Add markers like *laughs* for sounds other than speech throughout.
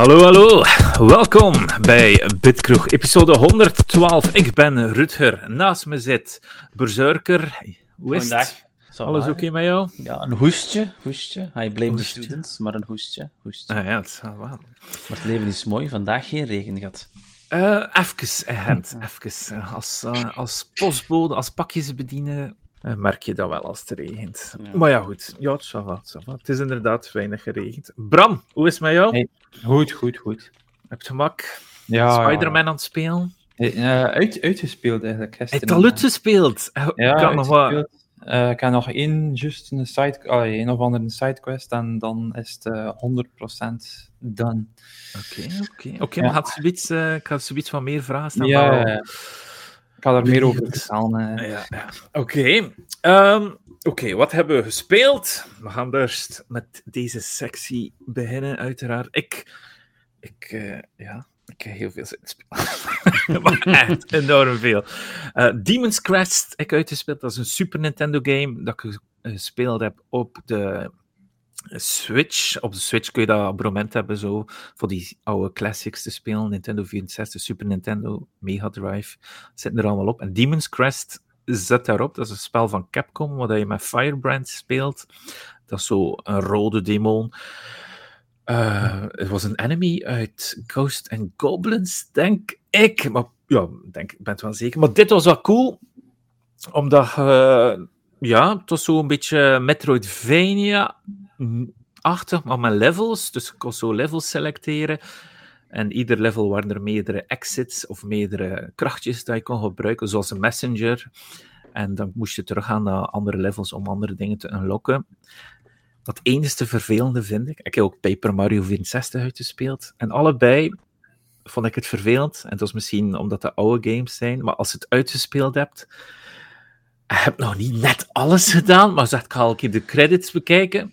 Hallo, hallo. Welkom bij Bitkroeg, episode 112. Ik ben Rutger. Naast me zit Berserker. Hoe is het? Alles oké met jou? Ja, een hoestje. hoestje. I blame the students, maar een hoestje. hoestje. Ah, ja, het is wel. Maar het leven is mooi. Vandaag geen regen gehad. Uh, even, eh, Hent, even. Als, uh, als postbode, als pakjes bedienen, uh, merk je dat wel als het regent. Ja. Maar ja, goed. Ja, het, va, het is inderdaad weinig geregend. Bram, hoe is het met jou? Hey. Goed, goed, goed. Heb je gemak? Ja. Spider-Man aan het spelen? Uh, uit, uitgespeeld eigenlijk. Hij heeft al uitgespeeld? Ja, kan nog wat... Uh, ik heb nog één, just een side, oh, een of andere sidequest en dan is het uh, 100% done. Oké, okay, oké. Okay. Oké, maar had zoiets, uh, ik had zoiets van meer vragen staan. Ja, ja, ik ga er meer over vertellen. Ja, ja. Oké. Okay. Um, Oké, wat hebben we gespeeld? We gaan eerst met deze sectie beginnen, uiteraard. Ik, ik uh, ja, ik heb heel veel zin in spelen. *laughs* echt enorm veel. Uh, Demon's Crest heb ik uitgespeeld. Dat is een Super Nintendo game dat ik gespeeld heb op de Switch. Op de Switch kun je dat abonnement hebben zo, voor die oude classics te spelen. Nintendo 64, Super Nintendo, Mega Drive. Zitten er allemaal op. En Demon's Crest zet daarop. Dat is een spel van Capcom, waar je met Firebrand speelt. Dat is zo een rode demon. Het was een enemy uit Ghost and Goblins, denk ik. Maar ja, denk, ik ben het wel zeker. Maar dit was wel cool, omdat uh, ja, het was zo een beetje Metroidvania-achtig, maar met levels. Dus ik kon zo levels selecteren. En ieder level waren er meerdere exits of meerdere krachtjes die je kon gebruiken, zoals een messenger. En dan moest je teruggaan naar andere levels om andere dingen te unlocken. Dat enige vervelende vind ik. Ik heb ook Paper Mario 64 uitgespeeld. En allebei vond ik het vervelend. En dat is misschien omdat het oude games zijn. Maar als je het uitgespeeld hebt. Ik heb nog niet net alles gedaan. Maar zeg, ik ga een keer de credits bekijken.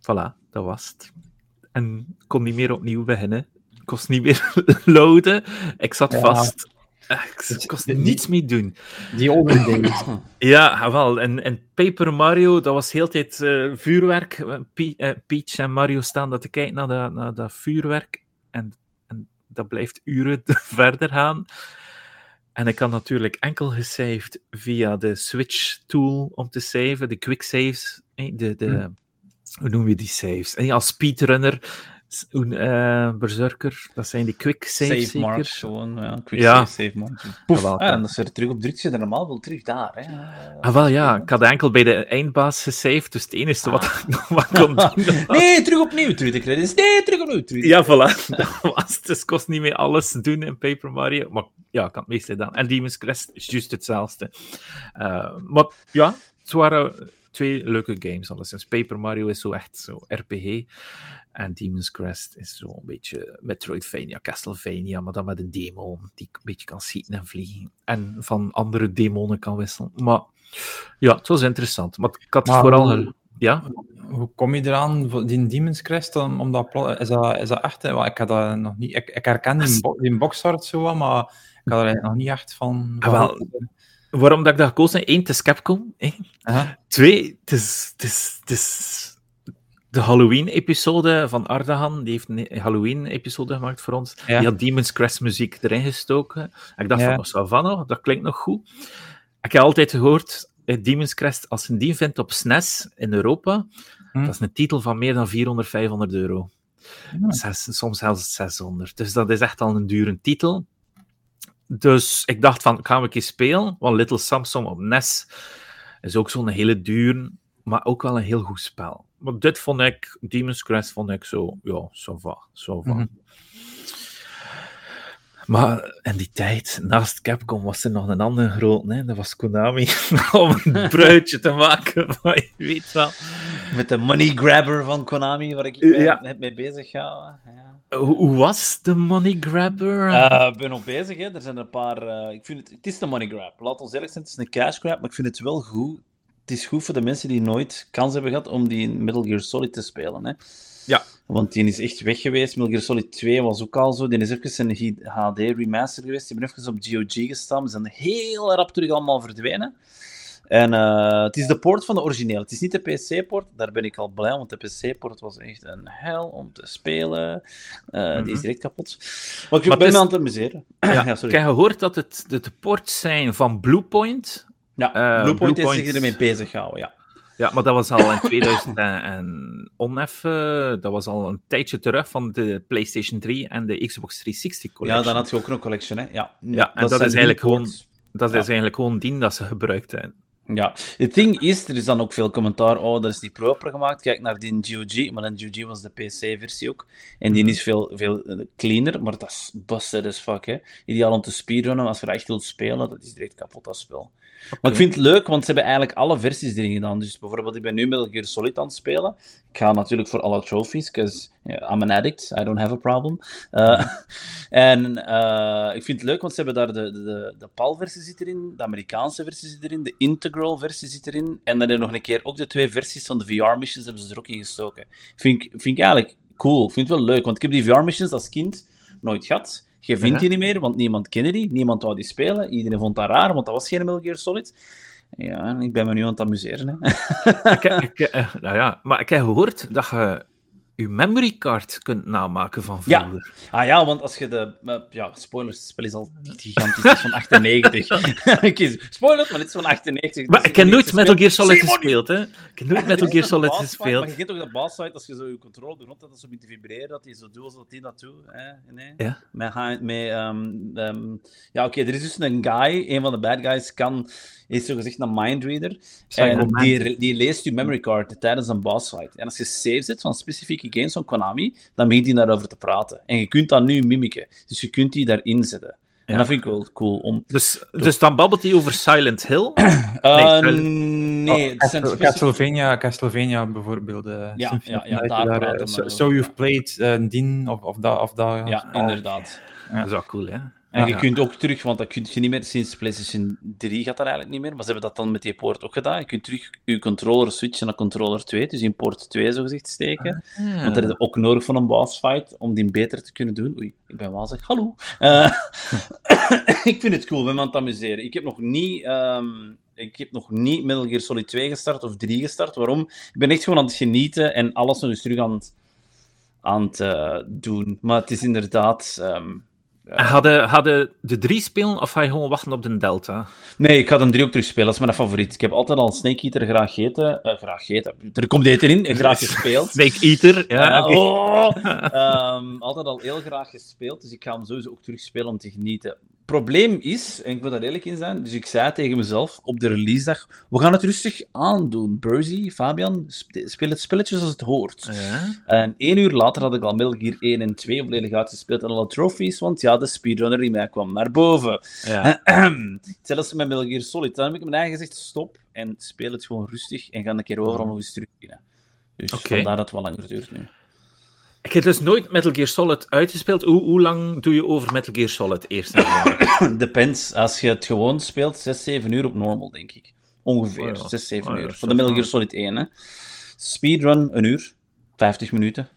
Voilà, dat was het. En kon niet meer opnieuw beginnen. Ik kon niet meer *laughs* loaden. Ik zat ja. vast. Ik kon niets meer doen. Die onderdelen. *clears throat* ja, wel. En, en Paper Mario, dat was heel tijd uh, vuurwerk. Peach en Mario staan dat te kijken naar dat, naar dat vuurwerk. En, en dat blijft uren *laughs* verder gaan. En ik had natuurlijk enkel gesaved via de Switch-tool om te saven, de quick saves. De, de, hm hoe noem je die saves? En als speedrunner, uh, berserker, dat zijn die quick saves save marks, gewoon, ja, quick ja. save, save marks. Poef, ah, en als je er terug op drukt, zit je normaal wel terug daar. Hè. Ah, wel ja, ik had enkel bij de eindbaas gesaved, dus het enige wat ik nog wat kon *laughs* doen... nee, terug opnieuw, terug de credits. Nee, terug opnieuw, terug. Ja, voilà. *laughs* dat was, dus het kost niet meer alles doen in Paper Mario, maar ja, ik had het meeste gedaan. En Demon's Crest is juist hetzelfde. Uh, maar ja, het waren twee leuke games. Alleszins Paper Mario is zo echt zo RPG. En Demon's Crest is zo een beetje Metroidvania, Castlevania, maar dan met een demon die een beetje kan schieten en vliegen. En van andere demonen kan wisselen. Maar ja, het was interessant. Maar ik had maar vooral... Hoe, ja? Hoe kom je eraan, die Demon's Crest, om, dat, is, dat, is dat echt... Ik, had dat nog niet, ik, ik herken die, bo die boxart zo maar ik had er nog niet echt van... Ah, wel, waarom dat ik dat gekozen heb. Eén, het is Capcom. Twee, het is, het, is, het is de Halloween-episode van Ardahan. Die heeft een Halloween-episode gemaakt voor ons. Die had Demon's Crest muziek erin gestoken. ik dacht ja. van, van nog, dat klinkt nog goed. Ik heb altijd gehoord, eh, Demon's Crest, als je die vindt op SNES in Europa, hm. dat is een titel van meer dan 400, 500 euro. Zes, soms zelfs 600. Dus dat is echt al een dure titel. Dus ik dacht van, gaan we een keer spelen? Want Little Samsung op NES is ook zo'n hele duur, maar ook wel een heel goed spel. Maar dit vond ik, Demon's Crest vond ik zo, ja, zo va, zo -hmm. Maar in die tijd, naast Capcom, was er nog een andere groot, hè? dat was Konami, *laughs* om een *laughs* bruidje te maken, maar je weet wel. Met de money grabber van Konami, waar ik ja. net mee bezig ga. Ja. Hoe was de money grabber? Uh, ik ben nog bezig, hè. er zijn een paar... Uh, ik vind het, het is de money grab. Laat ons eerlijk zijn, het is een cash grab, maar ik vind het wel goed. Het is goed voor de mensen die nooit kans hebben gehad om die in Metal Gear Solid te spelen. Hè. Ja. Want die is echt weg geweest. Metal Gear Solid 2 was ook al zo. Die is even een HD remaster geweest. Die hebben even op GOG gestaan. Ze zijn heel rap terug allemaal verdwenen. En eh, het is de poort van de origineel. Het is niet de PC-poort. Daar ben ik al blij, want de PC-poort was echt een hel om te spelen. Eh, Die is Mhm. direct kapot. Maar ik Maar ben me aan het amuseren. *clears throat* Ja, Ja, Ik sorry. heb gehoord dat het de, de ports zijn van Bluepoint. Ja, eh, Bluepoint is zich ermee bezig gehouden, ja. Ja, maar dat was al in 2000 en, en oneffen. Dat was al een tijdje terug van de PlayStation 3 en de Xbox 360 collection. Ja, dan had je ook een collection, hè. Ja, Ja, en dat zijn is eigenlijk gewoon-. Dat is eigenlijk gewoon die dat ze gebruikt hebben. Ja, het ding is, er is dan ook veel commentaar. Oh, dat is die proper gemaakt. Kijk naar die GOG, maar een GOG was de PC-versie ook. En die is veel, veel eh, cleaner, maar dat is busted as fuck. Hè. Ideaal om te speedrunnen, als je dat echt wilt spelen, dat is direct kapot, dat spel. Maar ik vind het leuk, want ze hebben eigenlijk alle versies erin gedaan. Dus bijvoorbeeld, ik ben nu Metal Gear Solid aan het spelen. Ik ga natuurlijk voor alle trophies, because I'm an addict, I don't have a problem. Uh, *laughs* en eh, ik vind het leuk, want ze hebben daar de, de, de, PAL-versie zit erin, de Amerikaanse versie zit erin, de Integral-versie zit erin. En dan hebben nog een keer ook de twee versies van de VR-missions hebben ze er ook in gestoken. Vind vind ik eigenlijk cool, vind het wel leuk, want ik heb die VR-missions als kind nooit gehad. Je vindt die niet meer, want niemand kende die, niemand wou die spelen. Iedereen vond dat raar, want dat was geen Metal Gear Solid. Ja, en ik ben me nu aan het amuseren. Hè. ik, ik, eh, nou ja, maar ik heb gehoord dat je je memory card kunt namaken van Ja. vroeger. Ah ja, want als je de... eh, ja, spoilers, het spel is al gigantisch, het is van *laughs* 98. Oké, *laughs* spoilers, maar dit is van 98. Maar Dus ik heb nooit Metal Gear Solid gespeeld, hè. Ik heb nooit *laughs* Metal Gear is Solid fight, Maar gespeeld. je kent ook dat boss fight, als je zo je controle doet, dat dat zo te vibreren, dat hij zo doet alsof hij dat doet. Hè? Nee? Ja. Met, met, ehm, ja, oké, er is dus een guy, een van de bad guys, kan, is zogezegd een mindreader. En die, die leest je memory card tijdens een boss fight. En als je save zet van specifieke games van Konami, dan begint hij daarover te praten. En je kunt dat nu mimiken. Dus je kunt die daarin zetten. En dat vind ik wel cool. Om... Dus, dus dan babbelt hij over Silent Hill. *clears throat* Eh, Nee, Castle- specifieke- Castlevania, Castlevania bijvoorbeeld. eh, Ja, ja, ja, daar eh, we so, You've. Played uh, Dien of, of dat. Of dat Ja, inderdaad. Dat is wel cool, hè. En je Ja. kunt ook terug, want dat kun je niet meer sinds PlayStation 3 gaat dat eigenlijk niet meer, maar ze hebben dat dan met die poort ook gedaan. Je kunt terug je controller switchen naar controller 2, dus in poort 2 zo gezegd steken. Want dat is ook nodig voor een boss fight om die beter te kunnen doen. Oei, ik ben wel zeg hallo. Eh, *laughs* ik vind het cool, ben me aan het amuseren. Ik heb nog niet. ehm, ik heb nog niet Metal Gear Solid 2 gestart of 3 gestart. Waarom? Ik ben echt gewoon aan het genieten en alles nog eens terug aan het, aan het eh, doen. Maar het is inderdaad. ehm, hadden, hadden de drie spelen of ga je gewoon wachten op de Delta? Nee, ik ga hem drie ook terugspelen. Dat is mijn favoriet. Ik heb altijd al Snake Eater graag gegeten. eh, graag gegeten. Er komt eten in. en Graag gespeeld. *laughs* Snake Eater, ja. Eh, oh, Ehm, altijd al heel graag gespeeld. Dus ik ga hem sowieso ook terugspelen om te genieten. Probleem is, en ik moet daar eerlijk in zijn, dus ik zei tegen mezelf op de releasedag, we gaan het rustig aandoen. Burzy, Fabian, sp- speel het spelletje zoals het hoort. Ja. En één uur later had ik al Metal Gear 1 en 2 volledig uitgespeeld en alle trophies, want ja, de speedrunner in mij kwam naar boven. Ja. Zelfs met Metal Gear Solid. Dan heb ik mijn eigen gezegd, stop en speel het gewoon rustig en ga een keer overal nog eens terug binnen. Dus Oké. vandaar dat het wel langer duurt nu. Ik heb dus nooit Metal Gear Solid uitgespeeld. Hoe, hoe lang doe je over Metal Gear Solid eerst? *coughs* Depends. Als je het gewoon speelt, 6, 7 uur op normal, denk ik. Ongeveer, Oh ja. 6, 7 Oh ja, uur. Voor de Metal Gear Solid 1, hè. Speedrun, een uur. 50 minuten.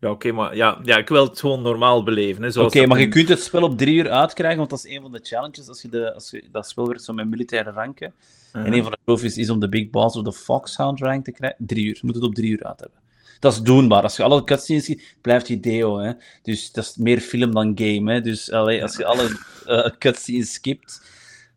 Ja, oké, maar ja, ja, ik wil het gewoon normaal beleven. Oké, maar je kunt het spel op 3 uur uitkrijgen, want dat is een van de challenges. Als je, de, als je dat spel werkt zo met militaire ranken. En een van de trophies is om de Big Boss of de Foxhound rank te krijgen. 3 uur. Je moet het op 3 uur uit hebben. Dat is doenbaar. Als je alle cutscenes ziet, blijft je deo. Hè. Dus dat is meer film dan game. Hè. Dus allee, als je alle eh, cutscenes skipt,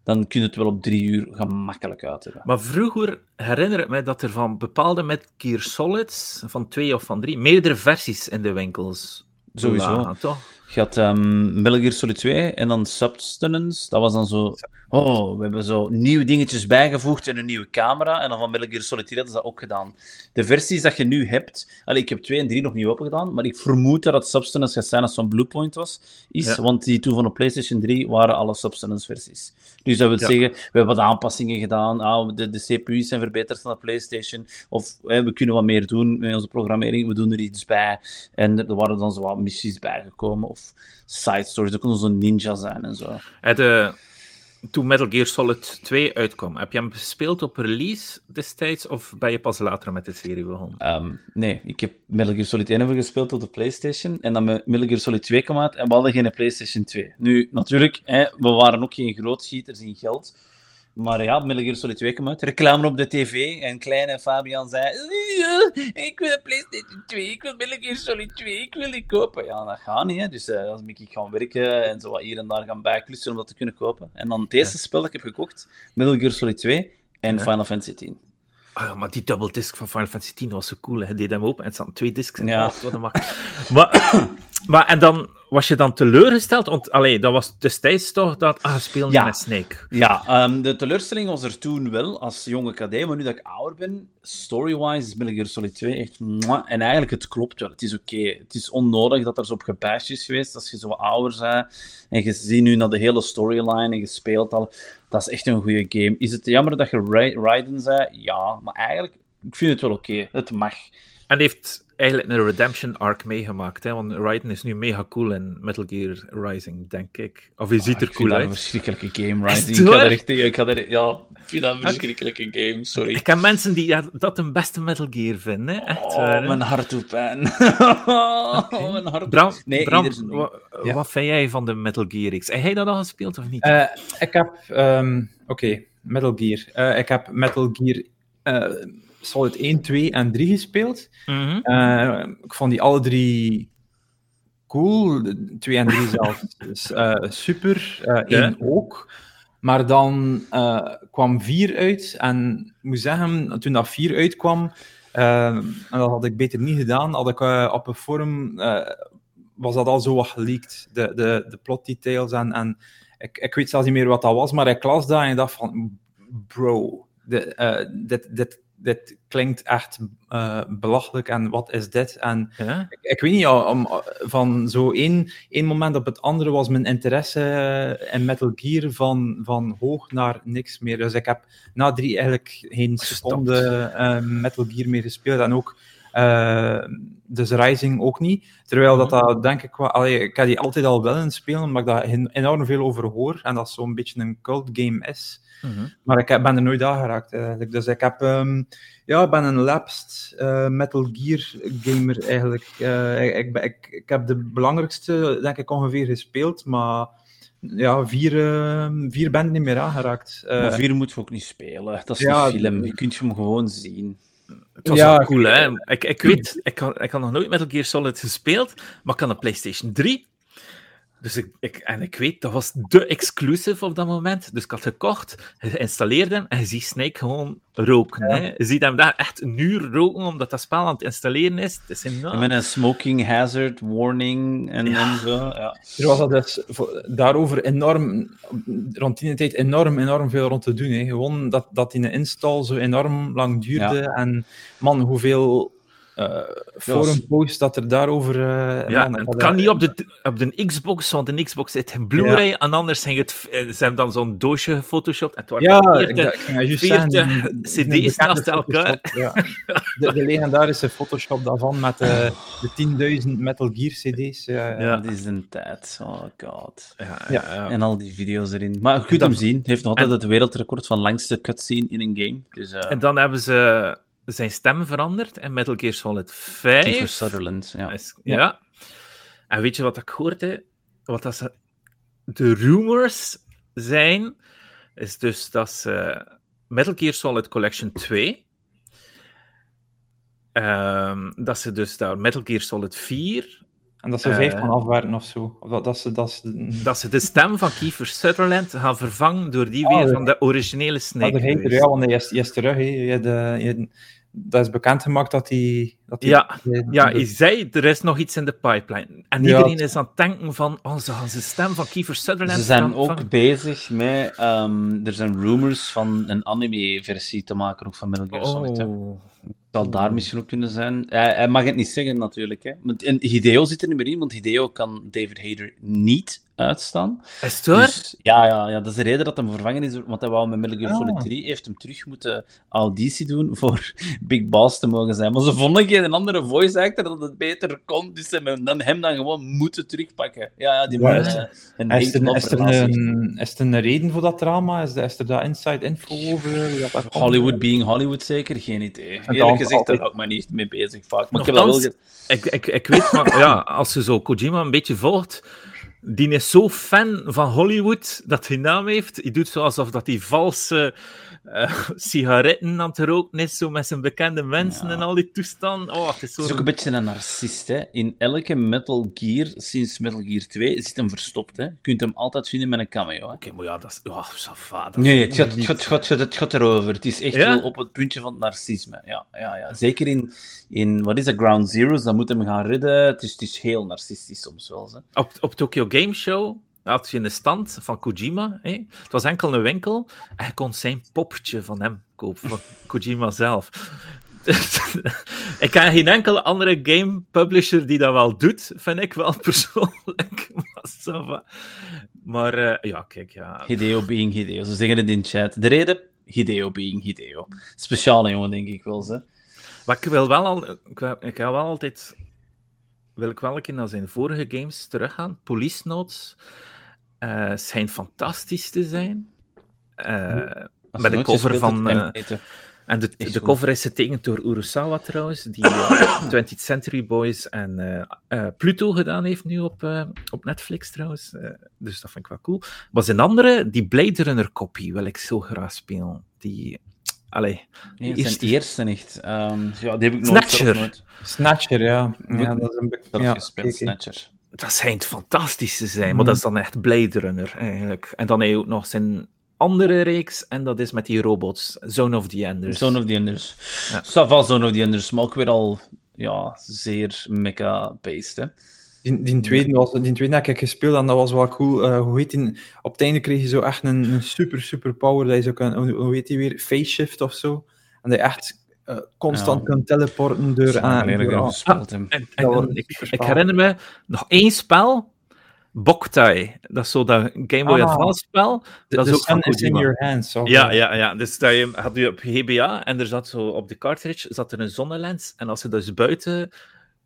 dan kun je het wel op drie uur gemakkelijk uit hebben. Maar vroeger herinner ik me dat er van bepaalde Metal Gear Solids, van twee of van drie, meerdere versies in de winkels Sowieso. toch? Je had um, Metal Gear Solid 2 en dan Substance. Dat was dan zo... Oh, we hebben zo nieuwe dingetjes bijgevoegd en een nieuwe camera. En dan van Metal Gear Solid 3 hadden ze dat ook gedaan. De versies dat je nu hebt... Allee, ik heb 2 en 3 nog niet opengedaan, maar ik vermoed dat het Substance gaat zijn als zo'n Bluepoint was. Is, Ja. Want die toen van de PlayStation 3 waren alle Substance-versies. Dus dat wil Ja. zeggen, we hebben wat aanpassingen gedaan. Ah, de, de CPU's zijn verbeterd van de PlayStation. Of we kunnen wat meer doen met onze programmering. We doen er iets bij. En er waren dan zo wat missies bijgekomen. Of side stories. Dat kon zo'n ninja zijn en zo. Het, toen Metal Gear Solid 2 uitkwam, heb je hem gespeeld op release destijds of ben je pas later met de serie begonnen? Ehm, nee, ik heb Metal Gear Solid 1 hebben gespeeld op de PlayStation. En dan met Metal Gear Solid 2 kwam uit en we hadden geen PlayStation 2. Nu, natuurlijk, hè, we waren ook geen grootschieters in geld. Maar ja, Metal Gear Solid 2 kwam uit. Reclame op de tv. En kleine Fabian zei... "Ja, Ik wil een PlayStation 2. Ik wil Metal Gear Solid 2. Ik wil die kopen. Ja, dat gaat niet. Hè. Dus eh, als ik gaan werken en zo wat hier en daar gaan bijklussen om dat te kunnen kopen. En dan het eerste spel dat ik heb gekocht. Metal Gear Solid 2 en Ja. Final Fantasy 10. Ah, maar die double disc van Final Fantasy X was zo cool. Hè. Je deed hem open en er zaten twee discs in. Ja. *laughs* Maar, maar, en dan was je dan teleurgesteld? Want allee, dat was destijds toch dat... Ah, speel niet Ja. met Snake. Ja, ehm, de teleurstelling was er toen wel als jonge KD, maar nu dat ik ouder ben, story-wise is Metal Gear Solid 2 echt... mwah. En eigenlijk, het klopt wel. Het is oké. Het is onnodig dat er zo op is geweest als je zo ouder bent. En je ziet nu naar de hele storyline en je speelt al. Dat is echt een goede game. Is het jammer dat je Ra- Raiden zei? Ja, maar eigenlijk, ik vind het wel oké. Het mag. En heeft eigenlijk een redemption arc meegemaakt. Hè? Want Raiden is nu mega cool in Metal Gear Rising, denk ik. Of hij ziet Ah, er ik cool vind dat uit. een verschrikkelijke game, het Ik waar? er echt tegen. Ik er, ja, ik vind dat een verschrikkelijke game, sorry. Ik ken mensen die ja, dat de beste Metal Gear vinden. Hè? Echt, Oh, waar, hè. mijn hart doet pijn. *laughs* Oh, mijn hart Bram, Nee, Bram wa- Ja. wat vind jij van de Metal Gear X? Heb jij dat al gespeeld of niet? Eh, ik heb, ehm, oké, Metal Gear. Eh, ik heb Metal Gear eh, Solid 1, 2 en 3 gespeeld. Mhm. Eh, ik vond die alle drie cool. De 2 en 3 zelf *laughs* dus, eh, super. Eh 1 ook. Maar dan eh, kwam 4 uit. En ik moet zeggen, toen dat 4 uitkwam, en dat had ik beter niet gedaan, had ik op een forum, was dat al zo wat geleakt. De, de, de plot details en, en ik, ik weet zelfs niet meer wat dat was, maar ik las dat en ik dacht van, bro, de, eh, dit, dit, dit klinkt echt eh, belachelijk en wat is dit? En Ja? ik, ik weet niet, ja, om, van zo één, één moment op het andere was mijn interesse in Metal Gear van, van hoog naar niks meer. Dus ik heb na drie eigenlijk geen seconde eh, Metal Gear meer gespeeld en ook eh, dus Rising ook niet. Terwijl dat, dat denk ik wel... Allee, ik heb die altijd al wel in spelen, omdat ik daar en- enorm veel over hoor en dat zo'n beetje een cult game is. Mhm. Maar ik heb- ben er nooit aangeraakt eigenlijk. Dus ik heb, ehm, ja, ik ben een lapsed eh, Metal Gear gamer eigenlijk. Eh, ik, ik, ben- ik, ik heb de belangrijkste, denk ik, ongeveer gespeeld, maar ja, vier, eh, vier ben ik niet meer aangeraakt. Eh, Maar vier moeten we ook niet spelen. Dat is ja, een film. Je kunt hem gewoon zien. Het was Ja, wel cool, hè? Ik, ik weet, ik had, ik had nog nooit Metal Gear Solid gespeeld, maar ik had een PlayStation 3. Dus ik, ik, en ik weet, dat was de exclusive op dat moment. Dus ik had gekocht, geïnstalleerd hem en je ziet Snake gewoon roken. Hè? Je ziet hem daar echt een uur roken, omdat dat spel aan het installeren is. Het is enorm. Met een smoking hazard warning en, Ja. en zo. Ja. Er was dat dus voor- daarover enorm, rond die tijd enorm, enorm veel rond te doen. Hè. Gewoon dat, dat die install zo enorm lang duurde. En man, hoeveel eh forumposts dat er daarover... eh, Ja, man, het kan niet op de, op de Xbox, want de Xbox zit in Blu-ray, en anders ging het, eh, ze hebben dan zo'n doosje gefotoshopt, en het waren Ja, 40 ik, ik ging juist 40 zeggen, die- die- CD's naast elkaar. Ja. De, de legendarische Photoshop daarvan met eh, de 10.000 Metal Gear CD's. Ja. Dat is een tijd. Oh god. Ja, Ja. ja, ja. En al die video's erin. Maar je kunt hem zien. Hij heeft nog altijd En- het wereldrecord van langste cutscene in een game. Dus eh En dan hebben ze zijn stem veranderd in Metal Gear Solid 5. Kiefer Sutherland. Ja. Is- ja. En weet je wat ik hoorde? Wat dat ze, de rumors zijn, is dus dat ze Metal Gear Solid Collection 2, ehm, dat ze dus daar Metal Gear Solid 4, En dat ze Eh. vijf van afwerken of zo. Of dat, dat ze, dat ze, dat ze de stem van Kiefer Sutherland gaan vervangen door die Ah, weer ja. van de originele Snake. dat heet er, ja, want hij is, hij is terug. Hè. Je hebt, eh, dat is bekendgemaakt dat hij... Dat hij Ja, de- Ja, de- je zei, er is nog iets in de pipeline. En Ja. iedereen is aan het denken van, oh, ze gaan zijn stem van Kiefer Sutherland Ze zijn ook bezig met... ehm, er zijn rumors van een anime-versie te maken ook van Metal Gear Solid. Oh. Het zal daar misschien ook kunnen zijn. Hij, hij mag het niet zeggen, natuurlijk. Hè. Want- En Hideo zit er niet meer in, want Hideo kan David Hayter niet uitstaan. Is het waar? Dus, ja, ja, ja, dat is de reden dat hem vervangen is, want hij wou met Metal Gear Ah. Solid 3 heeft hem terug moeten auditie doen voor *laughs* Big Boss te mogen zijn. Maar ze vonden geen andere voice actor dat het beter kon, dus ze hebben dan, hem dan gewoon moeten terugpakken. Ja, ja die Ja, man is- eh, een Is er, is, er een, is er een reden voor dat drama? Is, er- is er daar inside info over? komt? Hollywood being Hollywood zeker? Geen idee. Eerlijk dan gezegd, daar altijd- hou ik me niet mee bezig vaak. Maar ik ik, ik, ik weet, maar ja, als je zo Kojima een beetje volgt, die is zo fan van Hollywood dat hij naam heeft. Hij doet zo alsof dat hij valse eh, *laughs* sigaretten aan het roken is, zo met zijn bekende mensen Ja. en al die toestanden. Oh, het is Het zo... is ook een beetje een narcist. Hè. In elke Metal Gear sinds Metal Gear 2 zit hem verstopt. Hè. Je kunt hem altijd vinden met een cameo. Oké, maar ja, dat is... Oh, va, dat Nee, het gaat, het, gaat, het, gaat, het erover. Het is echt Ja? wel op het puntje van het narcisme. Ja, ja, ja. Zeker in, in wat is dat, Ground Zeroes, dan moet hem gaan redden. Het is, het is heel narcistisch soms wel. Hè. Op, op Tokyo Game Show had je een stand van Kojima. Hè? Het was enkel een winkel en je kon zijn poppetje van hem kopen, van Kojima zelf. *laughs* ik ken geen enkele andere game publisher die dat wel doet, vind ik wel persoonlijk. *laughs* maar eh, ja, kijk, ja. Hideo being Hideo. Ze zeggen het in chat. De reden? Hideo being Hideo. Speciale jongen, denk ik wel. Hè. Maar ik wil wel al, ik wil, ik wil wel altijd, wil ik wel een keer naar zijn vorige games teruggaan. Police Notes eh schijnt fantastisch te zijn. Eh, Als Met nooit cover van, eh, en de, de cover is getekend door Urusawa trouwens, die *coughs* eh, 20th Century Boys en eh, eh, Pluto gedaan heeft nu op, eh, op Netflix trouwens. Eh, dus dat vind ik wel cool. Maar zijn andere, die Blade Runner copy, wil ik zo graag spelen. Die, allee, Nee, die het eerste- zijn eerste niet. Ehm, ja, die heb ik nooit, Snatcher. nooit Snatcher, ja. Ja dat is een be- zelf ja, gespeeld. Snatcher. dat schijnt fantastisch te zijn, maar Mhm. dat is dan echt Blade Runner eigenlijk. En dan heb je ook nog zijn andere reeks, en dat is met die robots, Zone of the Enders. Zone of the Enders. Ja. Ça va, Zone of the Enders, maar ook weer al ja, zeer mecha-based. Die, die, tweede was, die tweede heb ik gespeeld en dat was wel cool. Eh, hoe heet die? Op het einde kreeg je zo echt een, een super, super power. Dat je zo kan, hoe, hoe heet die weer? Face shift of zo. En dat je echt eh, constant Ja. kunt teleporten door... Aan- door dat ik herinner me nog één spel, Boktai. Dat is zo dat Game Boy Ah. Advance spel. The, Dat is ook van sun is in your hands. Ja, ja, ja. Dus dat je had je op GBA en er zat zo op de cartridge zat er een zonnelens. En als je dus buiten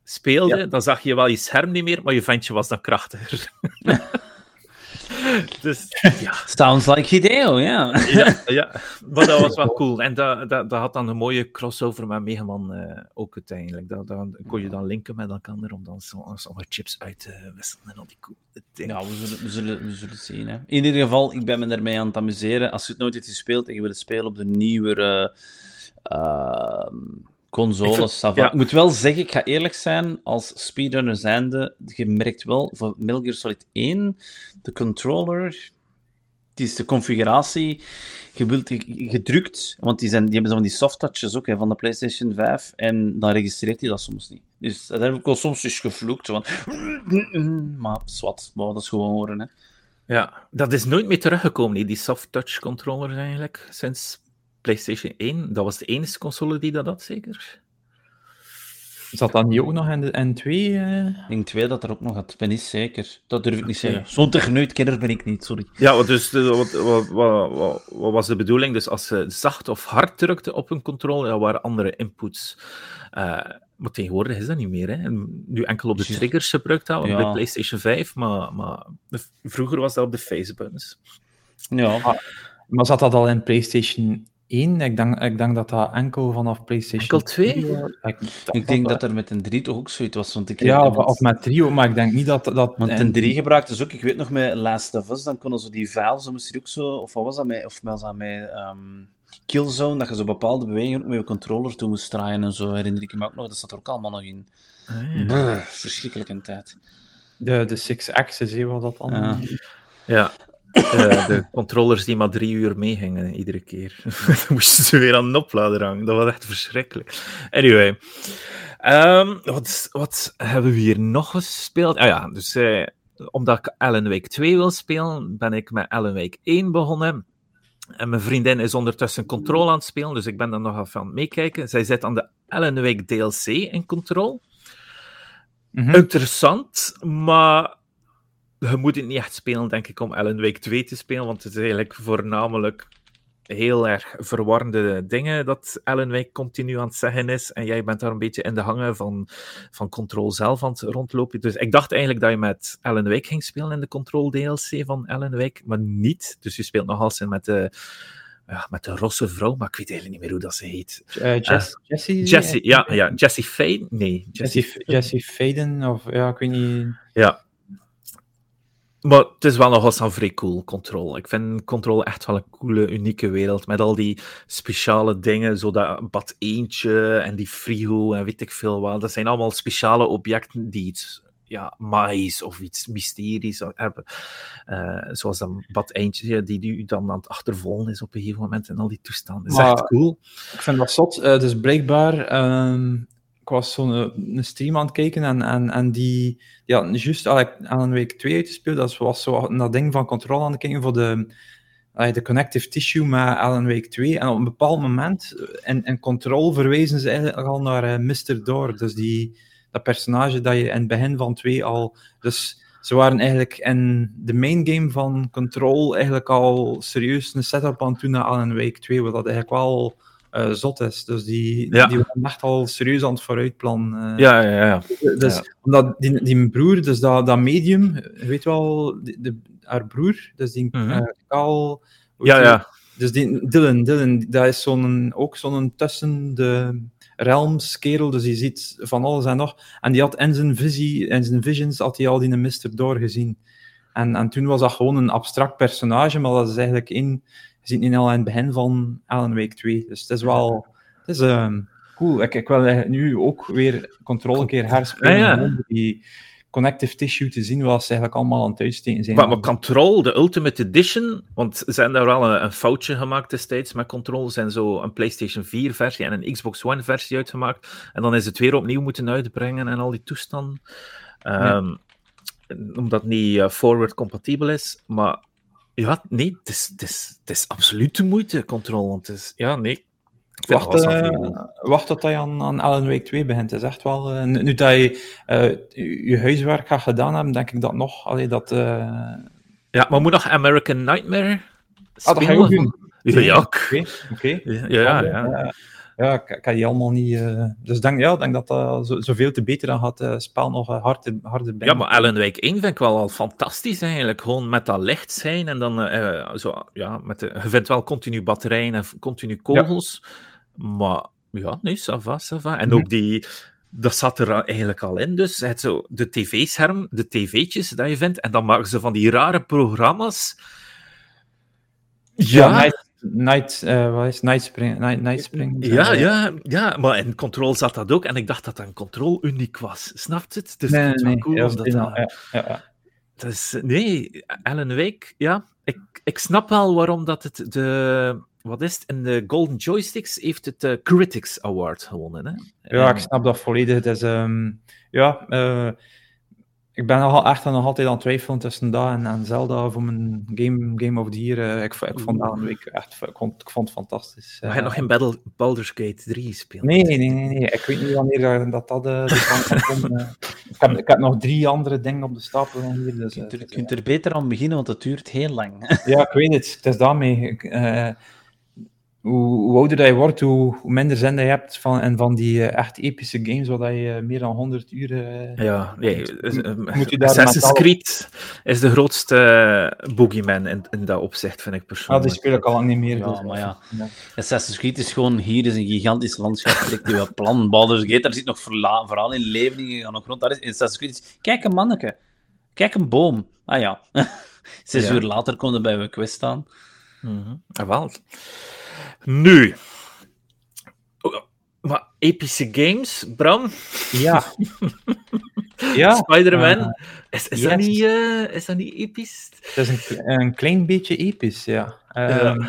speelde, dan zag je wel je scherm niet meer, maar je ventje was dan krachtiger. *laughs* dus ja, Sounds like Hideo, ja. ja, *laughs* ja, maar dat was wel cool. En dat, dat, dat had dan een mooie crossover met Mega Man eh, ook uiteindelijk. Dat, dat kon je dan linken met elkaar om dan zo- sommige chips uit te wisselen en al die coole dingen. Ja, we zullen, we zullen, we zullen zien. Hè. In ieder geval, ik ben me ermee aan het amuseren. Als je het nooit hebt gespeeld en je wil het spelen op de nieuwere ehm, consoles, ja. Ik moet wel zeggen, ik ga eerlijk zijn, als speedrunner zijnde, je merkt wel, voor Metal Gear Solid 1, de controller, het is de configuratie, je wilt gedrukt, want die, zijn, die hebben zo van die soft touches ook hè, van de PlayStation 5, en dan registreert hij dat soms niet. Dus dat heb ik wel soms eens gevloekt, van... *clicks tongue* Maar zwart, maar dat is gewoon horen, hè. Ja, dat is nooit meer teruggekomen, die soft touch controllers eigenlijk, sinds PlayStation 1. Dat was de enige console die dat had, zeker? Zat dat niet ook nog in de N2? eh? Ik denk twee dat er ook nog had. Ik ben niet zeker. Dat durf ik niet Oké. zeggen. Zo'n techneutkenner ben ik niet, sorry. Ja, wat dus, de- wat, wat, wat, wat, wat was de bedoeling? Dus als ze zacht of hard drukte op een controller, dat waren andere inputs. Eh, maar tegenwoordig is dat niet meer. Hè. Nu enkel op de triggers gebruikt dat, op Ja. de PlayStation 5, maar, maar vroeger was dat op de facebuttons. Ja, Maar zat dat al in PlayStation 1? Ik denk, ik denk dat dat enkel vanaf PlayStation Enkel 2? 3 was. Ik, ik denk dat er met een 3 toch ook zoiets was. Want ik Ja, of, of met trio, maar ik denk niet dat... dat want en- een 3 gebruikte ze ook. Ik weet nog met Last of Us, dan konden ze die files, moest je ook zo, of wat was dat met, of was dat met ehm, Killzone, dat je zo bepaalde bewegingen ook met je controller toe moest draaien en zo, herinner ik me ook nog. Dat zat er ook allemaal nog in. Ah, verschrikkelijke tijd. De, de Six Axis, hè, wat dat dan... Ja. Ja. Eh, de controllers die maar drie uur meegingen, iedere keer. *laughs* Dan moesten ze weer aan een oplader hangen. Dat was echt verschrikkelijk. Anyway. Ehm, wat, wat hebben we hier nog gespeeld? Ah ja, dus eh, omdat ik Alan Wake 2 wil spelen, ben ik met Alan Wake 1 begonnen. En mijn vriendin is ondertussen Control aan het spelen, dus ik ben daar nog even aan het meekijken. Zij zit aan de Alan Wake DLC in Control. Mhm. Interessant, maar je moet het niet echt spelen, denk ik, om Alan Wake 2 te spelen, want het is eigenlijk voornamelijk heel erg verwarrende dingen dat Alan Wake continu aan het zeggen is, en jij bent daar een beetje in de hangen van, van Control zelf aan het rondlopen. Dus ik dacht eigenlijk dat je met Alan Wake ging spelen in de Control DLC van Alan Wake, maar niet. Dus je speelt nog altijd met de, ja, met de rosse vrouw, maar ik weet eigenlijk niet meer hoe dat ze heet. Eh, Jess, Jessie? Jessie, ja, ja, Jessie Faye? Nee, Jessie Jessie, Jessie Faden, of ja, ik weet niet... Ja. Maar het is wel nog een vrij cool, Control. Ik vind Control echt wel een coole, unieke wereld. Met al die speciale dingen, zo dat bad eentje en die frigo en weet ik veel wat. Dat zijn allemaal speciale objecten die iets ja, mais of iets mysteries hebben. Uh, zoals dat bad eentje die nu dan aan het achtervolgen is op een gegeven moment en al die toestanden. Dat is Maar- echt cool. Ik vind dat zot. Eh, dus blijkbaar, ehm, ik was zo'n eh, een stream aan het kijken en, en, en die, had juist aan een week 2 uitgespeeld. Dat was zo dat ding van controle aan het kijken voor de, de connective tissue met Alan Wake 2. En op een bepaald moment, eh, in, in Control, verwijzen ze eigenlijk al naar eh, Mr. Door. Dus die, dat personage dat je in het begin van 2 al... Dus ze waren eigenlijk in de main game van Control eigenlijk al serieus een setup aan het doen naar Alan Wake 2, wat dat eigenlijk wel eh, zot is. Dus die, Ja. die waren echt al serieus aan het vooruitplannen. eh. Ja, ja, ja. Dus, Ja. omdat die, die broer, dus dat, dat medium, je weet wel, de, de- haar broer, dus die Mhm. eh, Kaal... Ja, die? ja. Dus die, Dylan, Dylan, dat is zo'n, ook zo'n tussen de realms kerel, dus die ziet van alles en nog. En die had in zijn visie, in zijn visions, had hij al die Mr. Door gezien. En, en toen was dat gewoon een abstract personage, maar dat is eigenlijk in, je ziet niet al in het begin van Alan Wake 2. Dus het is wel, het is ehm, cool. Ik, ik wil nu ook weer controle een keer herspelen, Ja, ja. gewoon om die connective tissue te zien, wat ze eigenlijk allemaal aan het uitsteken zijn. Maar, maar Control, de Ultimate Edition, want ze zijn daar wel een, een foutje gemaakt destijds met Control. Ze zijn zo een PlayStation 4 versie en een Xbox One versie uitgemaakt. En dan is het weer opnieuw moeten uitbrengen en al die toestanden. Ehm, Omdat het niet eh, forward compatibel is. Maar ja, nee, het is, het is, het is absoluut de moeite, Control. Want het is, ja, nee. Wacht, eh, wacht tot hij aan, aan Alan Wake 2 begint. Het is echt wel... eh, nu dat je eh, je je huiswerk gaat gedaan hebben, denk ik dat nog... Allee, dat, eh, Ja, maar moet nog American Nightmare Ah, dat ga je ook spelen? doen. Ja, Oké, ja, ja. Ja, ja, had die allemaal niet... eh, dus ik denk, ja, ik denk dat dat zo, zoveel te beter dan gaat het spel nog eh, harder, harder bij. Ja, maar Wake 1 vind ik wel al fantastisch eigenlijk. Gewoon met dat licht zijn en dan eh, eh, zo, ja, met de, je vindt wel continu batterijen en continu kogels. Maar ja, nee, ça va, ça va. En Mhm. ook die, dat zat er eigenlijk al in. Dus het zo, de tv-scherm, de tv'tjes dat je vindt. En dan maken ze van die rare programma's. Ja, Ja, Night, night, eh, wat is het? Night Spring? Night, night Spring ja, eh, ja, ja, maar in Control zat dat ook. En ik dacht dat dat in Control uniek was. Snapt het? Dus Nee, cool ja, dat ja, dat- ja, is, nee, Alan Wake, ja. Ik, ik snap wel waarom dat het de... Wat is het? In de Golden Joysticks heeft het de Critics Award gewonnen. Hè? Ja, En- ik snap dat volledig. Het is, ehm, ja, eh, ik ben nog, echt nog altijd aan het twijfelen tussen dat en, en Zelda voor mijn Game, game of the Year. Eh, ik, ik vond dat een week echt ik vond, ik vond het fantastisch. Maar Eh, hij nog geen Battle, Baldur's Gate 3 gespeeld. nee, nee, nee, nee. Ik weet niet wanneer dat dat, eh, de. Eh, ik, heb, ik heb nog drie andere dingen op de stapel hier. Dus, Je eh, kunt er, je kunt er beter aan beginnen, want het duurt heel lang. Ja, ik weet het. Het is daarmee. Ik, eh, hoe, hoe ouder dat je wordt, hoe, hoe minder zin je hebt van, en van die eh, echt epische games, waar je eh, meer dan 100 uur... eh, Ja, nee. is- Moet je daar Assassin's Creed is de grootste boogeyman in, in dat opzicht, vind ik Ah, persoonlijk. die speel ik al lang niet meer. Ja, dus, maar ja. ja. Assassin's Creed is gewoon, hier is een gigantisch landschap, *laughs* je wat plan. Baldur's Gate, daar zit nog verla- verhaal in leveningen aan de grond. Daar is in Assassin's Creed, is, kijk een manneke, kijk een boom. Ah ja, *laughs* zes Ja. uur later kon er bij een quest staan. Mhm. Ah, wel. Nu. Maar epische games, Bram? Ja. *laughs* ja. Spider-Man? eh, is, is, yes. dat niet, eh, is dat niet episch? Het is een, kle- een klein beetje episch, ja. Ehm,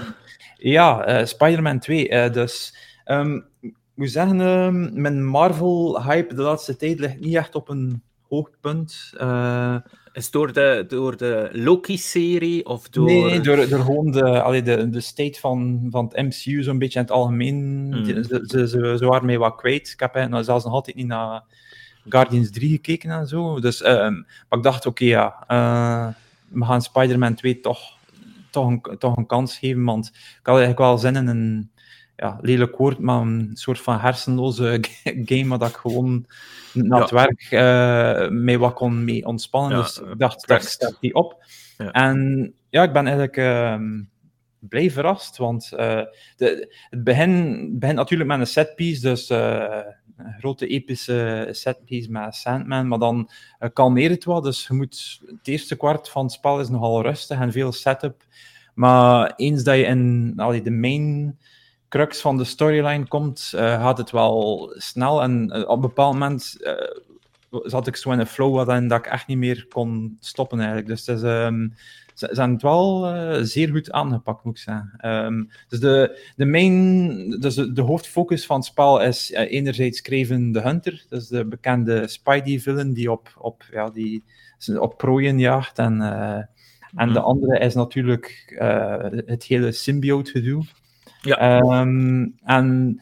ja, eh, Spider-Man 2. eh, dus, ehm, ik moet zeggen, ehm, mijn Marvel-hype de laatste tijd ligt niet echt op een hoogtepunt. Eh, Is het door de, door de Loki-serie of door... Nee, door, door gewoon de, allee, de, de state van, van het MCU zo'n beetje in het algemeen. Mm. Ze, ze, ze, ze waren mij wat kwijt. Ik heb eigenlijk zelfs nog altijd niet naar Guardians 3 gekeken en zo. Dus, ehm, maar ik dacht, oké, ja, eh, we gaan Spider-Man 2 toch, toch, een, toch een kans geven. Want ik had eigenlijk wel zin in een ja, lelijk woord, maar een soort van hersenloze *laughs* game waar dat ik gewoon na het Ja. werk eh mee wat kon mee ontspannen. Ja, dus eh, ik dacht, daar tekst. staat die op. Ja. En ja, ik ben eigenlijk ehm, blij verrast, want eh, de, het begin, begint natuurlijk met een setpiece, dus eh, je grote epische setpiece met Sandman, maar dan uh, kalmeert het wat. Dus je moet, het eerste kwart van het spel is nogal rustig en veel setup. Maar eens dat je in allee, de main crux van de storyline komt, uh, gaat het wel snel. En op een bepaald moment zat ik zo in een flow waarin dat ik echt niet meer kon stoppen eigenlijk. Dus het is... Um, ze, ze hebben het wel uh, zeer goed aangepakt, moet ik zeggen. Um, dus de, de main, dus de, de, hoofdfocus van het spel is uh, enerzijds Craven the Hunter, dus de bekende Spidey-villain die op, op, ja, die op prooien jaagt. En, uh, en de andere is natuurlijk het hele symbiote-gedoe. Ja. Um, en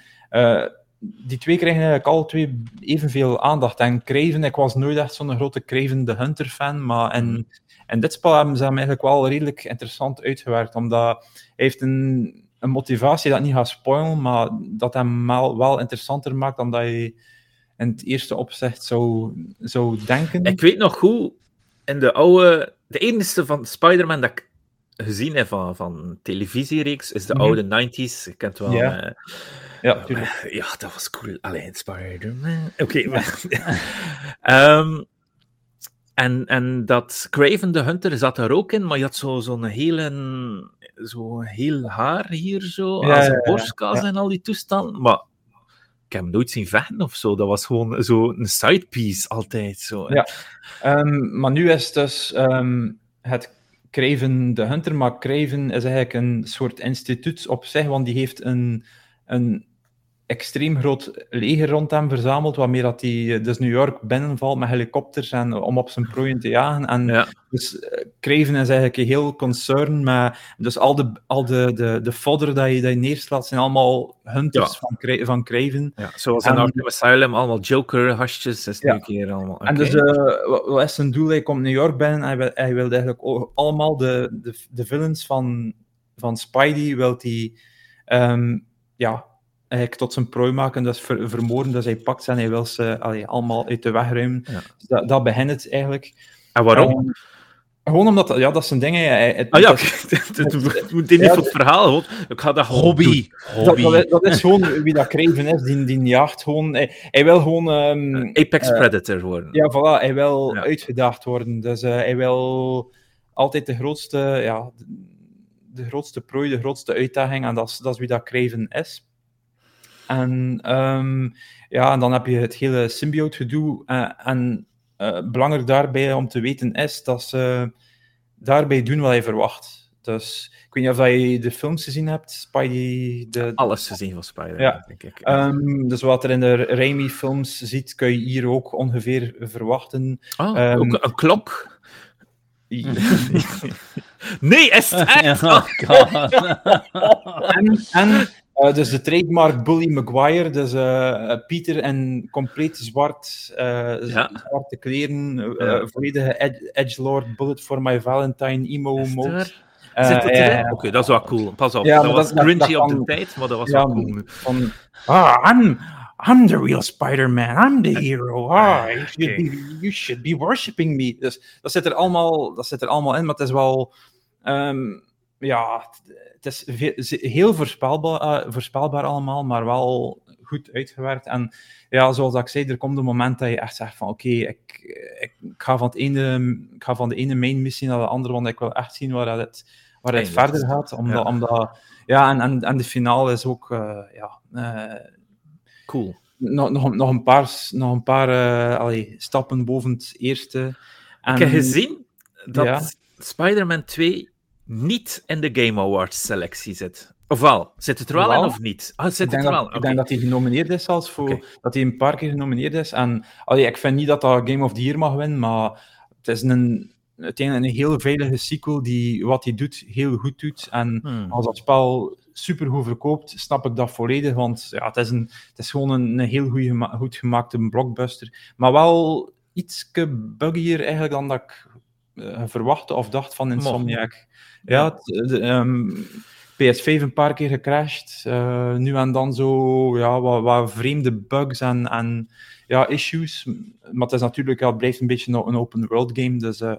die twee krijgen eigenlijk alle twee evenveel aandacht. En Craven, ik was nooit echt zo'n grote Craven the Hunter fan, maar en en dit spel hebben ze hem eigenlijk wel redelijk interessant uitgewerkt, omdat hij heeft een, een motivatie dat niet gaat spoilen, maar dat hem wel, wel interessanter maakt dan dat je in het eerste opzicht zou, zou denken. Ik weet nog goed, in de oude... De enige van Spider-Man dat ik gezien heb van, van televisiereeks is de mm -hmm. oude 90s. Je kent wel... Ja. Uh, ja, uh, ja, dat was cool. Alleen Spider-Man. Oké, okay, maar... um, *laughs* En, en dat Craven the Hunter zat er ook in, maar je had zo'n zo hele, zo heel haar hier zo, ja, als een borstkas ja. en al die toestanden. Maar ik heb hem nooit zien vechten of zo. Dat was gewoon zo een sidepiece altijd. Zo. Ja, um, maar nu is het dus um, het Craven the Hunter, maar Craven is eigenlijk een soort instituut op zich, want die heeft een, een extreem groot leger rond hem verzameld, waarmee dat hij dus New York binnenvalt met helikopters en, om op zijn prooien te jagen. En ja. dus Craven is eigenlijk heel concern met... Dus al de, al de, de, de fodder dat je, dat je neerslaat, zijn allemaal hunters ja. van, van Craven. Ja, zoals in Arkham Asylum, allemaal Joker-hasjes, is ja. keer allemaal... Okay. En dus, uh, wat is zijn doel? Hij komt New York binnen en hij wil, hij wil eigenlijk allemaal de, de, de villains van, van Spidey, wil hij... Um, ja, eigenlijk tot zijn prooi maken, dus ver, vermoorden. Dus hij pakt ze en hij wil ze allee, allemaal uit de weg ruimen. Ja. Dus dat, dat begint het eigenlijk. En waarom? Um, gewoon omdat, ja, dat zijn dingen. Hij, het, ah ja, het moet *laughs* niet voor het verhaal. Hoor. Ik ga dat hobby. hobby. Dat, dat, dat, is gewoon wie dat Craven is, die, die jaagt gewoon. Hij, hij wil gewoon. Um, uh, Apex uh, Predator worden. Ja, voilà, hij wil ja. uitgedaagd worden. Dus uh, hij wil altijd de grootste, ja, de, de grootste prooi, de grootste uitdaging. En dat is, dat is wie dat Craven is. En, um, ja, en dan heb je het hele symbiote-gedoe. Uh, en uh, belangrijk daarbij om te weten is dat ze daarbij doen wat je verwacht. Dus ik weet niet of je de films gezien hebt, Spidey... De... Alles gezien van Spider, ja. denk ik. Um, dus wat er in de Raimi-films ziet, kun je hier ook ongeveer verwachten. Oh, um, ook een klok? *laughs* nee, is het *laughs* echt? Oh, God. *laughs* en, en uh, dus de trademark Bully Maguire, dus uh, Pieter in compleet zwart, uh, ja. zwarte kleren, ja. volledige ed edgelord, bullet for my valentine, emo mode. Zit het erin? Oké, okay, dat is wel cool. Pas op, ja, dat was dat, cringy dat, op de tijd, maar dat was wel cool. Van, ah, I'm, I'm the real Spider-Man, I'm the hero. Ah, you, should be, you should be worshipping me. Dus dat zit er allemaal, dat zit er allemaal in, maar het is wel... Um, ja, het is heel voorspelbaar, uh, voorspelbaar allemaal, maar wel goed uitgewerkt. En ja, zoals ik zei, er komt een moment dat je echt zegt van oké, okay, ik, ik, ik, ga van het ene, ik ga van de ene main missie naar de andere, want ik wil echt zien waar het, waar het verder gaat. Omdat, ja. omdat, ja, en, en, en de finale is ook uh, ja, uh, cool. Nog, nog, nog een paar, nog een paar uh, allee, stappen boven het eerste. En, ik heb gezien dat ja. Spider-Man 2 niet in de Game Awards selectie zit. Of wel? Zit het er wel, wel? in of niet? Ah, zit ik denk, het wel. Dat, okay. ik denk dat hij genomineerd is zelfs voor... Okay. Dat hij een paar keer genomineerd is. En allee, ik vind niet dat dat Game of the Year mag winnen, maar het is een, uiteindelijk een heel veilige sequel die wat hij doet heel goed doet. En hmm. als dat spel supergoed verkoopt, snap ik dat volledig. Want ja, het, is een, het is gewoon een, een heel gema goed gemaakte blockbuster. Maar wel iets buggier eigenlijk dan dat ik uh, verwachtte of dacht van Insomniac. Ja, de, um, PS5 een paar keer gecrashed. Uh, nu en dan zo ja, wat, wat vreemde bugs en, en ja, issues. Maar het is natuurlijk, ja, blijft een beetje een open world game. Dus, uh,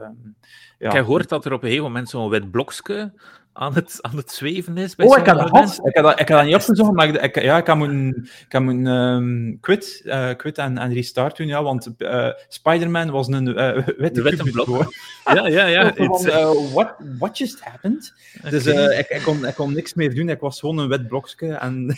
ja. Ik heb gehoord dat er op een gegeven moment zo'n wit blokje aan het, aan het zweven is. Bij Oh, ik heb dat gehad. Ik heb dat, ik heb dat niet opgezocht, maar ik, ik, ja, ik heb moeten, ik heb moeten ehm, quit, eh, quit en, en restart doen, ja, want eh Spider-Man was een eh, *laughs* witte, witte blok. *laughs* Ja, ja, ja. *laughs* Van, uh, what, what just happened? Dus oké. eh, ik, ik, kon, ik kon niks meer doen, ik was gewoon een wit blokje. En...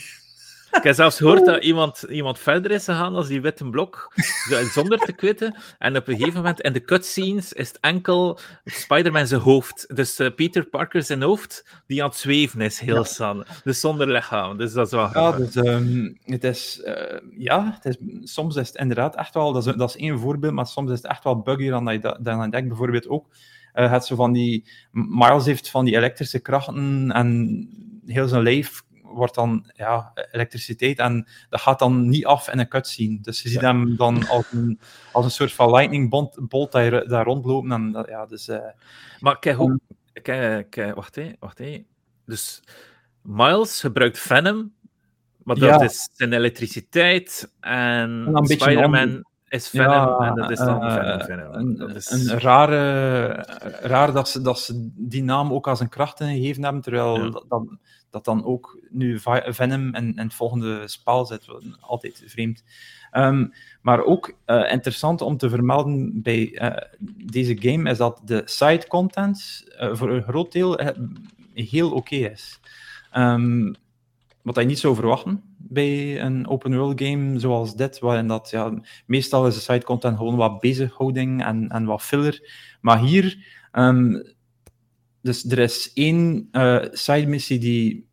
Ik heb zelfs gehoord dat iemand, iemand verder is gegaan als die witte blok, zo- zonder te quitten. En op een gegeven moment in de cutscenes is het enkel Spider-Man zijn hoofd. Dus eh, Peter Parker zijn hoofd, die aan het zweven is, heel Ja. san. Dus zonder lichaam. Dus dat is wel Ja, dus ehm, het is, eh, ja, het is, soms is het inderdaad echt wel, dat is, dat is één voorbeeld, maar soms is het echt wel buggier dan dat je dat, dan je denkt. Bijvoorbeeld ook, eh het zo van die, Miles heeft van die elektrische krachten en heel zijn lijf wordt dan ja, elektriciteit en dat gaat dan niet af in een cutscene. Dus je ziet hem dan als een, als een soort van lightning bolt, bolt daar, daar rondlopen. En ja, dus, eh, Maar kijk, hoe... Kijk, kijk, wacht hé, wacht hé. Dus Miles gebruikt Venom, maar dat Ja. is zijn elektriciteit. En, dan beetje Spider-Man is Venom, Ja, en dat is dan eh, Venom. Venom. Een, Dat is... een rare, raar dat ze, dat ze die naam ook als een krachten gegeven hebben, terwijl Ja. dat, dat, dat dan ook nu Venom in, in het volgende spel zit. Altijd vreemd. Ehm, maar ook eh, interessant om te vermelden bij eh, deze game is dat de side content eh, voor een groot deel heel oké is. Ehm, wat je niet zou verwachten bij een open world game zoals dit, waarin dat, ja, meestal is de side content gewoon wat bezighouding en, en wat filler. Maar hier, ehm, dus er is één eh, side missie die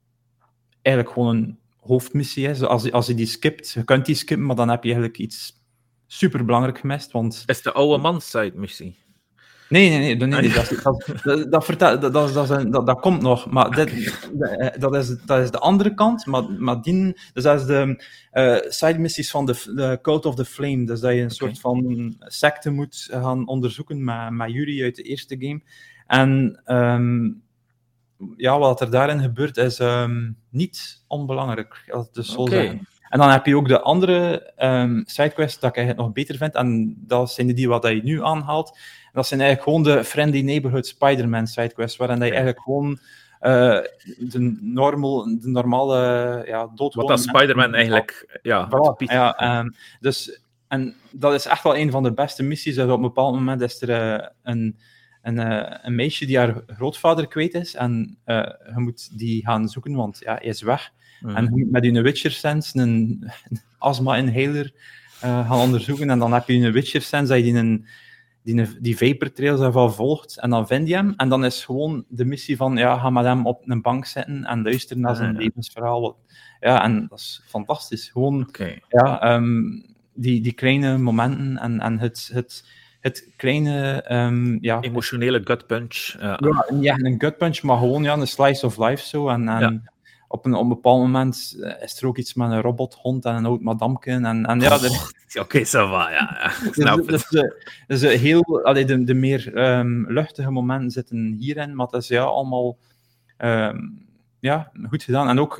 eigenlijk gewoon een hoofdmissie is. Als, je- als je die skipt, je kunt die skippen, maar dan heb je eigenlijk iets super belangrijk gemist. Want is de oude man side missie. Nee, nee, nee, nee, nee, Ah, dat, dat, dat, dat, vertel- dat, dat, komt nog. Maar dit, dat, is, dat is de andere kant. Maar, maar die, dus dat is de eh side missies van de, de Cult of the Flame. Dus dat je een soort van secte moet gaan onderzoeken met, met Yuri uit de eerste game. En ehm, ja, wat er daarin gebeurt is ehm, niet onbelangrijk. als Dus zo zeggen. En dan heb je ook de andere ehm sidequests dat ik eigenlijk nog beter vind. En dat zijn die wat je nu aanhaalt. Dat zijn eigenlijk gewoon de Friendly Neighborhood Spider-Man sidequests, waarin dat je eigenlijk gewoon eh, de, normal, de normale ja, doodgewone Wat dat Spider-Man eigenlijk... Ja, Voilà, ja dus, en dat is echt wel een van de beste missies. Dus op een bepaald moment is er eh, een, een, eh, een meisje die haar grootvader kwijt is. En eh, je moet die gaan zoeken, want ja, hij is weg. Mhm. En je moet met je Witcher Sense een, een *laughs* astma-inhaler eh, gaan onderzoeken. En dan heb je een Witcher Sense dat je die, een, die, een- die Vapor Trails daarvan volgt. En dan vind je hem. En dan is gewoon de missie van, ja, ga met hem op een bank zitten en luisteren naar zijn Ah, ja. levensverhaal. Ja, en dat is fantastisch. Gewoon ja, ehm, die, die kleine momenten en, en het, het, het kleine, ehm, ja, Emotionele gut punch. eh, ja, een gut punch, maar gewoon ja, een slice of life zo. En, en op, een, op een bepaald moment eh, is er ook iets met een robothond en een oud madamke. En, en ja, er, *laughs* Oké, ça va, ja. ja. *laughs* Dus, Snap het. dus, dus, eh, heel, allee, de, de meer ehm, luchtige momenten zitten hierin, maar het is ja, allemaal ehm, ja, goed gedaan. En ook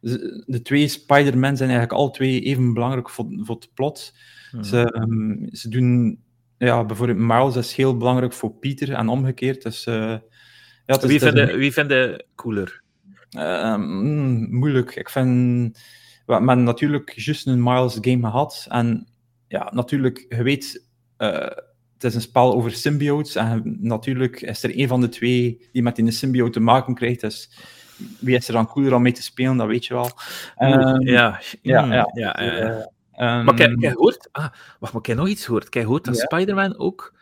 de, de twee Spider-Man zijn eigenlijk al twee even belangrijk voor, voor het plot. Mhm. Ze, ehm, ze doen, ja, bijvoorbeeld Miles is heel belangrijk voor Peter en omgekeerd. Dus, eh, ja, het is- Wie wie vinden cooler? eh, mm, moeilijk. Ik vind... We hebben natuurlijk juist een Miles game gehad. En ja, natuurlijk, je weet... eh, het is een spel over symbiotes. En natuurlijk is er een van de twee die met die symbiote te maken krijgt. Dus wie is er dan cooler om mee te spelen, dat weet je wel. Ehm, ja, ja, mm, ja. ja, ja, ja. Eh, ehm, Maar kijk, kijk hoort... Ah, wacht, maar kijk nog iets hoort. Kijk hoort dat Ja. Spider-Man ook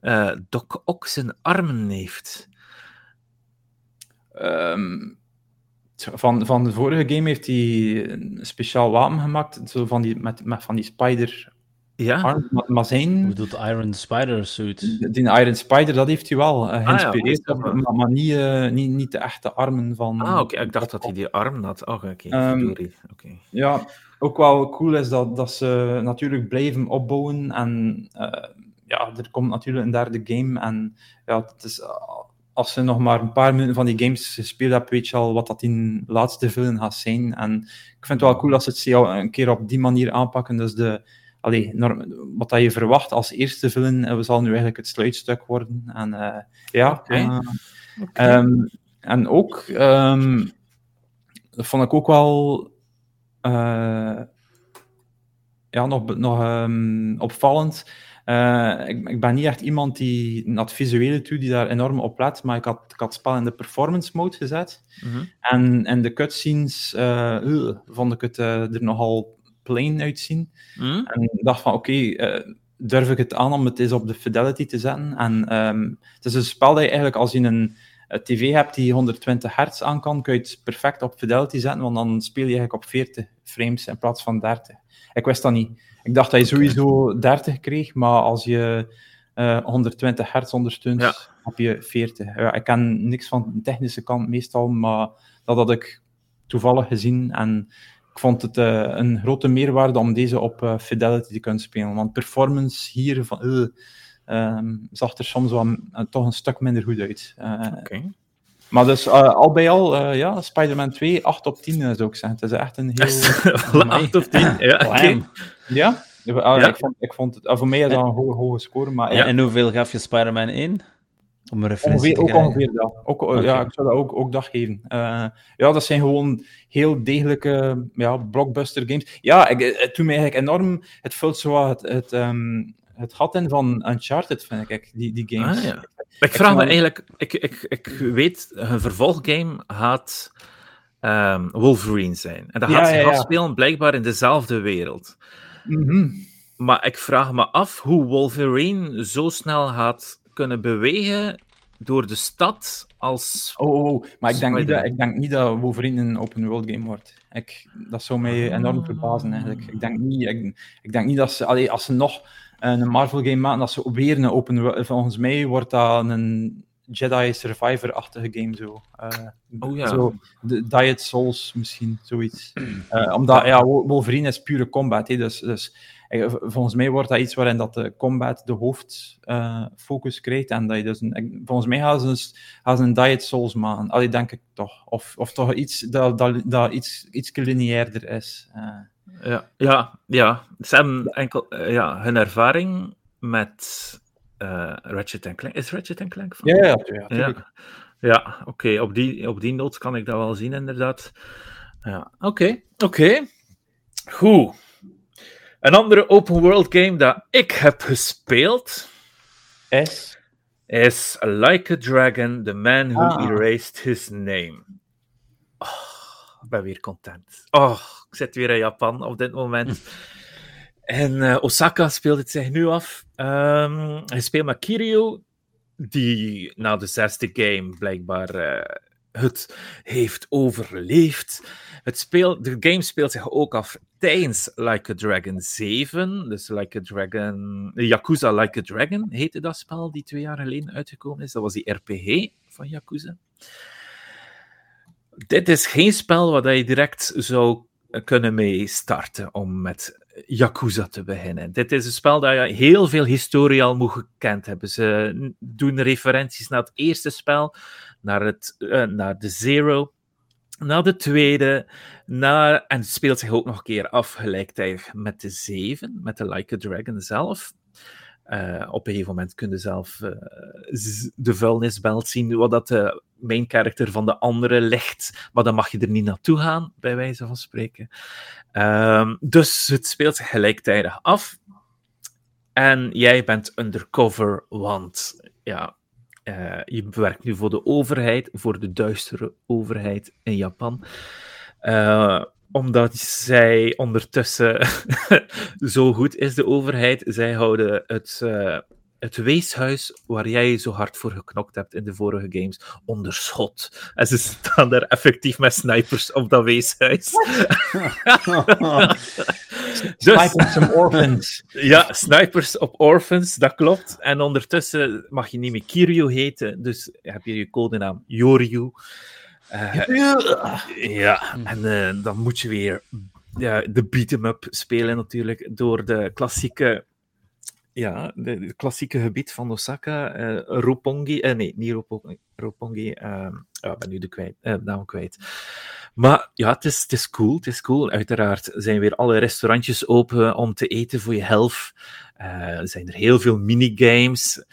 eh Doc Ock zijn armen heeft. Ehm, van, van de vorige game heeft hij een speciaal wapen gemaakt, zo van die, met, met van die spider Ja? arm, maar, maar zijn, Hoe doet Iron Spider suit? die Iron Spider, dat heeft hij wel eh, ja, geïnspireerd, oké, maar, maar, maar niet, eh, niet, niet de echte armen van... Ah, oké. Ik dacht dat hij die arm had. Oh, oké. Ehm, verdorie. Oké. Ja, ook wel cool is dat, dat ze natuurlijk blijven opbouwen. En eh, ja, er komt natuurlijk een derde game. En ja, het is, als je nog maar een paar minuten van die games gespeeld hebt, weet je al wat dat in laatste villain gaat zijn. En ik vind het wel cool dat ze het een keer op die manier aanpakken. Dus de, allee, norm- wat dat je verwacht als eerste villain, eh, zal nu eigenlijk het sluitstuk worden. En eh, ja, oké. Ehm, en ook, ehm, dat vond ik ook wel eh, ja, nog, nog ehm, opvallend. Eh, ik, ik ben niet echt iemand die naar het visuele toe die daar enorm op let, maar ik had, ik had het spel in de performance mode gezet. Mhm. En, en de cutscenes ugh, vond ik het er nogal plain uitzien. Mhm. En ik dacht van, oké, eh, durf ik het aan om het eens op de fidelity te zetten? En ehm, het is een spel dat je eigenlijk als je een, een tv hebt die 120 hertz aan kan, kun je het perfect op fidelity zetten, want dan speel je eigenlijk op 40 frames in plaats van 30. Ik wist dat niet. Ik dacht dat je sowieso 30 kreeg, maar als je eh, 120 hertz ondersteunt, Ja. heb je 40. Ja, ik ken niks van de technische kant meestal, maar dat had ik toevallig gezien en ik vond het eh, een grote meerwaarde om deze op eh, Fidelity te kunnen spelen. Want performance hier van, eh, ehm, zag er soms wel eh, toch een stuk minder goed uit. Eh, Oké. Maar dus eh, al bij al, eh, ja, Spider-Man 2, 8 op 10 eh, zou ik zeggen. Het is echt een heel... Voilà, 8 of 10. Ja. Ja? Ah, Ja. Ik, vond, ik vond het... voor mij is dat een hoge, hoge score, maar En, en hoeveel gaf je Spider-Man 1? Om een referentie Ongeveer, te ook ongeveer dat. Ook, Oké. Ja, ik zou dat ook, ook dat geven. Eh, ja, dat zijn gewoon heel degelijke ja, blockbuster games. Ja, ik, het doet mij eigenlijk enorm... Het vult zo wat het, het, ehm, het gat in van Uncharted, vind ik, die, die games. Ah, ja. Ik vraag me eigenlijk... Ik, ik, ik weet, een vervolggame gaat ehm, Wolverine zijn. En dat Ja, gaat zich ja. afspelen blijkbaar in dezelfde wereld. Mhm. Maar ik vraag me af hoe Wolverine zo snel gaat kunnen bewegen door de stad als... Oh, oh, oh, maar ik denk, niet dat, ik denk niet dat Wolverine een open world game wordt. Ik, dat zou mij enorm verbazen, eigenlijk. Ik denk niet, ik, ik denk niet dat ze... Allee, als ze nog een Marvel game maken, dat ze weer een open. Volgens mij wordt dat een Jedi Survivor-achtige game zo. Eh, Oh ja. Zo, de Diet Souls misschien, zoiets. Eh, omdat, ja, Wo- Wolverine is pure combat, hè, dus... dus eh, Volgens mij wordt dat iets waarin dat de combat de hoofdfocus krijgt. En dat je dus een, volgens mij gaan ze een, gaan ze een Diet Souls maken. Allee, denk ik toch. Of, of toch iets dat, dat, dat iets, iets lineairder is. Eh, Ja, ja, ja. Ze hebben enkel eh, ja, hun ervaring met eh Ratchet Clank. Is Ratchet Clank van? ja, ja. Ja, ja oké. Op, die, op die noot kan ik dat wel zien, inderdaad. Ja, oké. Oké. Goed. Een andere open world game dat ik heb gespeeld Is. is Like a Dragon, The Man Who Ah. Erased His Name. Oh, ik ben weer content. Oh, ik zit weer in Japan op dit moment. En eh, Osaka speelt het zich nu af. Ehm hij speelt met Kiryu, die na de zesde game blijkbaar eh, het heeft overleefd. Het speel, de game speelt zich ook af tijdens Like a Dragon 7. Dus Like a Dragon... Yakuza Like a Dragon heette dat spel, die twee jaar geleden uitgekomen is. Dat was die RPG van Yakuza. Dit is geen spel waar je direct zou kunnen mee starten om met Yakuza te beginnen. Dit is een spel dat je heel veel historie al moet gekend hebben. Ze doen referenties naar het eerste spel, naar, het, eh, naar de Zero, naar de tweede, naar, en het speelt zich ook nog een keer af gelijktijdig met de Zeven, met de Like a Dragon zelf. Eh, op een gegeven moment kun je zelf eh, z- de vuilnisbelt zien, wat dat de main character van de andere ligt, maar dan mag je er niet naartoe gaan, bij wijze van spreken. Ehm, dus het speelt gelijktijdig af. En jij bent undercover, want ja, eh, je werkt nu voor de overheid, voor de duistere overheid in Japan. Omdat zij ondertussen *laughs* zo goed is, de overheid. Zij houden het, eh, het weeshuis waar jij zo hard voor geknokt hebt in de vorige games onder schot. En ze staan daar effectief met snipers op dat weeshuis. *laughs* dus, Sniping some orphans. ja, snipers op orphans, dat klopt. En ondertussen mag je niet meer Kiryu heten, dus heb je je codenaam Yoryu. Eh, ja, en eh, dan moet je weer ja, de beat-em-up spelen natuurlijk, door de klassieke... Ja, de, de klassieke gebied van Osaka, eh Roppongi, eh, nee, niet Roppongi, Roppongi ja, ik ben nu de kwijt, eh, naam kwijt. Maar ja, het is, het is cool, het is cool. Uiteraard zijn weer alle restaurantjes open om te eten voor je helft. Er zijn er heel veel minigames.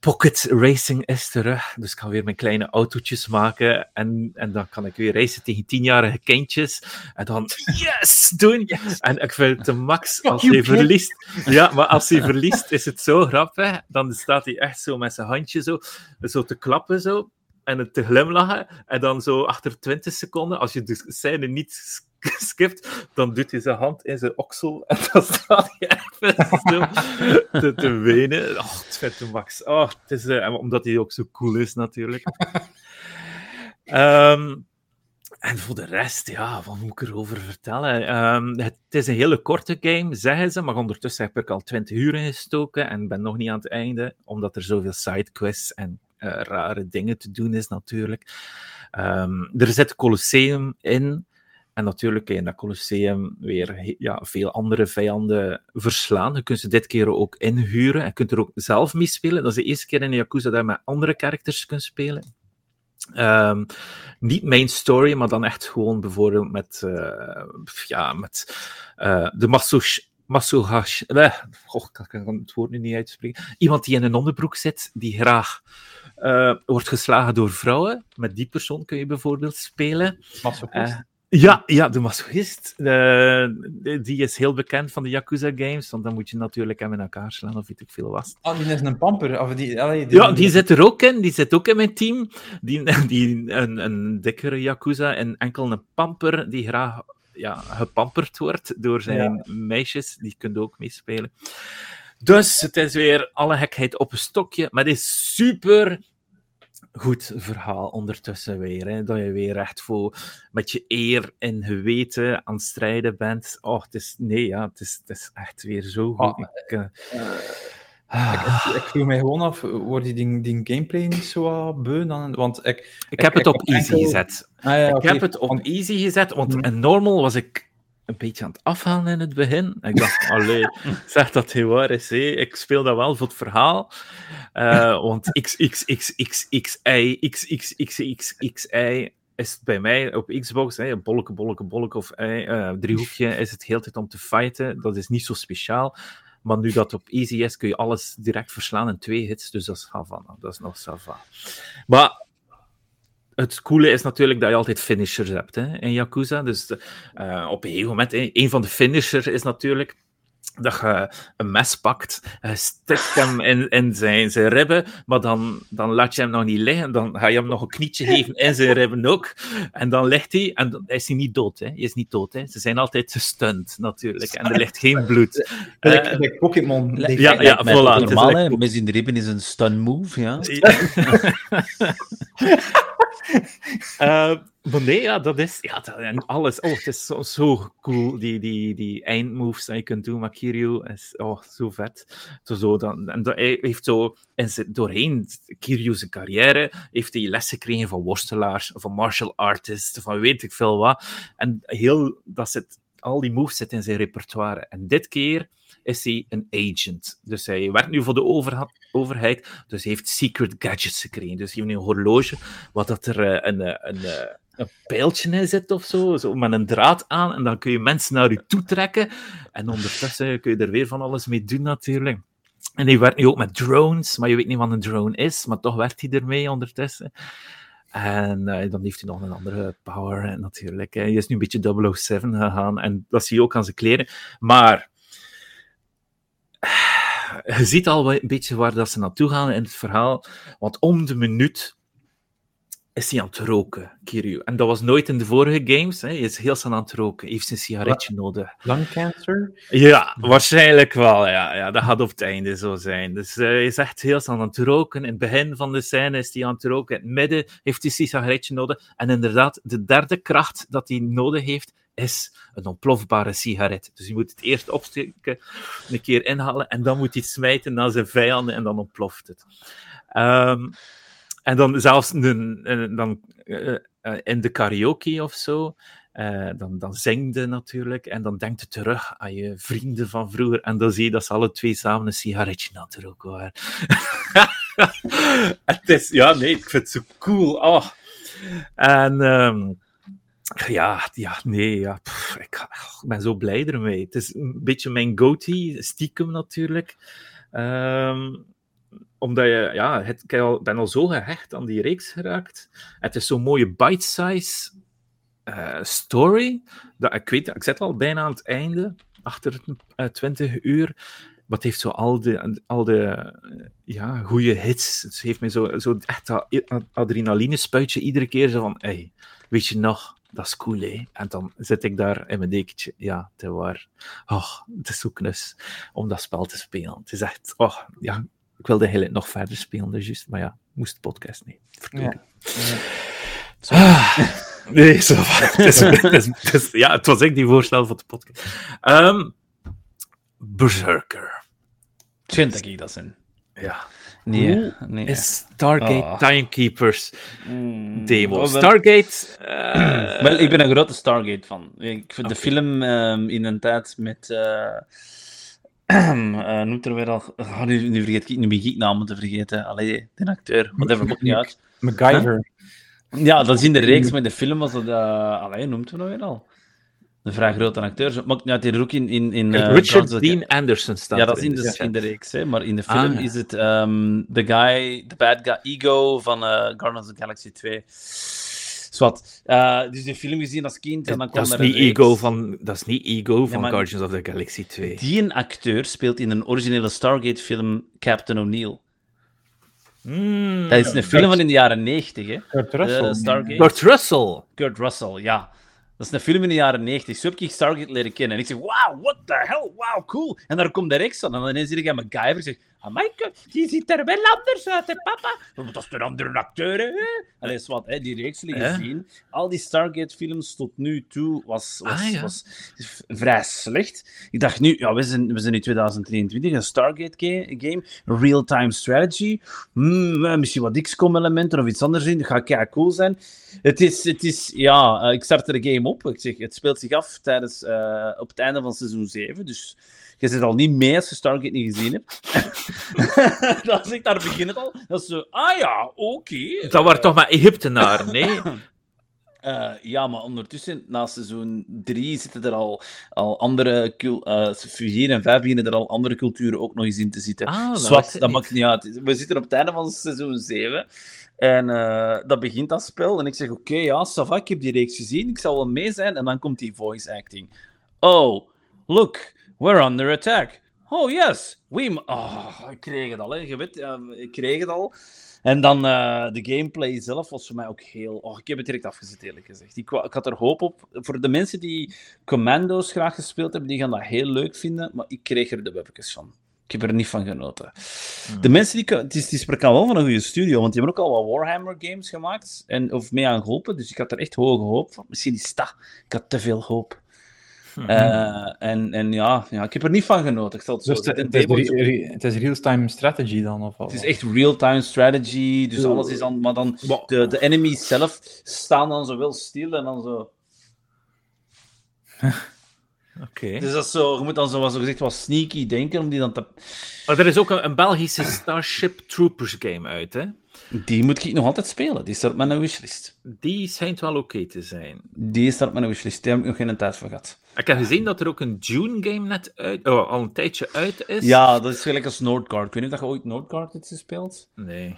Pocket Racing is terug. Dus ik ga weer mijn kleine autootjes maken. En, en dan kan ik weer racen tegen tienjarige kindjes. En dan yes doen. En ik vind het de max als hij verliest. Ja, maar als hij verliest is het zo grappig. Dan staat hij echt zo met zijn handje zo, zo te klappen zo. En het te glimlachen. En dan zo achter 20 seconden, als je de scène niet dan doet hij zijn hand in zijn oksel. En dan staat hij echt zo te, wenen. Oh, het de max. Oh, het is, eh, omdat hij ook zo cool is, natuurlijk. Ehm, en voor de rest, ja, wat moet ik erover vertellen? Ehm, het is een hele korte game, zeggen ze, maar ondertussen heb ik al 20 uur ingestoken en ben nog niet aan het einde, omdat er zoveel sidequests en eh, rare dingen te doen is, natuurlijk. Ehm, er zit Colosseum in. En natuurlijk kun je in dat Colosseum weer ja, veel andere vijanden verslaan. Je kunt ze dit keer ook inhuren. En kunt er ook zelf mee spelen. Dat is de eerste keer in Yakuza dat je met andere characters kunt spelen. Ehm, niet main story, maar dan echt gewoon bijvoorbeeld met, eh, ja, met eh, de Masush. Masuhash. Eh, goh, ik kan het woord nu niet uitspreken. Iemand die in een onderbroek zit, die graag eh, wordt geslagen door vrouwen. Met die persoon kun je bijvoorbeeld spelen. Masochist. Ja, ja, de masochist. eh, die is heel bekend van de Yakuza games, want dan moet je natuurlijk hem in elkaar slaan of weet ik veel wat. Ah, die is een pamper. Of die, allee, Ja, die zit er ook in. Die zit ook in mijn team. Die, die, een, een dikkere Yakuza en enkel een pamper die graag ja, gepamperd wordt door zijn meisjes. Die kunt ook meespelen. Dus het is weer alle gekheid op een stokje, maar het is super goed verhaal ondertussen weer. Hè? Dat je weer echt voor met je eer en geweten aan het strijden bent. Oh, het is, nee, ja, het is, het is echt weer zo goed. Ah, ik, eh, Ik, ik vroeg mij gewoon af, wordt die, die, gameplay niet zo beu? Dan, want ik... ik heb het op easy enkel- gezet. Ah, ja, ik heb het op Want- easy gezet, want Mhm. in normal was ik een beetje aan het afhalen in het begin. Ik dacht, *laughs* allee, zeg dat heel is. Ik speel dat wel voor het verhaal. Eh, want XXXXXI, XXXXXI is bij mij op Xbox, hè, bolleke, bolleke, bolleke of eh, eh, driehoekje, is het heel tijd om te fighten. Dat is niet zo speciaal. Maar nu dat op easy is, kun je alles direct verslaan in twee hits. Dus dat is Havana. Dat is nog Sava. Maar het coole is natuurlijk dat je altijd finishers hebt hè, in Yakuza. Dus eh, op een gegeven moment, hè, een van de finishers is natuurlijk dat je een mes pakt, je stikt hem in, in zijn, zijn ribben, maar dan, dan laat je hem nog niet liggen, dan ga je hem nog een knietje geven in zijn ribben ook, en dan ligt hij, en dan is hij niet dood, hè. hij is niet dood, hè. ze zijn altijd gestunt natuurlijk, en er ligt geen bloed. *laughs* Like, Eh, like Pokémon. Ja, ja, voilà, Normaal, like- in de ribben is een stun move, ja. *laughs* *laughs* *laughs* Eh, maar nee, ja, dat is... Ja, en alles. Oh, het is zo, cool, die, die, die eindmoves dat je kunt doen met Kiryu. Is, oh, zo vet. Zo, zo, dan, en hij heeft zo... En doorheen Kiryu zijn carrière heeft hij les gekregen van worstelaars, van martial artists, van weet ik veel wat. En heel... Dat zit, al die moves zitten in zijn repertoire. En dit keer is hij een agent. Dus hij werkt nu voor de overheid, dus hij heeft secret gadgets gekregen. Dus hij heeft nu een horloge, wat dat er eh, een, eh, een, eh, een pijltje in zit of zo, zo, met een draad aan, en dan kun je mensen naar je toe trekken. En ondertussen kun je er weer van alles mee doen, natuurlijk. En hij werkt nu ook met drones, maar je weet niet wat een drone is, maar toch werkt hij ermee ondertussen. En dan heeft hij nog een andere power, natuurlijk. Hij is nu een beetje 007 gegaan, en dat zie je ook aan zijn kleren. Maar je ziet al een beetje waar dat ze naartoe gaan in het verhaal. Want om de minuut is hij aan het roken, Kiryu. En dat was nooit in de vorige games. Hè. Hij is heel snel aan het roken. Hij heeft een sigaretje nodig. Lung cancer? Ja, waarschijnlijk wel. Ja, ja, dat gaat op het einde zo zijn. Dus eh, hij is echt heel snel aan het roken. In het begin van de scène is hij aan het roken. In het midden heeft hij een sigaretje nodig. En inderdaad, de derde kracht dat hij nodig heeft, is een ontplofbare sigaret. Dus je moet het eerst opsteken, een keer inhalen, en dan moet hij het smijten naar zijn vijanden, en dan ontploft het. Ehm, en dan zelfs een, dan, eh, eh, in de karaoke of zo, eh, dan, dan zingde natuurlijk, en dan denkt je terug aan je vrienden van vroeger, en dan zie je dat ze alle twee samen een sigaretje roken waren. *laughs* het is, ja, nee, ik vind het zo cool. Oh. En ehm, ja, ja, nee, ja, ik, ben zo blij ermee. Het is een beetje mijn goatee, stiekem natuurlijk. Ehm, omdat je, ja, het, ik ben al zo gehecht aan die reeks geraakt. Het is zo'n mooie bite-size eh, story. Dat, ik weet, ik zit al bijna aan het einde, achter eh 20 uur. Het heeft zo al de, al de ja, goede hits. Het heeft me zo, zo echt dat adrenaline spuitje iedere keer. Zo van, hey, weet je nog, dat is cool, hè? En dan zit ik daar in mijn dekentje. Ja, is waar. Oh, het is zo knus om dat spel te spelen. Het is echt, oh, ja, ik wilde eigenlijk nog verder spelen, dus juist, maar ja, moest de podcast niet. Verdorie. Ah, nee, zo. *laughs* Het is, het is- het is- ja, het was ik die voorstel voor de podcast. Ehm, Berserker. Vind dat ik dat zijn. Ja. Nee, nee. Is Stargate Ah. Timekeepers Mm, demo. oh, wel- Stargate. *clears throat* Wel, ik ben een grote Stargate fan. Ik vind de Oké. film ehm, in een tijd met. eh *clears throat* eh, noemt er weer al. Oh, nu, nu vergeet ik, nu begin ik namen te vergeten. Allee, de acteur. Whatever, maakt niet uit. MacGyver. Ja, dat is in de reeks, in de film was dat. eh allee, noemt we nou weer al? Een vrij grote acteur. Maakt niet uit, die er ook in. in, in eh, Richard Dean Anderson staat Ja, dat is in de, ja. in de reeks, hè. maar in de Ah, film ja. is het ehm de guy, de bad guy, Ego van eh Guardians of the Galaxy 2. Zwat. Eh dus de film gezien als kind en dan kwam Dat is er niet reeks. Ego van, dat is niet Ego van maar- Guardians of the Galaxy 2. Die een acteur speelt in een originele Stargate-film Captain O'Neill. Mm. Dat is een film van in de jaren 90, hè? Kurt Russell. Stargate. Kurt Russell. Kurt Russell, ja. Dat is een film in de jaren 90. Zo heb ik Stargate leren kennen. En ik zeg, wow, what the hell, wow, cool. En daar komt de reeks aan. En dan ineens zie ik aan MacGyver. Zeg, die ziet er wel anders uit, hè, papa. "Maar Dat is een andere acteur, hè. Allee, is wat, hè, die reeks jullie Ja. gezien. Al die Stargate-films tot nu toe was, was, Ah, ja. was vrij slecht. Ik dacht nu, ja, we zijn, we zijn in 2023, een Stargate-game, real-time strategy. Hmm, eh, misschien wat XCOM-elementen of iets anders in. Dat gaat kei cool zijn. Het is, het is ja, eh, ik startte de game op. Ik zeg, het speelt zich af tijdens, eh, op het einde van seizoen 7. Dus je zit al niet mee als je Stargate niet gezien hebt. *laughs* dan zeg ik, daar begint het al. Dat is zo, ah ja, oké. Dat waren toch maar Egyptenaren, nee? *laughs* Eh, ja, maar ondertussen, na seizoen 3, zitten er al, al andere... cul- eh 4 en 5 beginnen er al andere culturen ook nog eens in te zitten. Ah, dat Zwart, dat niet. maakt niet uit. We zitten op het einde van seizoen 7. En eh, dat begint dat spel. En ik zeg, oké, ja, Sava, ik heb die reeks gezien. Ik zal wel mee zijn. En dan komt die voice acting. Oh, look, we're under attack. Oh, yes. We... Oh, ik kreeg het al, hè. Je weet, ik kreeg het al. En dan eh, de gameplay zelf was voor mij ook heel... Oh, ik heb het direct afgezet, eerlijk gezegd. Ik, ik had er hoop op. Voor de mensen die Commando's graag gespeeld hebben, die gaan dat heel leuk vinden. Maar ik kreeg er de webjes van. Ik heb er niet van genoten. De mensen die... Het is, die spreken wel van een goede studio, want die hebben ook al wat Warhammer-games gemaakt. En, of mee aan geholpen, dus ik had er echt hoge hoop van. Misschien is dat. Ik had te veel hoop. Eh, en, en ja, ja, ik heb er niet van genoten. Ik zal het zo Dus het, zeggen. het, is, re- real-time strategy dan? Of wat? het is echt real-time strategy, dus alles is dan... Maar dan de, de enemies zelf staan dan zo wel stil en dan zo... *laughs* Oké. Dus dat is zo, je moet dan zo, gezegd wat sneaky denken om die dan te... Maar er is ook een, een Belgische Starship Troopers game uit, hè? Die moet ik nog altijd spelen. Die staat op mijn wishlist. Die schijnt wel oké te zijn. Die staat op mijn wishlist. Daar heb ik nog geen tijd voor gehad. Ik heb gezien dat er ook een Dune-game net uit, oh, al een tijdje uit is. Ja, dat is gelijk als Nordcard. Ik weet niet of je ooit Nordcard hebt gespeeld. Nee.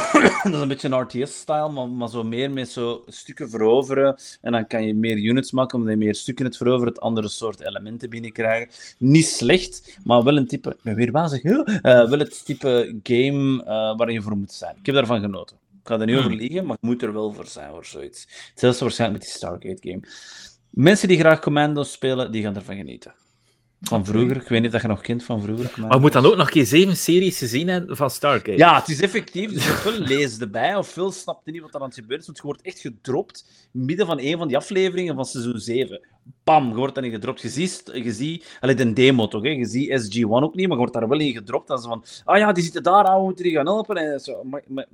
*coughs* Dat is een beetje een RTS-style, maar, maar zo meer met zo stukken veroveren. En dan kan je meer units maken, omdat je meer stukken het veroveren, het andere soort elementen binnenkrijgen. Niet slecht, maar wel een type... Ik ben weer wazig. hè? Eh, wel het type game eh, waar je voor moet zijn. Ik heb daarvan genoten. Ik ga er niet over liegen, maar je moet er wel voor zijn voor zoiets. Hetzelfde waarschijnlijk met die Stargate-game. Mensen die graag Commando's spelen, die gaan ervan genieten. Van vroeger, ik weet niet of je nog kent van vroeger. Maar je moet dan ook nog een keer zeven series gezien hebben van Stargate. Ja, het is effectief. Dus ofwel *laughs* lees erbij, ofwel snapt je niet wat er aan het gebeuren is. Want je wordt echt gedropt midden van een van die afleveringen van seizoen 7. Bam, je wordt daarin gedropt. Je ziet, je ziet de demo toch, hè? je ziet SG-1 ook niet, maar je wordt daar wel in gedropt. Dan zo van, ah ja, die zitten daar, ah, we moeten die gaan helpen. En zo, maar, maar-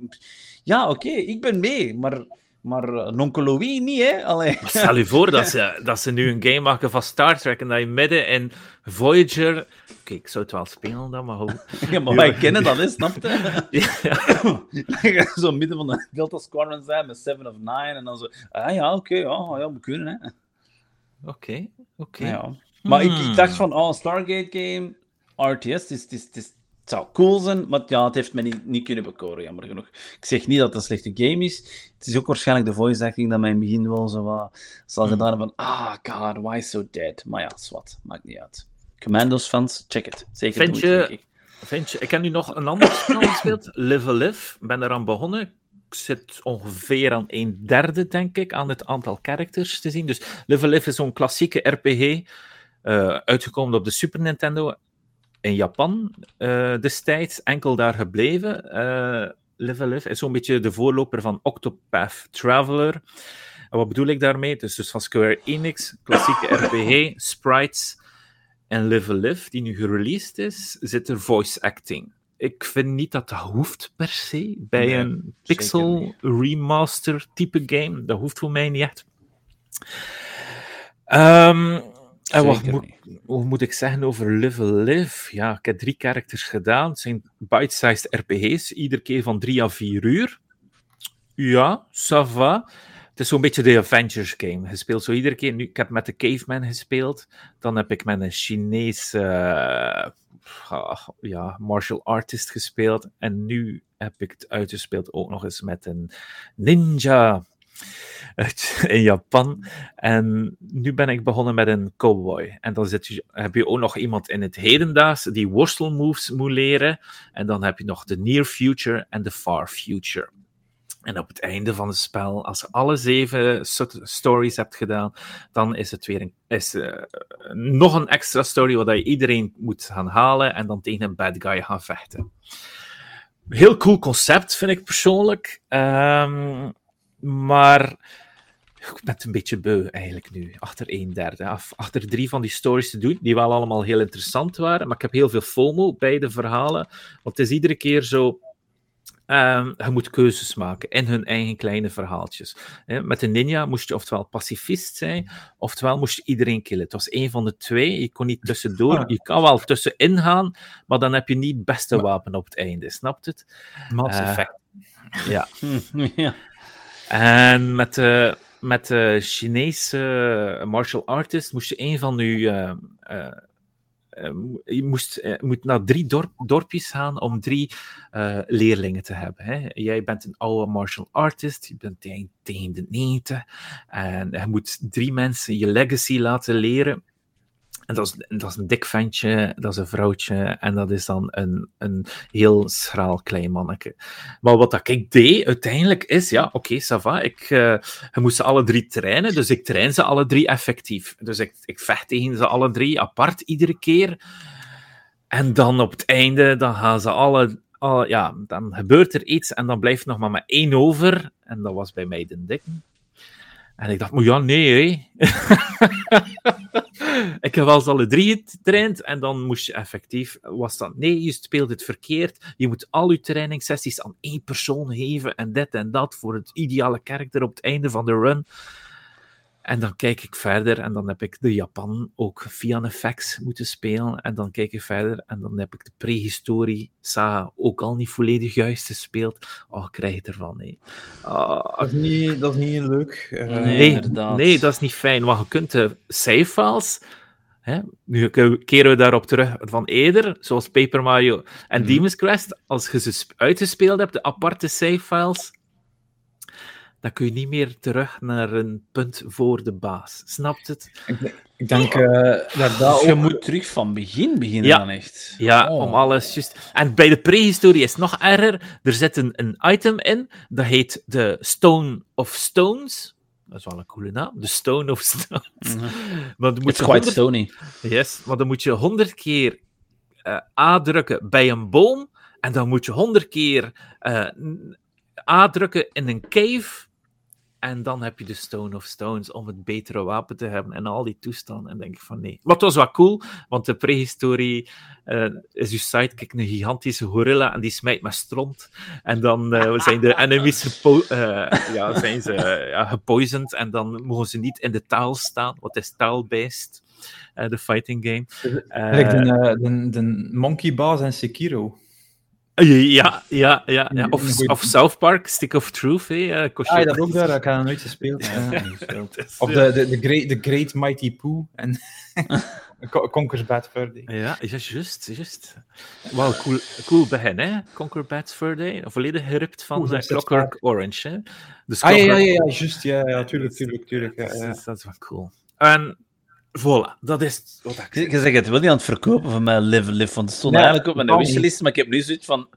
ja, oké, ik ben mee, maar, maar uh, Louis niet, hè? Allee. Stel je voor dat *laughs* ze, dat ze nu een game maken van Star Trek en dat je midden in Voyager... Oké, ik zou het wel spelen dan, maar goed. *laughs* Ja, maar wij kennen dat, hè, snap je? *laughs* Ja. zo midden van de Delta Squadron zijn met Seven of Nine en dan zo, ah ja, oké, ja, ja, we kunnen, hè. Oké, oké. Ja. Maar ik, Hmm. ik dacht van, oh, Stargate game, RTS, het is, het is, het is Het zou cool zijn, maar ja, het heeft me niet, niet kunnen bekoren, jammer genoeg. Ik zeg niet dat het een slechte game is. Het is ook waarschijnlijk de voice acting dat mij in het begin wel zo wat zal Hmm. gedaan hebben van ah, god, why so dead? Maar ja, zwart, maakt niet uit. Commandos fans, check het. Zeker Vind je- denk ik. Vind je, ik heb nu nog een ander spel *coughs* gespeeld, Live a Live. Ik ben eraan begonnen. Ik zit ongeveer aan een derde, denk ik, aan het aantal characters te zien. Dus Live a Live is zo'n klassieke RPG, eh, uitgekomen op de Super Nintendo in Japan eh, destijds, enkel daar gebleven. Eh Live Live is zo'n beetje de voorloper van Octopath Traveler. En wat bedoel ik daarmee? Het is dus van Square Enix, klassieke *laughs* RPG, sprites en Live Live, die nu gereleased is, zit er voice acting. Ik vind niet dat dat hoeft per se bij Nee, een pixel remaster type game. Dat hoeft voor mij niet echt. Ehm, en wat moet, niet. wat moet ik zeggen over Live Live? Ja, ik heb drie characters gedaan. Het zijn bite-sized RPG's, iedere keer van drie à vier uur. Ja, ça va. Het is zo'n beetje de Avengers game. Je speelt zo iedere keer. Nu, ik heb met de Caveman gespeeld. Dan heb ik met een Chinese eh, ah, ja, martial artist gespeeld. En nu heb ik het uitgespeeld ook nog eens met een ninja *laughs* in Japan. En nu ben ik begonnen met een cowboy. En dan zit je, heb je ook nog iemand in het hedendaags die worstelmoves moet leren. En dan heb je nog de near future en de far future. En op het einde van het spel, als je alle zeven sto- stories hebt gedaan, dan is het weer is, eh, nog een extra story waar je iedereen moet gaan halen en dan tegen een bad guy gaan vechten. Heel cool concept, vind ik persoonlijk. Ehm, maar ik ben het een beetje beu eigenlijk nu, achter een derde. Achter drie van die stories te doen, die wel allemaal heel interessant waren, maar ik heb heel veel FOMO bij de verhalen, want het is iedere keer zo... Ehm, je moet keuzes maken in hun eigen kleine verhaaltjes. Met de ninja moest je oftewel pacifist zijn, oftewel moest je iedereen killen. Het was één van de twee. Je kon niet tussendoor. Ah. Je kan wel tussenin gaan, maar dan heb je niet het beste wapen op het einde. Snapt het? Mass Eh, Effect. Ja. *laughs* Ja. En met de, met Chinese martial artist moest je een van je. eh, eh, eh, je moest, moet naar drie dorp, dorpjes gaan om drie leerlingen te hebben. Hè. Jij bent een oude martial artist, je bent tegen de 90 en je moet drie mensen je legacy laten leren. En dat is, dat is een dik ventje, dat is een vrouwtje en dat is dan een, een heel schraal klein manneke. Maar wat dat ik deed uiteindelijk is, ja, oké, ça va, ik, eh, moest ze alle drie trainen, dus ik train ze alle drie effectief. Dus ik, ik vecht tegen ze alle drie apart iedere keer. En dan op het einde, dan gaan ze alle, alle ja, dan gebeurt er iets en dan blijft nog maar maar één over. En dat was bij mij de dikke. En ik dacht, ja, nee, *laughs* ik heb wel eens alle drie getraind en dan moest je effectief, was dat, nee, je speelt het verkeerd. Je moet al je trainingssessies aan één persoon geven en dit en dat voor het ideale karakter op het einde van de run. En dan kijk ik verder en dan heb ik de Japan ook via een fax moeten spelen. En dan kijk ik verder en dan heb ik de prehistorie saga ook al niet volledig juist gespeeld. Oh, ik krijg het ervan, nee. Ah, Dat is niet, dat is niet leuk. Eh, Nee. Nee, inderdaad. nee, dat is niet fijn. Want je kunt de save-files... Hè, nu ke- keren we daarop terug van eerder, zoals Paper Mario en Mhm. Demon's Quest. Als je ze sp- uitgespeeld hebt, de aparte save-files, dan kun je niet meer terug naar een punt voor de baas. Snapt het? Ik denk eh, dat dat Dus je ook... moet terug van begin beginnen Ja. dan echt. Ja, Oh. om alles juist... En bij de prehistorie is het nog erger. Er zit een, een item in, dat heet de Stone of Stones. Dat is wel een coole naam. De Stone of Stones. *laughs* Maar dan moet It's je quite 100 Sony. Yes, maar dan moet je honderd keer eh A drukken bij een boom. En dan moet je honderd keer eh, n- A drukken in een cave. En dan heb je de Stone of Stones om het betere wapen te hebben. En al die toestanden. En denk ik van nee. Maar het was wel cool, want de prehistorie eh, is je sidekick een gigantische gorilla. En die smijt met stront. En dan eh, zijn de enemies gepo eh, ja, zijn ze, ja, gepoisoned. En dan mogen ze niet in de taal staan, wat is taal-based. eh, de fighting game. Like de, de, de Monkey Bass en Sekiro. Ja, ja, ja. ja. Of, of South Park, Stick of Truth. Kost je Ah, ja, dat ook daar. Ik heb dat nooit gespeeld. Ja, *laughs* Of de, de, de, great, the great Mighty Pooh en *laughs* Con- Conker's Bad Fur Day. Ja, juist, juist. Wel cool, cool begin, hè? Conquer Bad Fur Day. Volledig gerupt van Oeh, eh, Clockwork Orange, hè? Dus Ah, ja, ja, ja, juist. Ja, ja, tuurlijk, tuurlijk, tuurlijk. Ja, ja. Dat, is, dat is wel cool. En voilà, dat is wat ik Je je zegt het wel niet aan het verkopen van mij, Live Live, want het stond Nee, eigenlijk op mijn wishlist, maar ik heb nu zoiets van...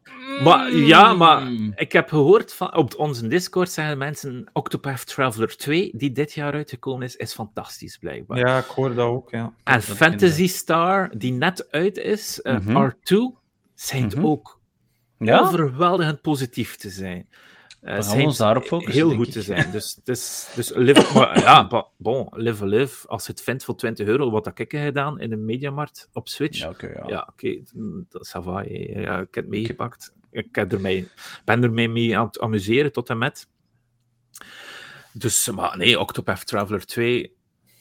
Maar, ja, maar Mm. ik heb gehoord van, op onze Discord zeggen mensen Octopath Traveler 2, die dit jaar uitgekomen is, is fantastisch blijkbaar. ja, ik hoor dat ook, ja. en dat Fantasy Star, die net uit is, eh, Mhm. R2, schijnt Mhm. ook Ja, overweldigend positief te zijn. Eh, gaan we schijnt ons daarop focussen, Heel goed ik. te zijn. *laughs* Dus, dus, dus live, maar, ja, bon, live live. Als je het vindt voor 20 euro, wat heb ik gedaan in de Mediamarkt op Switch? ja oké, ja. Ja, oké, mm, dat is va. Ja, ik heb het meegepakt. Ik heb ermee, ben ermee mee aan het amuseren tot en met. Dus, maar nee, Octopath Traveler 2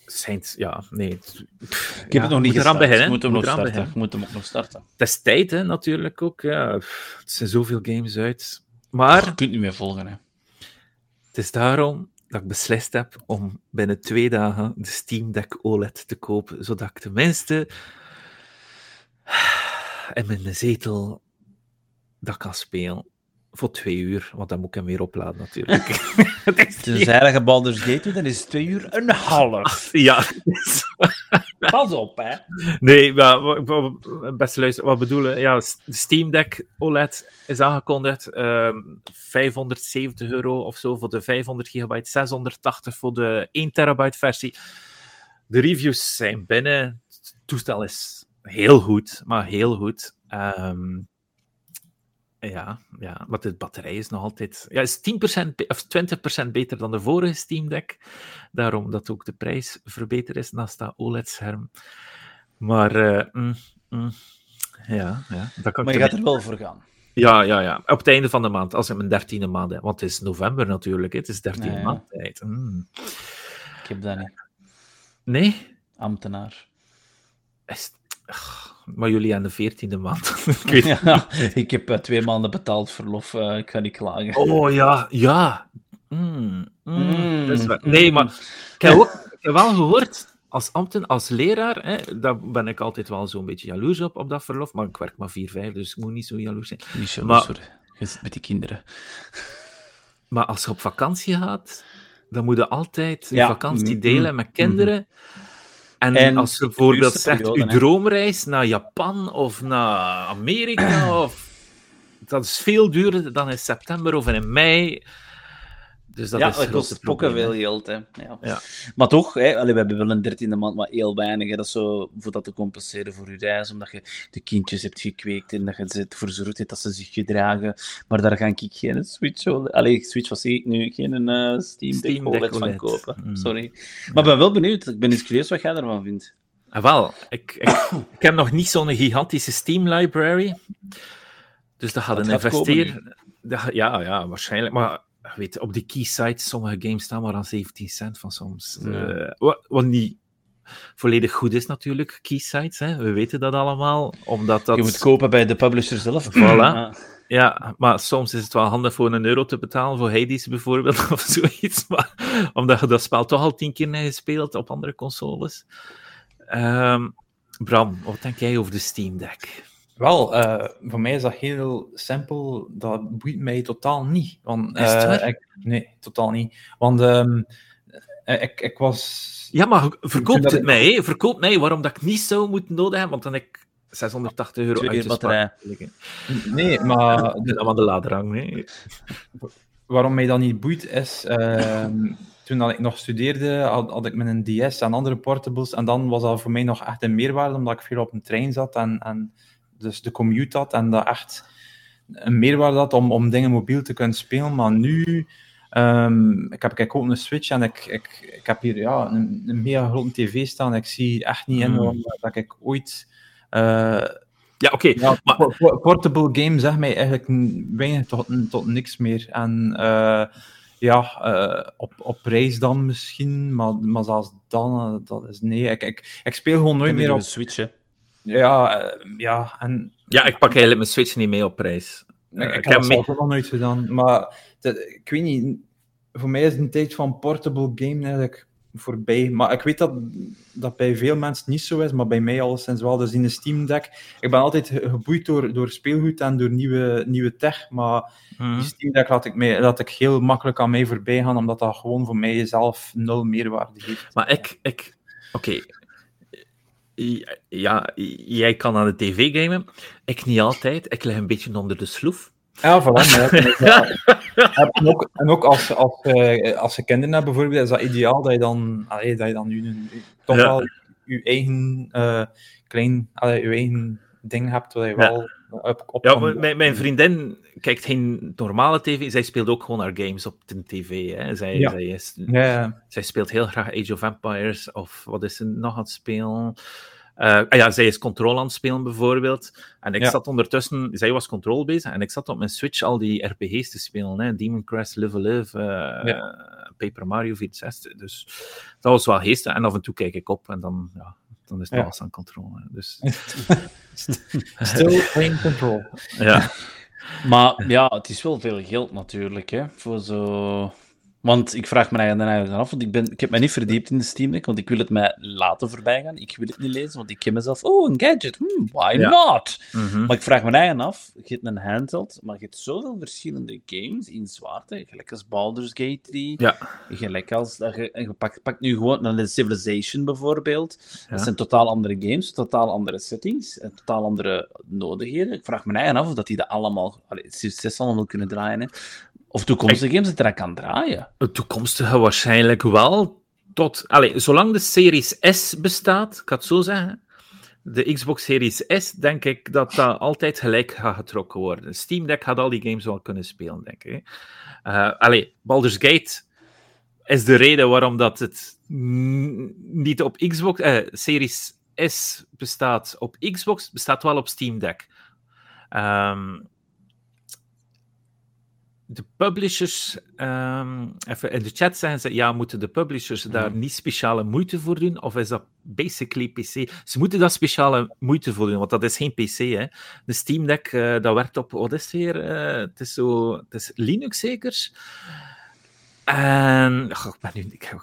zijn, ja, nee. het- pff, Ik heb ja, het nog niet gestart. beginnen. Ik moet hem moet nog starten. Ik moet hem ook nog starten. Het is tijd, hè, natuurlijk ook. Ja. Pff, Het zijn zoveel games uit. Maar Je kunt niet meer volgen, hè. het is daarom dat ik beslist heb om binnen twee dagen de Steam Deck OLED te kopen, zodat ik tenminste in mijn zetel dat kan spelen. Voor twee uur, want dan moet ik hem weer opladen natuurlijk. *laughs* Het is Dus eigenlijk een Baldur's Gate doet, dan is het twee uur en een half. ja, *laughs* Pas op, hè. nee, maar beste luister, wat bedoelen? Ja, de Steam Deck OLED is aangekondigd. ehm 570 euro of zo voor de 500 gigabyte, 680 voor de 1 terabyte versie. De reviews zijn binnen. Het toestel is heel goed, maar heel goed. Ehm, ja, ja, maar de batterij is nog altijd... Ja, is 10% be- of 20% beter dan de vorige Steam Deck. Daarom dat ook de prijs verbeterd is naast dat OLED-scherm. Maar, mm, mm, ja, ja, dat kan Maar je gaat er wel voor gaan. ja, ja, ja. Op het einde van de maand, als ik mijn dertiende maand heb. Want het is november natuurlijk, het is dertiende ja. maand tijd. Mm. Ik heb dat niet. Nee? Ambtenaar. Is... Maar jullie aan de veertiende maand. *laughs* ik weet... Ja, ik heb eh, twee maanden betaald verlof. eh, ik ga niet klagen. Oh ja, ja. Mm, mm, Mm, dat is waar. Nee, maar ik heb, ook, ik heb wel gehoord, als ambten, als leraar, hè, daar ben ik altijd wel zo'n beetje jaloers op, op dat verlof. Maar ik werk maar 4, 5, dus ik moet niet zo jaloers zijn. Niet zo, Maar- sorry. Je zit met die kinderen. Maar als je op vakantie gaat, dan moet je altijd je Ja. vakantie Mm, delen met kinderen. En, En als je bijvoorbeeld zegt, je droomreis naar Japan of naar Amerika, *clears throat* of, dat is veel duurder dan in september of in mei. Dus dat ja, is dat het kost hè. geld. Hè. Ja. Ja. Maar toch, hè, allee, we hebben wel een dertiende maand, maar heel weinig. Hè. Dat is zo voor dat te compenseren voor je reis, omdat je de kindjes hebt gekweekt en dat je ze ervoor zorgt dat ze zich gedragen. Maar daar ga ik geen Switch, OLED- allee, Switch was ik nu, geen eh, Steam Deck Steam OLED van OLED. kopen. Mm. Sorry. Maar ik ben wel benieuwd. Ik ben eens curieus wat jij ervan vindt. Ah, wel, ik, ik, *coughs* ik heb nog niet zo'n gigantische Steam library. Dus dat gaat Dat een investeer. Ja, ja, waarschijnlijk. Maar weet, op die key sites, sommige games staan maar aan 17 cent van soms. Ja. Eh, wat, wat niet volledig goed is natuurlijk, key sites. Hè. We weten dat allemaal. Omdat dat... Je moet kopen bij de publisher zelf. Voilà. Ja. Ja, maar soms is het wel handig voor een euro te betalen voor Hades bijvoorbeeld, *laughs* of zoiets. Maar, omdat je dat spel toch al tien keer hebt gespeeld op andere consoles. Ehm, Bram, wat denk jij over de Steam Deck? Wel, eh, voor mij is dat heel simpel. Dat boeit mij totaal niet. Want, Is het eh, waar? ik, nee, totaal niet. Want ehm, eh, ik, ik was... Ja, maar verkoopt het ik- mij, hè? verkoopt mij waarom dat ik niet zou moeten nodig hebben, want dan heb ik 680 euro Twee uit te sparen. Nee, maar *laughs* Dat de laderang. Hè? waarom mij dat niet boeit is... ehm, toen dat ik nog studeerde, had, had ik met een DS en andere portables. En dan was dat voor mij nog echt een meerwaarde, omdat ik veel op een trein zat en, en dus de commute had. En dat echt een meerwaarde had om, om dingen mobiel te kunnen spelen. Maar nu... ehm, ik heb kijk, ook een Switch en ik, ik, ik heb hier ja, een, een mega grote tv staan. Ik zie echt niet in Mm. waarom dat ik ooit... eh, Ja, oké. ja, maar- portable game zegt mij eigenlijk weinig tot, tot niks meer. En eh, ja, eh, op, op reis dan misschien, maar, maar zelfs dan, dat is nee. Ik, ik, ik speel gewoon nooit meer op. Switch, hè. Ja, eh, ja, en Ja, ik pak eigenlijk mijn Switch niet mee op prijs. Ik, Eh, ik heb mee- ook nog nooit gedaan. Maar dat- ik weet niet, voor mij is een tijd van portable game eigenlijk voorbij. Maar ik weet dat dat bij veel mensen niet zo is, maar bij mij alleszins wel. Dus in de Steam Deck, ik ben altijd ge- geboeid door, door speelgoed en door nieuwe, nieuwe tech, maar Mhm. die Steam Deck laat ik, mij, laat ik heel makkelijk aan mij voorbij gaan, omdat dat gewoon voor mij zelf nul meerwaarde geeft. Maar ik, ik oké. Ja, jij kan aan de tv gamen. Ik niet altijd. Ik lig een beetje onder de sloef. Ja, voilà. Ja, en ook, en ook als, als, eh, als je kinderen hebt, bijvoorbeeld, is dat ideaal dat je dan, allee, dat je dan je- toch wel je eigen eh, klein, allee, je eigen ding hebt waar je wel op, op Ja, mijn, mijn vriendin kijkt geen normale tv. Zij speelt ook gewoon haar games op de tv. Hè. Zij, zij, is, speelt heel graag Age of Empires. Of wat is ze nog aan het spelen? Eh, ah ja, zij is Control aan het spelen bijvoorbeeld. En ik Ja. zat ondertussen, zij was Control bezig. En ik zat op mijn Switch al die RPG's te spelen. Hè. Demon Crest, Live Live, eh, Paper Mario 64. Dus dat was wel geestig. En af en toe kijk ik op en dan, ja, dan is het alles aan controle. Dus *laughs* Still playing control. ja. *laughs* Maar ja, het is wel veel geld natuurlijk, hè, voor zo... Want ik vraag me eigenlijk eigenlijk af, want ik, ben, ik heb me niet verdiept in de Steam Deck, want ik wil het mij laten voorbij gaan. Ik wil het niet lezen, want ik ken mezelf, oh, een gadget, hmm, why Ja. not? Mhm. Maar ik vraag me eigen af, je hebt een handheld, maar je hebt zoveel verschillende games in zwaarte, gelijk als Baldur's Gate 3, Ja. gelijk als, je, je pakt, pakt nu gewoon een Civilization bijvoorbeeld, Ja. dat zijn totaal andere games, totaal andere settings, en totaal andere nodigheden. Ik vraag me eigen af of dat die dat allemaal, allee, succes allemaal kunnen draaien, hè. Of toekomstige games het eraan kan draaien. Het toekomstige waarschijnlijk wel. Tot, allez, zolang de Series S bestaat, ik het zo zeggen. De Xbox Series S, denk ik dat dat altijd gelijk gaat getrokken worden. Steam Deck gaat al die games wel kunnen spelen, denk ik. Eh allee, Baldur's Gate is de reden waarom dat het niet op Xbox eh, Series S bestaat. Op Xbox bestaat wel op Steam Deck. Ehm, de publishers, ehm, even in de chat zeggen ze, ja, moeten de publishers daar niet speciale moeite voor doen? Of is dat basically PC? Ze moeten daar speciale moeite voor doen, want dat is geen PC, hè. De Steam Deck, eh, dat werkt op, wat is het weer? Eh, het is zo, het is Linux zeker? En, ach, ik ben nu... Ik,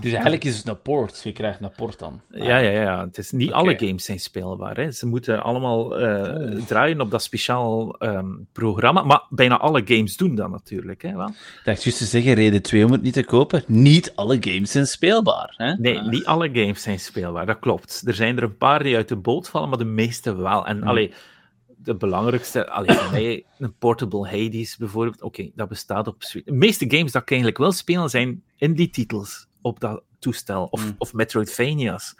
Dus eigenlijk is het een port, je krijgt een port dan. ja, ja, ja. Het is niet alle games zijn speelbaar. Hè. Ze moeten allemaal eh, Oh. draaien op dat speciaal ehm, programma. Maar bijna alle games doen dat natuurlijk. Hè, wel. Ik dacht juist te zeggen, reden 2 om het niet te kopen. Niet alle games zijn speelbaar. Hè? Nee, Ah. niet alle games zijn speelbaar. Dat klopt. Er zijn er een paar die uit de boot vallen, maar de meeste wel. En Hmm. allee, de belangrijkste, allee, voor mij, een Portable Hades bijvoorbeeld. Oké, dat bestaat op Switch. De meeste games dat ik eigenlijk wil spelen zijn indie-titels op dat toestel. Of, Hmm. of Metroidvania's.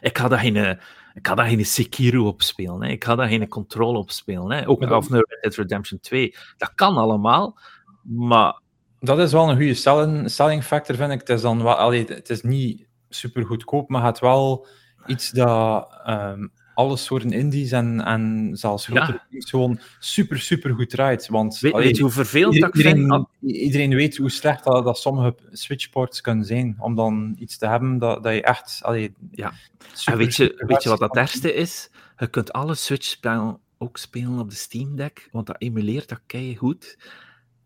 Ik ga daar geen, eh, ik ga daar geen Sekiro op spelen. Hè. Ik ga daar geen Control op spelen. Hè. Ook of een Red Dead Redemption 2. Dat kan allemaal, maar Dat is wel een goede selling, selling factor, vind ik. Het is, dan wel, allee, het is niet super goedkoop, maar het wel iets dat ehm, alle soorten indies en, en zelfs Ja. grotere games gewoon super, super goed draait. Want weet, allee, weet je hoe vervelend dat ik vind? iedereen, iedereen weet hoe slecht dat, dat sommige switchports kunnen zijn. Om dan iets te hebben dat, dat je echt... Allee, Ja. super, en weet je, weet je wat dat ergste is? Je kunt alle Switch-spellen ook spelen op de Steam Deck, want dat emuleert dat kei goed.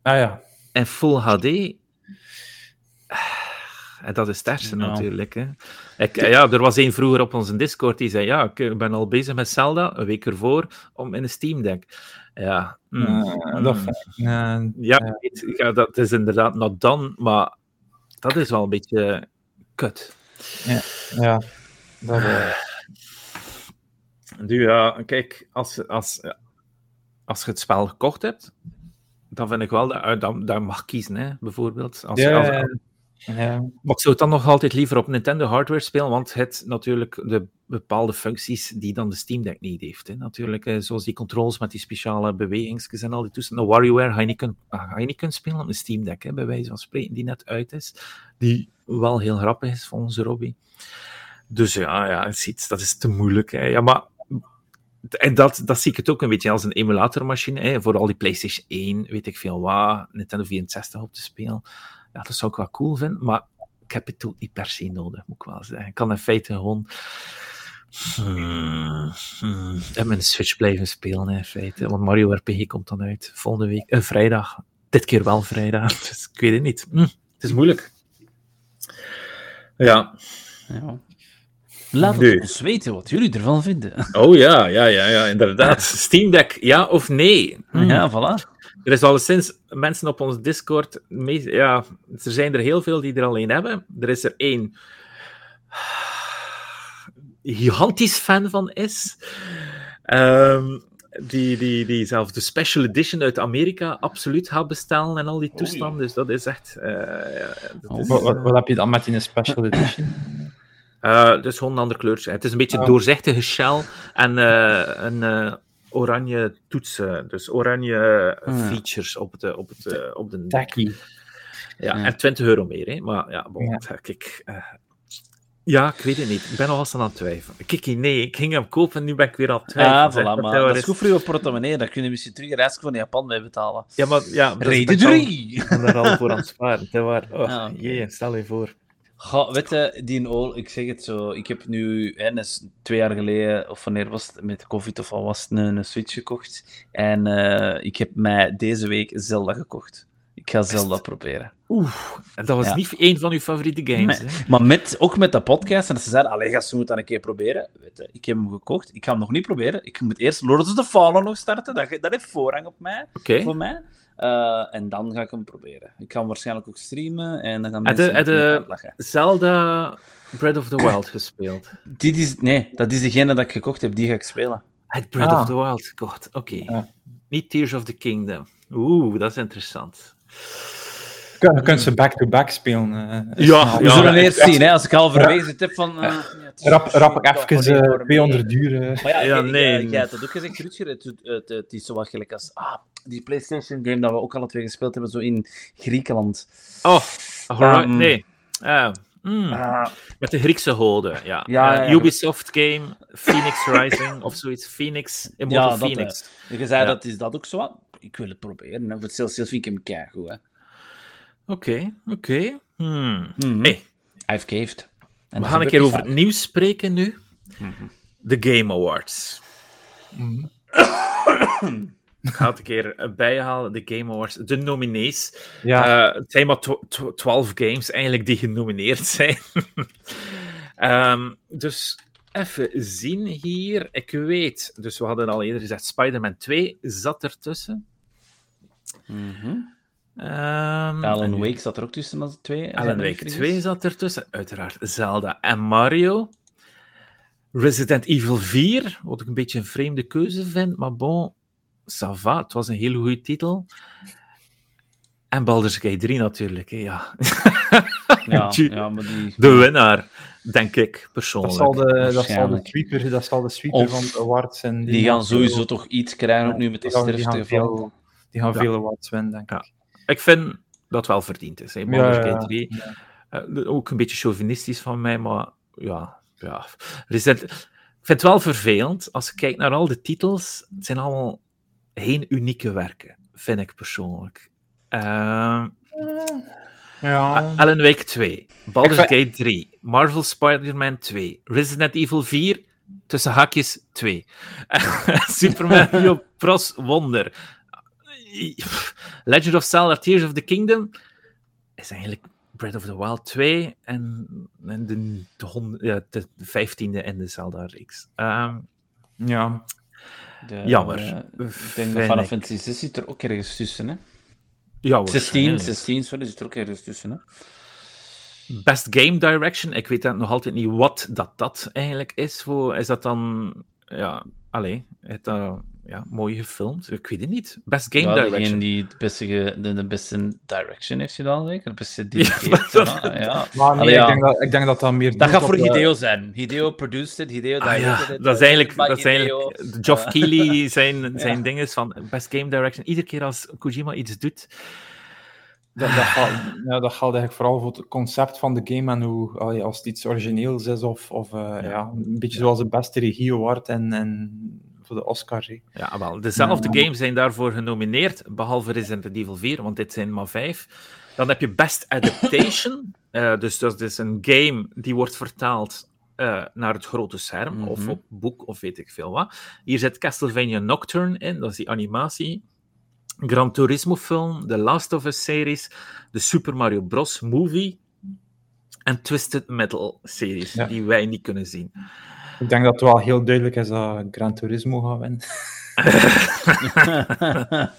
Ah ja. En Full HD. *laughs* En dat is Ja. natuurlijk. Hè. Ik, ja, er was één vroeger op onze Discord die zei: Ja, ik ben al bezig met Zelda, een week ervoor, om in een Steam Deck. Ja, mm, Eh, dat, mm. eh, ja, weet, ja, dat is inderdaad not done, maar dat is wel een beetje kut. ja. Dat, eh, Nu ja, kijk, als, als, als je het spel gekocht hebt, dan vind ik wel dat dan, dan mag kiezen, hè, bijvoorbeeld. Als, ja, als, ja, maar ik zou het dan nog altijd liever op Nintendo hardware spelen, want het natuurlijk de bepaalde functies die dan de Steam Deck niet heeft. Hè. Natuurlijk, eh, zoals die controls met die speciale bewegingsjes en al die toestanden. WarioWare ga je niet kunnen, ah, ga je niet spelen op de Steam Deck, hè, bij wijze van spreken, die net uit is. Die wel heel grappig is onze Robbie. Dus ja, ja het is iets, dat is te moeilijk. Hè. Ja, maar en dat, dat zie ik het ook een beetje als een emulatormachine. Hè, voor al die PlayStation 1, weet ik veel wat, Nintendo 64 op te spelen. Ja, dat zou ik wel cool vinden, maar ik heb het niet per se nodig, moet ik wel zeggen. Ik kan in feite gewoon. Hmm, hmm. En mijn Switch blijven spelen, in feite. Want Mario RPG komt dan uit volgende week, eh, vrijdag. Dit keer wel vrijdag, *laughs* dus ik weet het niet. Hm, het is moeilijk. Ja. Ja. Laat Nee. ons weten wat jullie ervan vinden. Oh ja, ja, ja, ja, inderdaad. Steam Deck, ja of nee? Hm. Ja, voilà. Er is alleszins mensen op ons Discord. Ja, er zijn er heel veel die er al een hebben. Er is er één gigantisch fan van is. Ehm, die, die, die zelf de special edition uit Amerika absoluut gaat bestellen en al die toestanden. Dus dat is echt. eh, ja, dat is, Wat, wat, eh, wat heb je dan met een special edition? eh, het is gewoon een ander kleurtje. Het is een beetje Ah. doorzichtige shell en een oranje toetsen. Dus oranje Ah, ja. features op, de, op, het, eh, op de Tacky. Ja, Ja. en 20 euro meer, hè. Maar ja, bon, Ja. kijk... eh, ja, ik weet het niet. Ik ben nog aan het twijfelen. Kijk, nee, ik ging hem kopen en nu ben ik weer aan het twijfelen. Ah, voilà, maar dat is goed voor je portemonnee. Dan kun je misschien terug een van Japan mee betalen. Ja, maar ja... Reden ik ben al- 3! Ik ben daar al voor aan het sparen. Waar. Oh, Ah, jee, stel je voor. Ga, weet je, die Ol, ik zeg het zo, ik heb nu, hè, twee jaar geleden, of wanneer was het, met COVID of al was het, een, een Switch gekocht. En eh, ik heb mij deze week Zelda gekocht. Ik ga Zelda proberen. Oeh, en dat was Ja. niet één van uw favoriete games, hè? Maar met, ook met de podcast, en dat ze zeiden, allee, gast, je moet dat een keer proberen. Weet je, ik heb hem gekocht, ik ga hem nog niet proberen. Ik moet eerst Lords of the Fallen nog starten, dat, dat heeft voorrang op mij, Oké. voor mij. Eh, en dan ga ik hem proberen. Ik ga hem waarschijnlijk ook streamen, en dan gaan de- mensen en de-. Zelda Breath of the *coughs* Wild gespeeld. Dit is, nee, dat is degene dat ik gekocht heb, die ga ik spelen. Het Breath Ah. of the Wild, god, oké. Ja. Niet Tears of the Kingdom. Oeh, dat is interessant. Je kunt- je kunt ze back-to-back spelen. eh. Ja, We ja, zullen eerst zien, hè, als ik halverwege zit heb van... eh, ja, Rap, rap ik even wanneer eh, worden 200 duur. Maar ja, nee. jij, hebt dat ook gezegd, Rutger. Het, het, het, het is zo wat gelijk als... Ah, die PlayStation-game dat we ook alle twee gespeeld hebben, zo in Griekenland. Oh, Um, nee. Ah, mm, Ah, met de Griekse goden, ja. Ja, Eh, ja, ja. Ubisoft game, Phoenix Rising of zoiets. Phoenix, Immortal Ja, dat, Phoenix. je zei Ja. dat is dat ook zo. wat? Ik wil het proberen. hè. Voor hetzelfde vind ik hem keigoed, hè. Oké, oké. Hmm. Hey, I've caved. En we gaan een keer over het nieuws spreken nu. Mhm. De Game Awards. Mhm. *coughs* *coughs* Ik ga het een keer bijhalen, de Game Awards. De nominees. Ja, Eh, het zijn maar tw- tw- 12 games eigenlijk die genomineerd *laughs* zijn. Ehm, dus even zien hier. Ik weet, dus we hadden al eerder gezegd, Spider-Man 2 zat ertussen. Mhm. Ehm, Alan Wake zat er ook tussen als twee. Alan Wake 2 zat ertussen. Uiteraard Zelda en Mario. Resident Evil 4, wat ik een beetje een vreemde keuze vind, maar bon, ça va, het was een hele goede titel. En Baldur's Gate 3 natuurlijk, hè, ja. *laughs* Ja, ja, maar die... De winnaar, denk ik, dat persoonlijk. zal de, dat zal de sweeper, dat zal de sweeper Of van de awards zijn. Die gaan sowieso toch iets krijgen, ook nu met de sterfte van... die gaan Ja. veel awards winnen, denk Ja. ik. Ik vind dat het wel verdiend is. Hè. Baldur's Gate 3. ja. Eh, ook een beetje chauvinistisch van mij, maar ja. ja. Resident... Ik vind het wel vervelend, als je kijkt naar al de titels, het zijn allemaal geen unieke werken, vind ik persoonlijk. Ehm, Ja, Alan Wake 2, Baldur's Ik Gate 3, Marvel Spider-Man 2, Resident Evil 4, tussen haakjes 2, *laughs* Super Mario Bros. Wonder, Legend of Zelda Tears of the Kingdom is eigenlijk Breath of the Wild 2 en, en de, de, hond- ja, de vijftiende in de Zelda-reeks. Ehm, ja. De, Jammer. eh, ik denk dat Final ik. Fantasy 6 zit er ook ergens tussen, hè? ja, 16, waarschijnlijk. 16, sorry, zit er ook ergens tussen, hè? Best Game Direction. Ik weet dat nog altijd niet wat dat, dat eigenlijk is. Voor, is dat dan... Ja, allee, het, dat, ja, mooi gefilmd. Ik weet het niet. Best Game ja, Direction. degene die het beste, ge- de, de beste direction heeft gedaan, zeker? De beste *laughs* Ja, dat- ja, ja. Maar nee, Allee, ja. ik, denk dat, ik denk dat dat meer... Dat gaat voor Hideo zijn. Hideo produced it, Hideo Ah, directed ja, it. dat is eh, eigenlijk, dat is Hideo. eigenlijk de Geoff Keighley zijn, *laughs* zijn Ja. ding is van Best Game Direction. Iedere keer als Kojima iets doet, Dat, dat, gaat, ja, dat gaat eigenlijk vooral voor het concept van de game en hoe, als het iets origineels is of, of eh, ja. een beetje zoals de beste regie award en, en voor de Oscars. Ja, wel. Dezelfde games zijn daarvoor genomineerd, behalve Resident Evil 4, want dit zijn maar vijf. Dan heb je Best Adaptation. *coughs* Eh, dus dat is een game die wordt vertaald eh, naar het grote scherm, of Mhm. op boek, of weet ik veel wat. Hier zit Castlevania Nocturne in, dat is die animatie. Gran Turismo film, The Last of Us series, de Super Mario Bros. movie en Twisted Metal series, Ja. die wij niet kunnen zien. Ik denk dat het wel heel duidelijk is dat Gran Turismo gaat winnen. *laughs*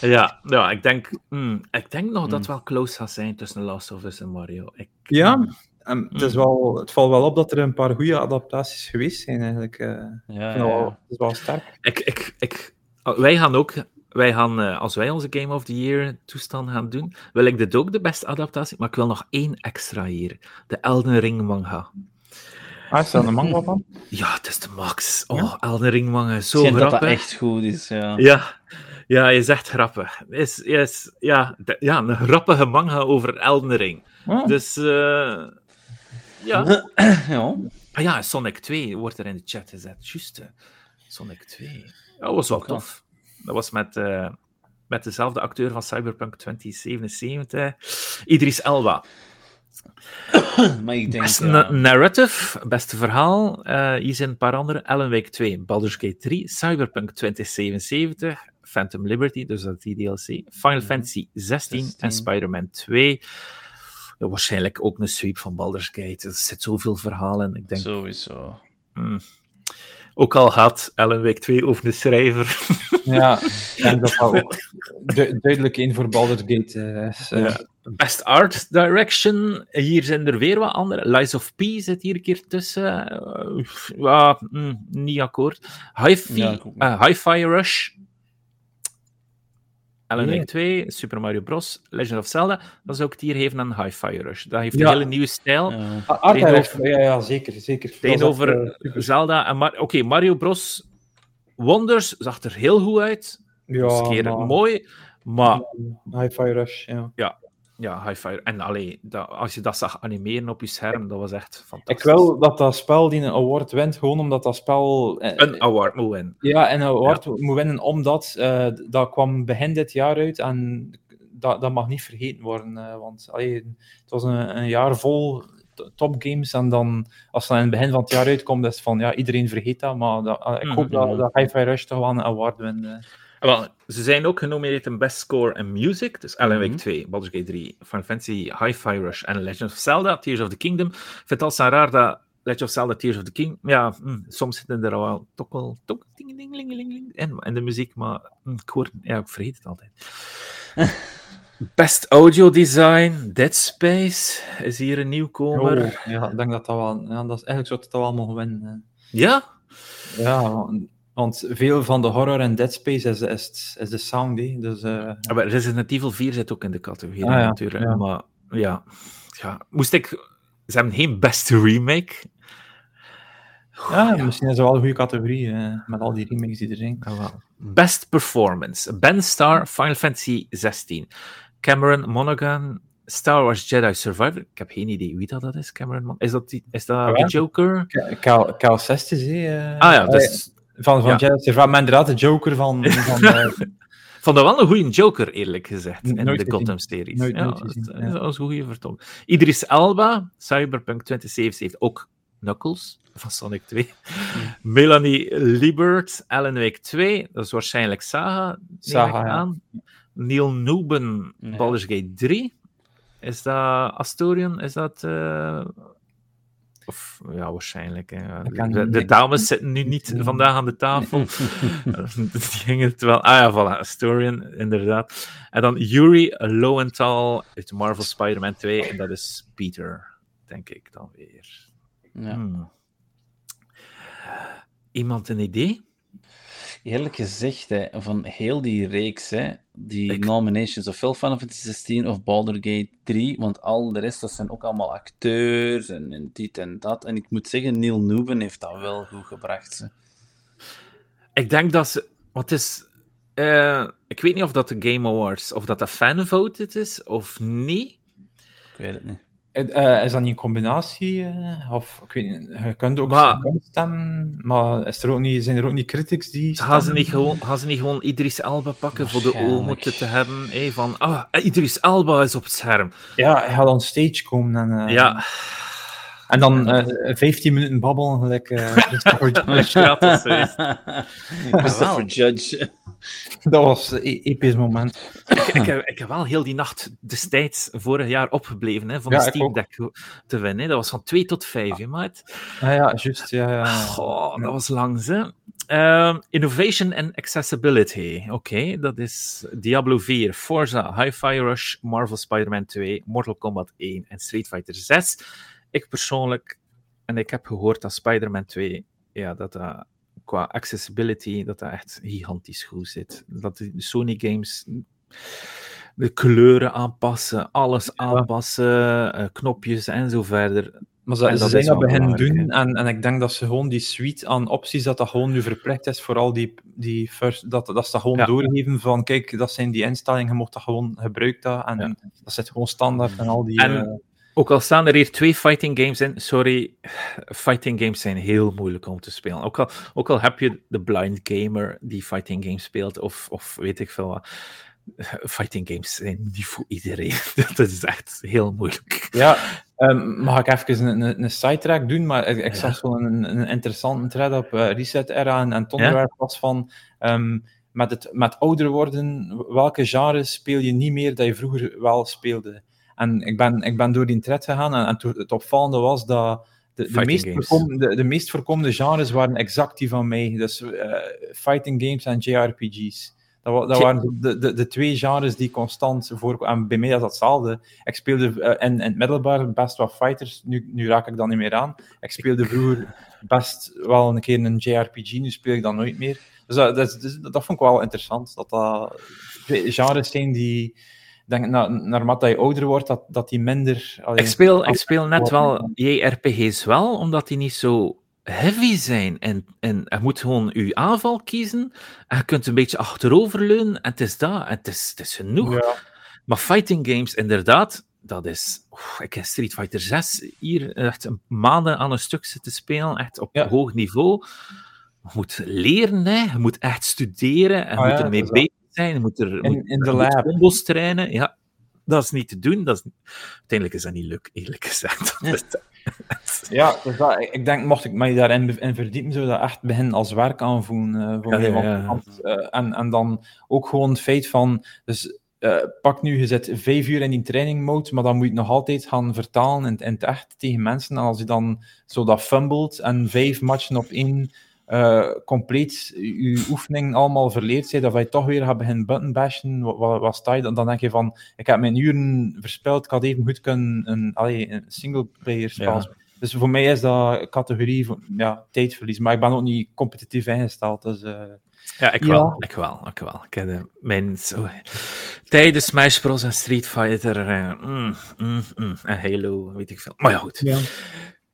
Ja, ja ik, denk, hmm, ik denk nog dat het Hmm. wel close gaat zijn tussen The Last of Us en Mario. Ik, Ja, en het, is wel, het valt wel op dat er een paar goede adaptaties geweest zijn, eigenlijk. eh. ja, wel- ja. Het is wel sterk. Ik, ik, ik, oh, wij gaan ook, wij gaan, eh, als wij onze Game of the Year toestand gaan doen, wil ik dit ook de beste adaptatie, maar ik wil nog één extra hier. De Elden Ring manga. Ah, is daar een manga van? *laughs* Ja, het is de max. Oh, Elden Ring manga, is zo Ik denk dat grappig. dat echt goed is, ja. Ja, ja, je zegt grappig. Is, is, ja, de- ja, een grappige manga over Elden Ring. Oh, Dus, eh, ja. *clears throat* ja. Ah ja, Sonic 2 wordt er in de chat gezet. Juist. Sonic 2. Ja, dat was wel Ook wel. tof. Dat was met, eh, met dezelfde acteur van Cyberpunk 2077, Idris Elba. Maar ik denk... Beste ja. na- narrative, beste verhaal. eh hier zijn een paar andere. Alan Wake 2, Baldur's Gate 3, Cyberpunk 2077, Phantom Liberty, dus dat is die DLC, Final Mhm. Fantasy 16 en 16. Spider-Man 2. Ja, waarschijnlijk ook een sweep van Baldur's Gate. Er zit zoveel verhalen in. Ik denk, Sowieso. Hmm. Ook al gaat Ellen Week 2 over de schrijver. ja, *laughs* denk dat ook du- duidelijk één voor Baldur's Gate eh, eh. Ja. Best Art Direction. Hier zijn er weer wat andere. Lies of P zit hier een keer tussen. Hmm, niet akkoord. Hi-Fi, Ja, Rush. Alan Nee. Wake 2, Super Mario Bros. Legend of Zelda. Dat zou ik het hier geven aan Hi-Fi Rush. Dat heeft Ja. een hele nieuwe stijl. Ja. Ah, Art Tegenover- Direction, ja, ja, zeker. zeker. Tegenover eh, super. Zelda en Mario. Oké, Mario Bros. Wonders zag er heel goed uit. ja, keer maar- mooi. Maar Hi-Fi Rush, ja. Ja, high five. En allee, dat, als je dat zag animeren op je scherm, dat was echt fantastisch. Ik wil dat dat spel die een award wint, gewoon omdat dat spel... eh, Een award moet winnen. Ja, en een award moet winnen omdat eh, dat kwam begin dit jaar uit en dat, dat mag niet vergeten worden. eh, want allee, het was een, een jaar vol topgames en dan, als dat in het begin van het jaar uitkomt, is het van ja, iedereen vergeet dat. Maar dat, ik hoop Mhm. dat, dat Hi-Fi Rush toch wel een award wint. Eh. Wel, ze zijn ook genomineerd in Best Score en Music. Dus Alan Wake Mhm. 2, Baldur's Gate 3, Final Fantasy, Hi-Fi Rush en Legend of Zelda, Tears of the Kingdom. Al zo raar dat Legend of Zelda, Tears of the Kingdom... Ja, hm, soms zitten er wel toch wel... Toch, ding, ding, ding, ding, ding, in, in de muziek, maar hm, ik hoor... Ja, ik vergeet het altijd. *laughs* Best Audio Design, Dead Space is hier een nieuwkomer. Oh, ja, ik denk dat dat wel... Ja, dat is, eigenlijk zou het dat wel mogen winnen. Ja? Ja, want- veel van de horror en Dead Space is, is, is de sound, hè. dus... eh, Maar Resident Evil 4 zit ook in de categorie, Ah, ja, natuurlijk. ja. Maar ja. ja, moest ik... Ze hebben geen beste remake. ja, misschien is het wel een goede categorie, eh, met al die remakes die er zijn. Ah, wel. Best Performance. Ben Star, Final Fantasy 16. Cameron Monaghan, Star Wars Jedi Survivor. Ik heb geen idee wie dat, dat is, Cameron Mon- Is dat, die, is dat Ah, de. Joker? Cal, Cal Cestus, hè. eh, Ah ja, dus... Van, van Ja. Survivor, maar inderdaad de Joker van... *laughs* van eh, vond dat wel een goede Joker, eerlijk gezegd, in Nooit de. Gotham-series. Nooit- ja, nooit gezien, dat- ja. dat was een goede vertolking. Idris Elba, Cyberpunk 2077, ook Knuckles van Sonic 2. Melanie Liebert, Alan Wake 2, dat is waarschijnlijk Saga, Saga, aan. Neil Newben, Ja. Baldur's Gate 3. Is dat Astorion? Is dat... eh, Of, ja, waarschijnlijk. Hè. De, de dames zitten nu niet vandaag aan de tafel. *laughs* *laughs* Die gingen het wel. Ah ja, voilà, Astorian, inderdaad. En dan Yuri Lowenthal uit Marvel Spider-Man 2. En dat is Peter, denk ik dan weer. Ja. Hmm. Iemand een idee? Eerlijk gezegd, hè, van heel die reeks, hè, die Ik- nominations, ofwel Final Fantasy 16 of Baldur's Gate 3, want al de rest, dat zijn ook allemaal acteurs en, en dit en dat. En ik moet zeggen, Neil Newben heeft dat wel goed gebracht. Hè. Ik denk dat ze. Wat is. eh, ik weet niet of dat de Game Awards. of dat de fanvoted is of niet. Ik weet het niet. Eh, is dat niet een combinatie? eh, of, ik weet niet, je kunt ook Maar- maar, stemmen, maar is er ook niet, zijn er ook niet critics die Gaan ze, niet gewoon, gaan ze niet gewoon Idris Elba pakken voor de oormoeten te hebben? hé, van, ah, Idris Elba is op het scherm. Ja, hij gaat on stage komen en... eh, ja. En dan uh, 15 minuten babbelen, gelijk uh, Christopher Judge. ja, dat is juist. Christopher Judge. Dat was een episch moment. ik, ik, heb, ik heb wel heel die nacht destijds, vorig jaar, opgebleven hè, van Ja, de ik Steam. Deck te winnen. hè. Dat was van 2 tot 5, hè, maat. Ja, ja, juist. Ja, ja. Goh, dat was langs, hè. Ehm, innovation and accessibility. Oké, dat is Diablo 4, Forza, Hi-Fi Rush, Marvel Spider-Man 2, Mortal Kombat 1 en Street Fighter 6. Ik persoonlijk, en ik heb gehoord dat Spider-Man 2, ja, dat dat qua accessibility, dat dat echt gigantisch goed zit. Dat de Sony games de kleuren aanpassen, alles aanpassen, eh, knopjes en zo verder. Maar ze, En ze dat zijn dat beginnen belangrijk, doen en, en ik denk dat ze gewoon die suite aan opties, dat dat gewoon nu verplicht is voor al die, die first, dat, dat ze dat gewoon Ja. doorgeven van kijk, dat zijn die instellingen, je mocht dat gewoon gebruiken dat en Ja. dat zit gewoon standaard en al die... En- eh, Ook al staan er hier twee fighting games in, sorry, fighting games zijn heel moeilijk om te spelen. Ook al, ook al heb je de blind gamer die fighting games speelt, of, of weet ik veel wat. Fighting games zijn niet voor iedereen. *laughs* Dat is echt heel moeilijk. Ja, ehm, mag ik even een, een, een sidetrack doen? Maar ik, zag zo'n een, een interessante thread op eh, Reset Era en, en het onderwerp was van ehm, met, het, met ouder worden, welke genres speel je niet meer dat je vroeger wel speelde? En ik ben, ik ben door die thread gegaan en, en to- het opvallende was dat de, de, meest de, de meest voorkomende genres waren exact die van mij. Dus eh, fighting games en JRPG's. Dat, dat waren de, de, de twee genres die constant voorkwamen. En bij mij is dat hetzelfde. Ik speelde eh, in, in het middelbaar best wel fighters. Nu, nu raak ik dat niet meer aan. Ik speelde vroeger best wel een keer een JRPG. Nu speel ik dat nooit meer. Dus dat, dat, is- dat vond ik wel interessant. Dat dat twee genres zijn die... Denk, na, naarmate je ouder wordt, dat, dat die minder... allee, Ik speel, ik speel net wel JRPG's wel, omdat die niet zo heavy zijn. En, en je moet gewoon je aanval kiezen. En je kunt een beetje achteroverleunen. En het is dat. En het is, het is genoeg. ja. Maar fighting games, inderdaad, dat is. oef, ik heb Street Fighter 6 hier echt een maanden aan een stuk zitten spelen, echt op Ja. hoog niveau. Je moet leren, hè. je moet echt studeren en Ah je ja, moet ermee bezig zijn. Moet er In- moet- in de lab. combos trainen. Ja, dat is niet te doen. Dat is, uiteindelijk is dat niet leuk, eerlijk gezegd. *laughs* Ja, dus dat, ik- denk, mocht ik mij daarin in verdiepen, zou dat echt beginnen als werk aanvoelen eh, voor Ja, ja, eh, en, en dan ook gewoon het feit van, dus eh, pak nu, je zit vijf uur in die training mode, maar dan moet je het nog altijd gaan vertalen in, in het echt tegen mensen. En als je dan zo dat fumbelt en vijf matchen op één eh, compleet je oefening allemaal verleerd zijn, dat je toch weer gaat beginnen button bashen, wat, wat, sta je dan? Dan denk je van, ik heb mijn uren verspild, ik had even goed kunnen een, allee, een single-player Ja. Dus voor mij is dat categorie van ja, tijdverlies. Maar ik ben ook niet competitief ingesteld. Dus, eh, Ja, ik Ja. wel. Ik wel. Ik wel. Ik heb de- mijn zo, tijdens Smash Bros. en Street Fighter eh, mm, mm, mm, en Halo, weet ik veel. Maar ja, goed.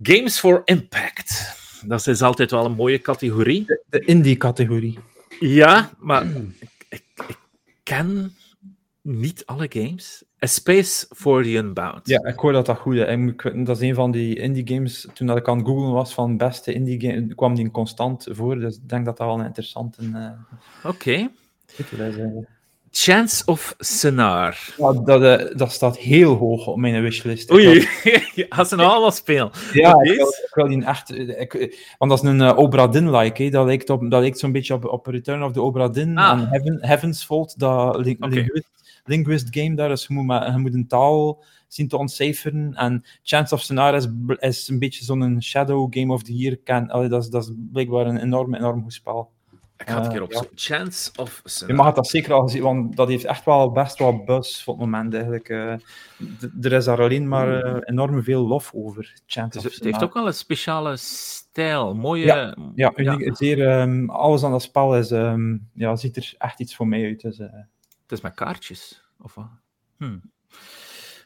Games for Impact. Dat is altijd wel een mooie categorie. de, de indie-categorie. Ja, maar ik, ik, ik ken niet alle games. A Space for the Unbound. Ja, ik hoor dat dat goed is. Dat is een van die indie-games. Toen dat ik aan het googlen was van beste indie-game, kwam die constant voor. Dus ik denk dat dat wel een interessante eh Oké. Chance of Scenar. Ja, dat, eh, dat staat heel hoog op mijn wishlist. Oei, *laughs* als ze nou allemaal spelen. Ja, ik wil, ik wil die echt... Ik, want dat is een eh, Obra Dinn-like. hè. Dat lijkt, op, dat lijkt zo'n beetje op, op Return of the Obra Dinn. Ah. En Heaven, Heaven's Fault, dat linguist, linguist game daar. Dus je moet, maar, je moet een taal zien te ontcijferen. En Chance of Scenario is, is een beetje zo'n Shadow Game of the Year. Allee, dat, is, dat is blijkbaar een enorm, enorm goed spel. Ik ga het een keer Eh, opzoeken. Chance of Je mag het dat zeker al gezien, want dat heeft echt wel best wel buzz voor het moment eigenlijk. eh. Er is daar alleen maar eh, enorm veel lof over. Chance Dus of het heeft ook wel een speciale stijl. Mooie. Ja, Ja, uniek, Zeer, ehm, alles aan dat spel is, ehm, ja, ziet er echt iets voor mij uit. Dus, Het is met kaartjes. Of wat? Hm.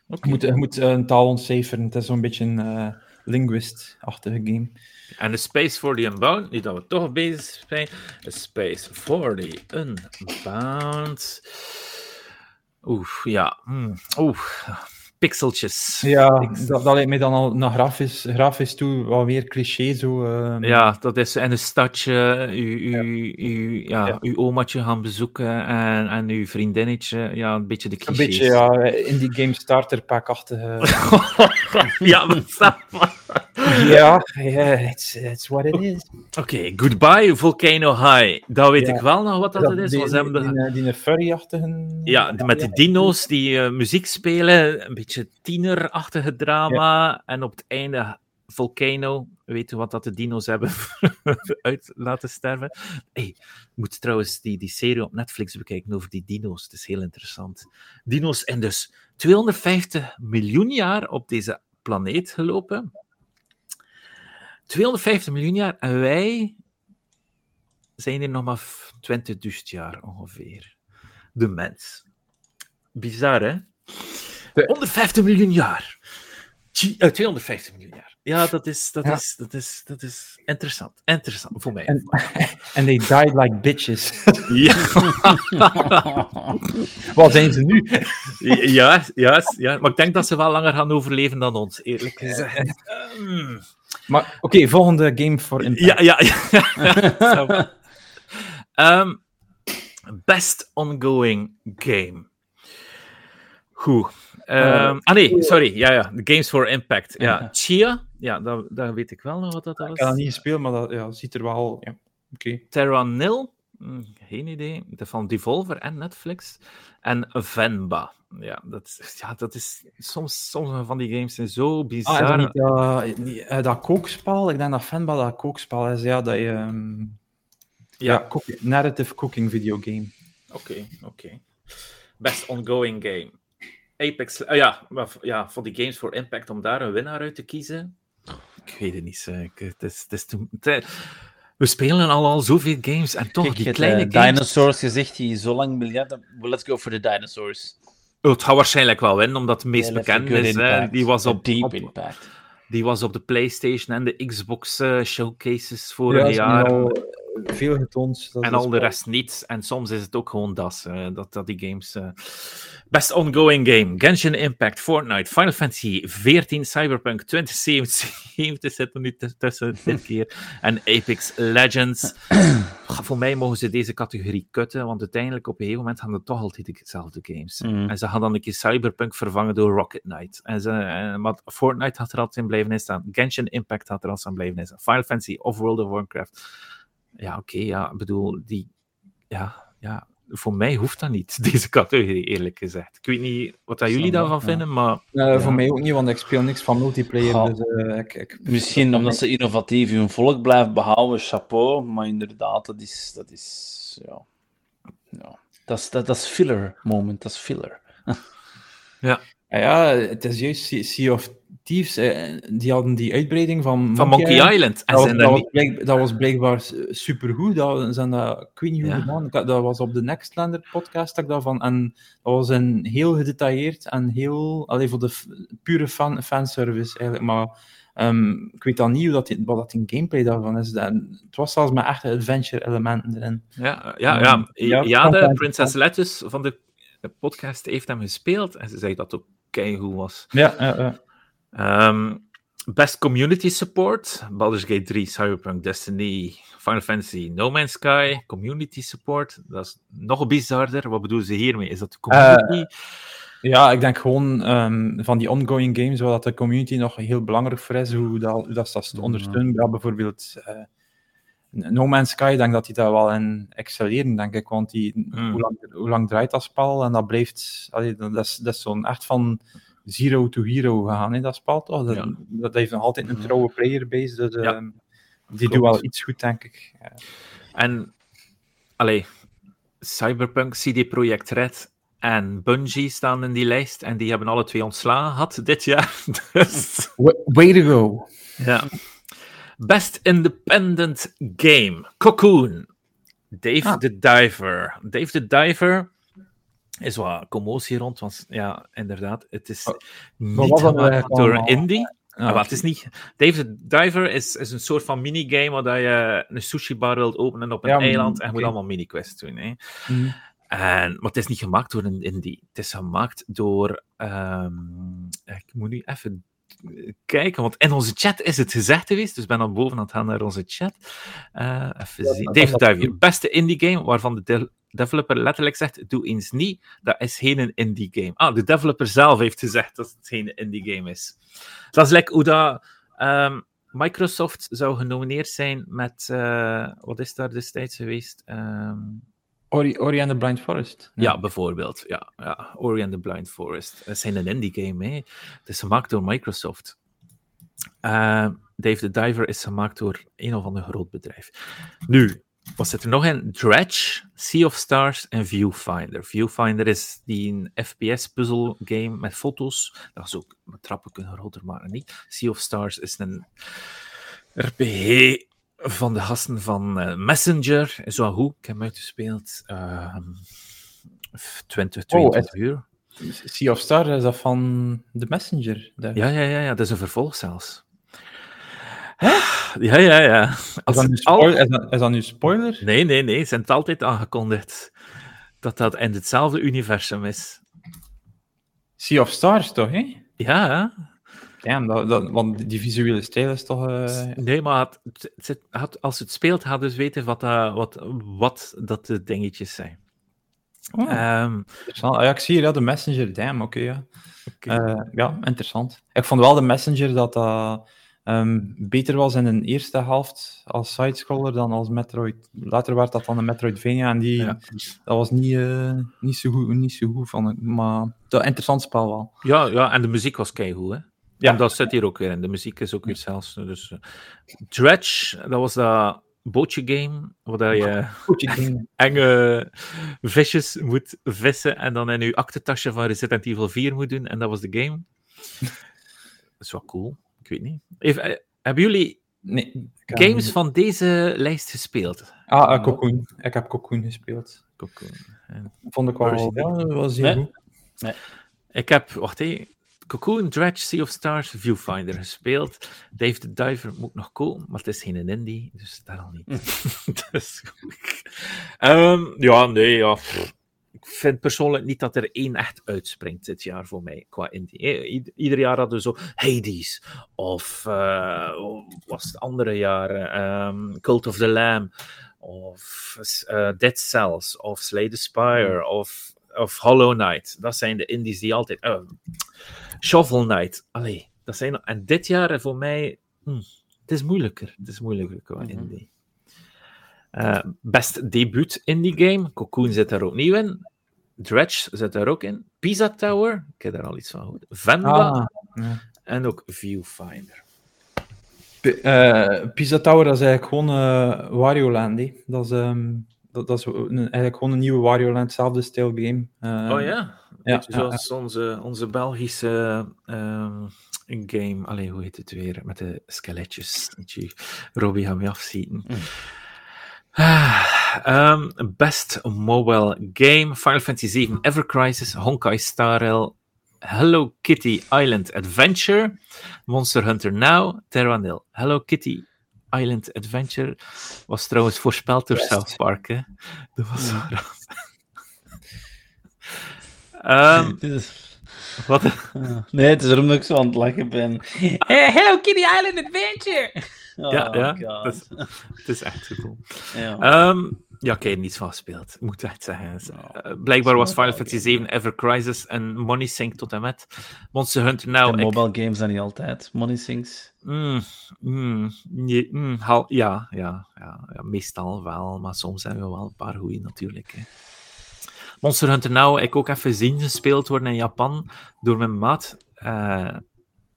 Je, moet, je moet een taal ontcijferen. Het is zo'n beetje een eh, linguist-achtige game. En de Space for the Unbound, niet dat we toch bezig zijn. A Space for the Unbound. Oeh, ja. hm, Oeh, pixeltjes. Ja, dat, dat lijkt mij dan al naar grafisch, grafisch toe wat meer cliché. Zo, ehm. Ja, dat is en een stadje, uw, uw, uw, ja, Ja. uw omaatje gaan bezoeken en, en uw vriendinnetje. Ja, een beetje de Een clichés. beetje ja, indie game starter pack-achtige. *laughs* ja, snap maar. Ja, ja, it's, it's what it is. Oké, Goodbye Volcano High. Dat weet Ja. ik wel nog wat dat, het is. die, de- die, die, die furry-achtige... Ja, de- met die dino's die eh, muziek spelen, een beetje tienerachtige drama. En op het einde Volcano, weet je wat dat de dino's hebben *laughs* uit laten sterven? Hey, moet trouwens die, die serie op Netflix bekijken over die dino's. Het is heel interessant. Dino's en dus 250 miljoen jaar op deze planeet gelopen. 250 miljoen jaar en wij zijn hier nog maar 20.000 jaar ongeveer de mens. Bizar, hè? 150 miljoen jaar. Tji- eh, 250 miljoen jaar. Ja, dat is, dat, Ja. Is, dat, is, dat is interessant. Interessant voor mij. En, *laughs* they died like bitches. Ja. *laughs* Wat zijn ze nu? *laughs* ja, ja, ja, maar ik denk dat ze wel langer gaan overleven dan ons, eerlijk gezegd. Mm. Maar oké, volgende game voor Impact. Ja, ja, ja. Ehm, best ongoing game. Goed. Ehm, ah nee, sorry. Ja, ja. De Games for Impact. Ja, Chia. Ja, dat, dat weet ik wel nog wat dat Ik heb was. dat niet gespeeld, maar dat ja, ziet er wel... Ja. Terra Nil. Hm, Geen idee. De van Devolver en Netflix. En Venba. Ja, dat, is- ja, dat is... Soms, soms van die games zijn zo Ah, bizar. dat niet dat, eh, kookspel? Ik denk dat Fanba dat kookspel is. Ja, dat je... ehm, ja, ja, narrative cooking video game. Oké, oké. Best ongoing game. Apex. ah ja, ja, voor die Games for Impact om daar een winnaar uit te kiezen. Ik weet het niet. Ik- Het is, het is te- te- we spelen al, al zoveel games en toch Kijk, die kleine eh, games. dinosaurs gezegd die zo lang miljarden... Well, let's go for the dinosaurs. Oh, het gaat waarschijnlijk wel winnen, omdat het meest Yeah, bekend is. Hè. Die, was op, deep op- impact. die was op de PlayStation en de Xbox eh, showcases vorig Ja, jaar. al eh, veel getoond. Dat En al de rest niet. En soms is het ook gewoon dat, eh, dat, dat die games... eh, Best ongoing game. Genshin Impact, Fortnite, Final Fantasy 14, Cyberpunk 2077 zit er nu tussen *laughs* dit keer. En Apex Legends. *clears throat* Voor mij mogen ze deze categorie kutten, want uiteindelijk op een gegeven moment gaan het toch altijd dezelfde games. Mm. En ze gaan dan een keer Cyberpunk vervangen door Rocket Knight. En ze, en, maar Fortnite had er altijd in blijven in staan. Genshin Impact had er altijd aan blijven in staan. Final Fantasy of World of Warcraft. Ja, oké, ja, ik bedoel, die... Ja, ja, voor mij hoeft dat niet, *laughs* deze categorie, eerlijk gezegd. Ik weet niet wat dat jullie daarvan ja. vinden, maar... Eh, Ja. Voor mij ook niet, want ik speel niks van multiplayer. Dus, eh, ik, ik, Misschien omdat ze innovatief hun volk blijven behouden, chapeau. Maar inderdaad, dat is... Dat is ja. ja. Dat is, dat, dat is filler moment, dat is filler. *laughs* Ja, ja, het is juist Sea- of Thieves. eh, die hadden die uitbreiding van, Van Monkey Island. En Dat was, dat, was niet... blijk- dat was blijkbaar supergoed. Dat, zijn dat, ik weet niet hoe Ja. gedaan. Ik had- Dat was op de Nextlander podcast dat ik daarvan. En dat was een heel gedetailleerd en heel. Alleen voor de pure fan, fanservice eigenlijk. Maar ehm, ik weet dan niet hoe dat, wat dat in gameplay daarvan is. En het was zelfs met echte adventure-elementen erin. Ja, ja, ja. ja, de. Princess Lettuce van de podcast heeft hem gespeeld. En ze zei dat ook keigoed was. Ja, ja, ja. Ehm, best Community Support. Baldur's Gate 3, Cyberpunk, Destiny, Final Fantasy, No Man's Sky. Community Support. Dat is nog bizarder. Wat bedoelen ze hiermee? Is dat de community? Ja, ik denk gewoon ehm, van die ongoing games waar dat de community nog heel belangrijk voor is, hoe dat, hoe dat, ze dat ondersteunen. Ja, bijvoorbeeld eh, No Man's Sky, ik denk dat die daar wel in excelleren, denk ik. Want die, Mm. hoe, lang, hoe lang draait dat spel? En dat blijft... allee, dat is, dat is zo'n echt van zero to hero gegaan, hè, dat spel, toch? Dat, Ja. dat heeft nog altijd een Mhm. trouwe playerbase, dus Ja. ehm, die doet wel iets goed, denk ik. Ja. En, allee, Cyberpunk, CD Projekt Red en Bungie staan in die lijst. En die hebben alle twee ontslagen gehad dit jaar. *laughs* Dus, Wa- Way to go! ja. Best Independent Game. Cocoon. Dave Ah. the Diver. Dave the Diver is wat commotie rond, want ja, inderdaad, het is Wat niet dat gemaakt door een indie. Ah, Ah, het is niet... Dave the Diver is, is een soort van minigame waar dat je een sushi-bar wilt openen op een Ja, mm, eiland en je moet allemaal mini-quests doen. Hè. Mhm. En, maar het is niet gemaakt door een indie. Het is gemaakt door... ehm, ik moet nu even kijken, want in onze chat is het gezegd geweest, dus ben dan boven aan het gaan naar onze chat. Eh, even Ja, zien. Diver, beste indie game, waarvan de de- developer letterlijk zegt, doe eens niet, dat is geen indie game. Ah, de developer zelf heeft gezegd dat het geen indie game is. Dat is lekker hoe dat... ehm, Microsoft zou genomineerd zijn met, eh, wat is daar destijds geweest? Ehm, Ori, Ori and the Blind Forest. ja, bijvoorbeeld. Ja, ja. Ori and the Blind Forest. Dat is een indie game, hè. Het is gemaakt door Microsoft. Eh, Dave the Diver is gemaakt door een of ander groot bedrijf. Nu, wat zit er nog in? Dredge, Sea of Stars en Viewfinder. Viewfinder is die FPS-puzzle game met foto's. Dat is ook met trappen kunnen groter maken, niet? Sea of Stars is een RPG van de gasten van eh, Messenger. Goed. Ik heb hem uitgespeeld. ehm 20, 22 uur. Sea of Stars is dat van The Messenger. daar. Ja, ja, ja, ja, dat is een vervolg zelfs. Ja, ja, ja. Is, dat nu al- spoiler, is, dat, is dat nu spoiler? Nee, nee, nee. Ze hebben het altijd aangekondigd dat dat in hetzelfde universum is. Sea of Stars toch, hè? Ja? Ja, dat, dat, want die visuele stijl is toch... eh, nee, maar het, het, het- het- als het speelt, gaat dus weten wat, dat- wat, wat dat de dingetjes zijn. oh, Ehm. Ah, ja, ik zie hier ja, de Messenger. Damn, oké, ja. Eh, ja, interessant. Ik vond wel de Messenger dat dat ehm, beter was in een eerste helft als sidescroller dan als Metroid. Later werd dat dan een Metroidvania en die, Ja. dat was niet, eh, niet, zo goed, niet zo goed van Maar dat interessant spel wel. ja, ja, en de muziek was keigoed, hè? Ja. En dat zit hier ook weer in. De muziek is ook weer zelfs. Dus, eh, Dredge, dat was dat bootje game, waar je ding. *laughs* enge visjes moet vissen en dan in je aktentasje van Resident Evil 4 moet doen. En dat was de game. Dat is wel cool. Ik weet niet. Even, eh, hebben jullie Nee. games van deze lijst gespeeld? Ah, eh, Cocoon. Ik heb Cocoon gespeeld. Cocoon. Vond ik wel, Resident ja, dat was heel Nee. goed. Ik heb, wacht even. Cocoon, Dredge, Sea of Stars, Viewfinder gespeeld. Dave the Diver moet nog komen, maar het is geen indie, dus daar al niet. *laughs* *laughs* dus, Ehm, ja, nee, ja. Ik vind persoonlijk niet dat er één echt uitspringt dit jaar voor mij qua indie. Eh, ied- Ieder jaar hadden we zo Hades of eh, was het andere jaren ehm, Cult of the Lamb of eh, Dead Cells of Slay the Spire of, of Hollow Knight. Dat zijn de indies die altijd... eh, Shovel Knight. Allee, dat zijn... En dit jaar voor mij... hm, het is moeilijker. Het is moeilijker qua Mhm. indie. Eh, best debuut indie game. Cocoon zit daar ook nieuw in. Dredge zit daar ook in. Pizza Tower. Ik heb daar al iets van gehoord. Venba. Ah, ja. En ook Viewfinder. P- eh, Pizza Tower dat is eigenlijk gewoon eh, Wario Land. Dat is, ehm, dat, dat is een- eigenlijk gewoon een nieuwe Wario Land, hetzelfde stijl game. Eh, oh ja? ja, zoals onze, onze Belgische ehm, game. Allee, hoe heet het weer? Met de skeletjes. Tjie, Robbie gaat me afzieten. Mm. Ah, ehm, best mobile game. Final Fantasy VII Ever Crisis. Honkai Star Rail. Hello Kitty Island Adventure. Monster Hunter Now. Terranil. Hello Kitty Island Adventure. Was trouwens voorspeld door Best. South Park. Hè? Dat was zo Ja. raar. *laughs* Ehm, Dit is- wat? Ja. Nee, het is erom dat ik zo aan het lachen ben. Hey, *laughs* Hello Kitty Island Adventure! Oh, Ja, ja, God. is- Het is echt zo cool. Ja. Ehm, ja, ik heb er niets van gespeeld. Ik moet echt zeggen. Eh, blijkbaar was Final Fantasy VII Ever Crisis en Money Sync tot en met. Monster Hunter Now. En ik- mobile games zijn niet altijd. Money sinks. Mm, mm, mm, ja, ja, ja, ja, meestal wel, maar soms hebben we wel een paar goeie natuurlijk. Hè. Monster Hunter Now, ik ook even zien gespeeld worden in Japan door mijn maat. Eh,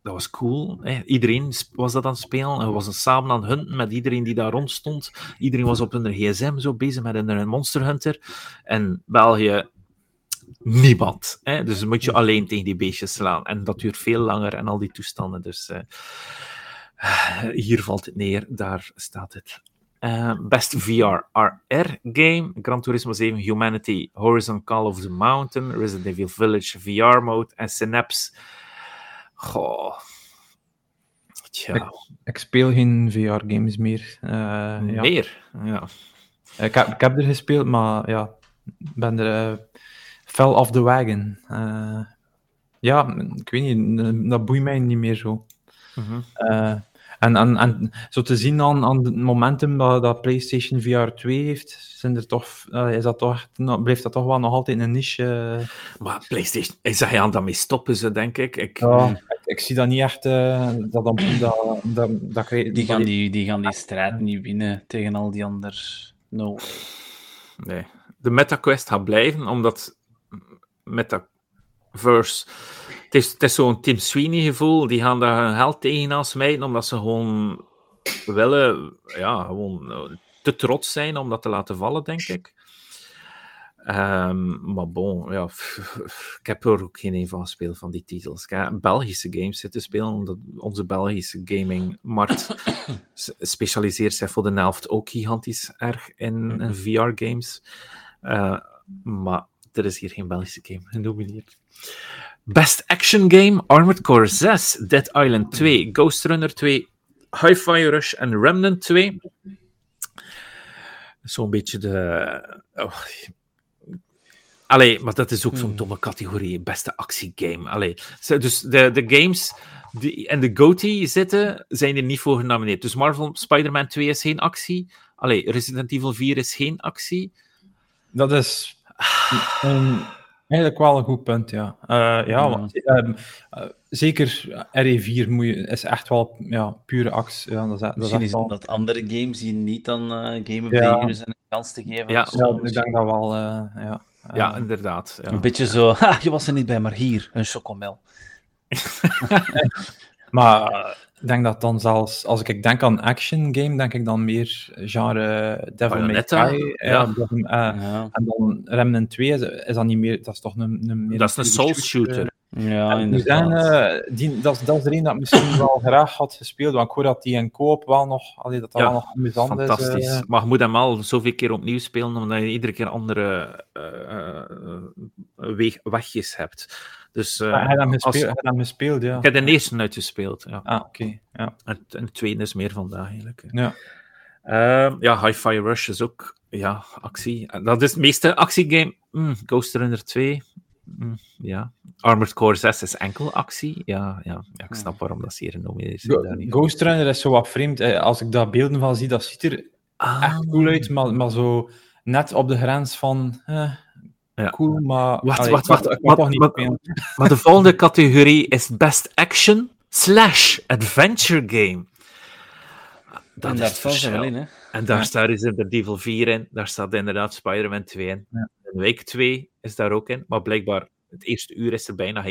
dat was cool. Hè. Iedereen was dat aan het spelen. En we waren samen aan het hunten met iedereen die daar rond stond. Iedereen was op hun gsm zo bezig met een Monster Hunter. En België, niemand. Hè. Dus moet je alleen tegen die beestjes slaan. En dat duurt veel langer en al die toestanden. Dus eh, *sighs* hier valt het neer, daar staat het. Eh, best VR-RR-game. Gran Turismo 7 Humanity, Horizon Call of the Mountain, Resident Evil Village VR-mode en Synapse. Goh. Tja, Ik speel geen VR-games meer. Eh, meer. Ja. Ik, heb, ik heb er gespeeld, maar ja, ik ben er eh fell off the wagon. Eh, ja, ik weet niet, dat boeit mij niet meer zo. Eh, en, en, en zo te zien aan, aan het momentum dat, dat PlayStation VR 2 heeft, zijn er toch, eh, is dat toch, nou, blijft dat toch wel nog altijd een niche. eh. Maar PlayStation, is hij aan daarmee stoppen ze, denk ik. ik Ja, ik ik zie dat niet echt. eh, dat, dat, dat, dat, dat krijg- Die gaan dat- die, die gaan die strijd niet winnen tegen al die anders. No. Nee. De MetaQuest gaat blijven, omdat Metaverse... Het is, het is zo'n Tim Sweeney gevoel. Die gaan daar hun geld tegenaan smijten, omdat ze gewoon willen... Ja, gewoon eh, te trots zijn om dat te laten vallen, denk ik. Ehm, maar bon, ja, ik heb er ook geen een van gespeeld van die titels. Ik heb Belgische games zitten spelen, omdat onze Belgische gamingmarkt *coughs* specialiseert zich voor de helft ook gigantisch erg in, in VR-games. Eh, maar er is hier geen Belgische game genomineerd. Best Action Game, Armored Core 6, Dead Island 2, Ghost Runner 2, Hi-Fi Rush en Remnant 2. Zo'n beetje de... oh, Allee, maar dat is ook zo'n domme categorie, beste actiegame. Allee, dus de, de games die in de GOTY zitten, zijn er niet voor genomineerd. Dus Marvel Spider-Man 2 is geen actie. Allee, Resident Evil 4 is geen actie. Dat is een, eigenlijk wel een goed punt, ja. Eh, ja, Ja. want, ehm, eh, zeker RE4 moet je, is echt wel ja, pure actie. Ja, dat is, Misschien is wel, dat andere games die niet dan eh Game of Ja. the Year zijn een kans te geven. Ja. of zo. ja, ik denk dat wel, eh, ja. Ja, inderdaad. Ja. Een beetje zo, *laughs* ha, je was er niet bij, maar hier, een chocomel. *laughs* Maar ik denk dat dan zelfs, als ik denk aan action game, denk ik dan meer genre Devil May Cry. ja. Ja, Devil- eh, Ja, En dan Remnant 2 is, is dat niet meer, dat is toch een, een meer Dat is een soul shooter. ja En zijn, inderdaad. eh, die, dat, is- dat is er een dat ik misschien wel *clears throat* graag had gespeeld, want ik hoor dat die in koop wel nog, allee, dat dat Ja, wel nog amusant is. Fantastisch. eh. Maar je moet hem al zoveel keer opnieuw spelen, omdat je iedere keer andere eh, eh, weg, wegjes hebt. Dus Maar hij had hem gespeeld, ja. ik heb de eerste uitgespeeld. Ja. Ah, oké. Ja. En, en de tweede is meer vandaag eigenlijk. Ja. Ehm, ja, Hi-Fi Rush is ook ja, actie. Dat is het meeste actiegame. Mm, Ghost Runner 2. Mm, ja. Armored Core 6 is enkel actie. Ja, ja, ja ik snap waarom dat ze hier genomineerd Go- niet. Ghost Runner is zo wat vreemd. Als ik daar beelden van zie, dat ziet er Ah, echt cool uit, maar, maar zo net op de grens van eh, Ja. cool, maar... Wacht, allee, wacht, wacht. Maar de volgende categorie is Best Action slash Adventure Game. Dat en is daar wel in, hè. En daar Ja. staat Resident Evil 4 in, daar staat inderdaad Spider-Man 2 in. Ja. En Week 2 is daar ook in, maar blijkbaar het eerste uur is er bijna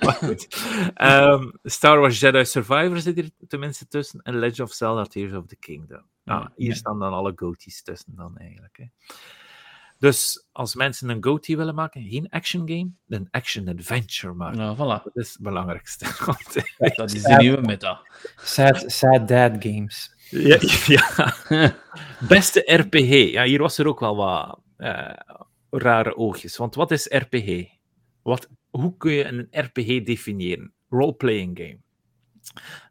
maar *laughs* goed. Ehm, Star Wars Jedi Survivor zit hier tenminste tussen en Legend of Zelda Tears of the Kingdom. Nou, hier staan dan alle goaties tussen dan eigenlijk. Hè. Dus als mensen een goatee willen maken, geen action game, een action adventure maken. Nou, voilà. Dat is het belangrijkste. *laughs* Dat is de nieuwe meta. Sad, sad Dad Games. ja, ja. Beste RPG. Ja, hier was er ook wel wat eh, rare oogjes. Want wat is RPG? Wat, hoe kun je een RPG definiëren? Role-playing game.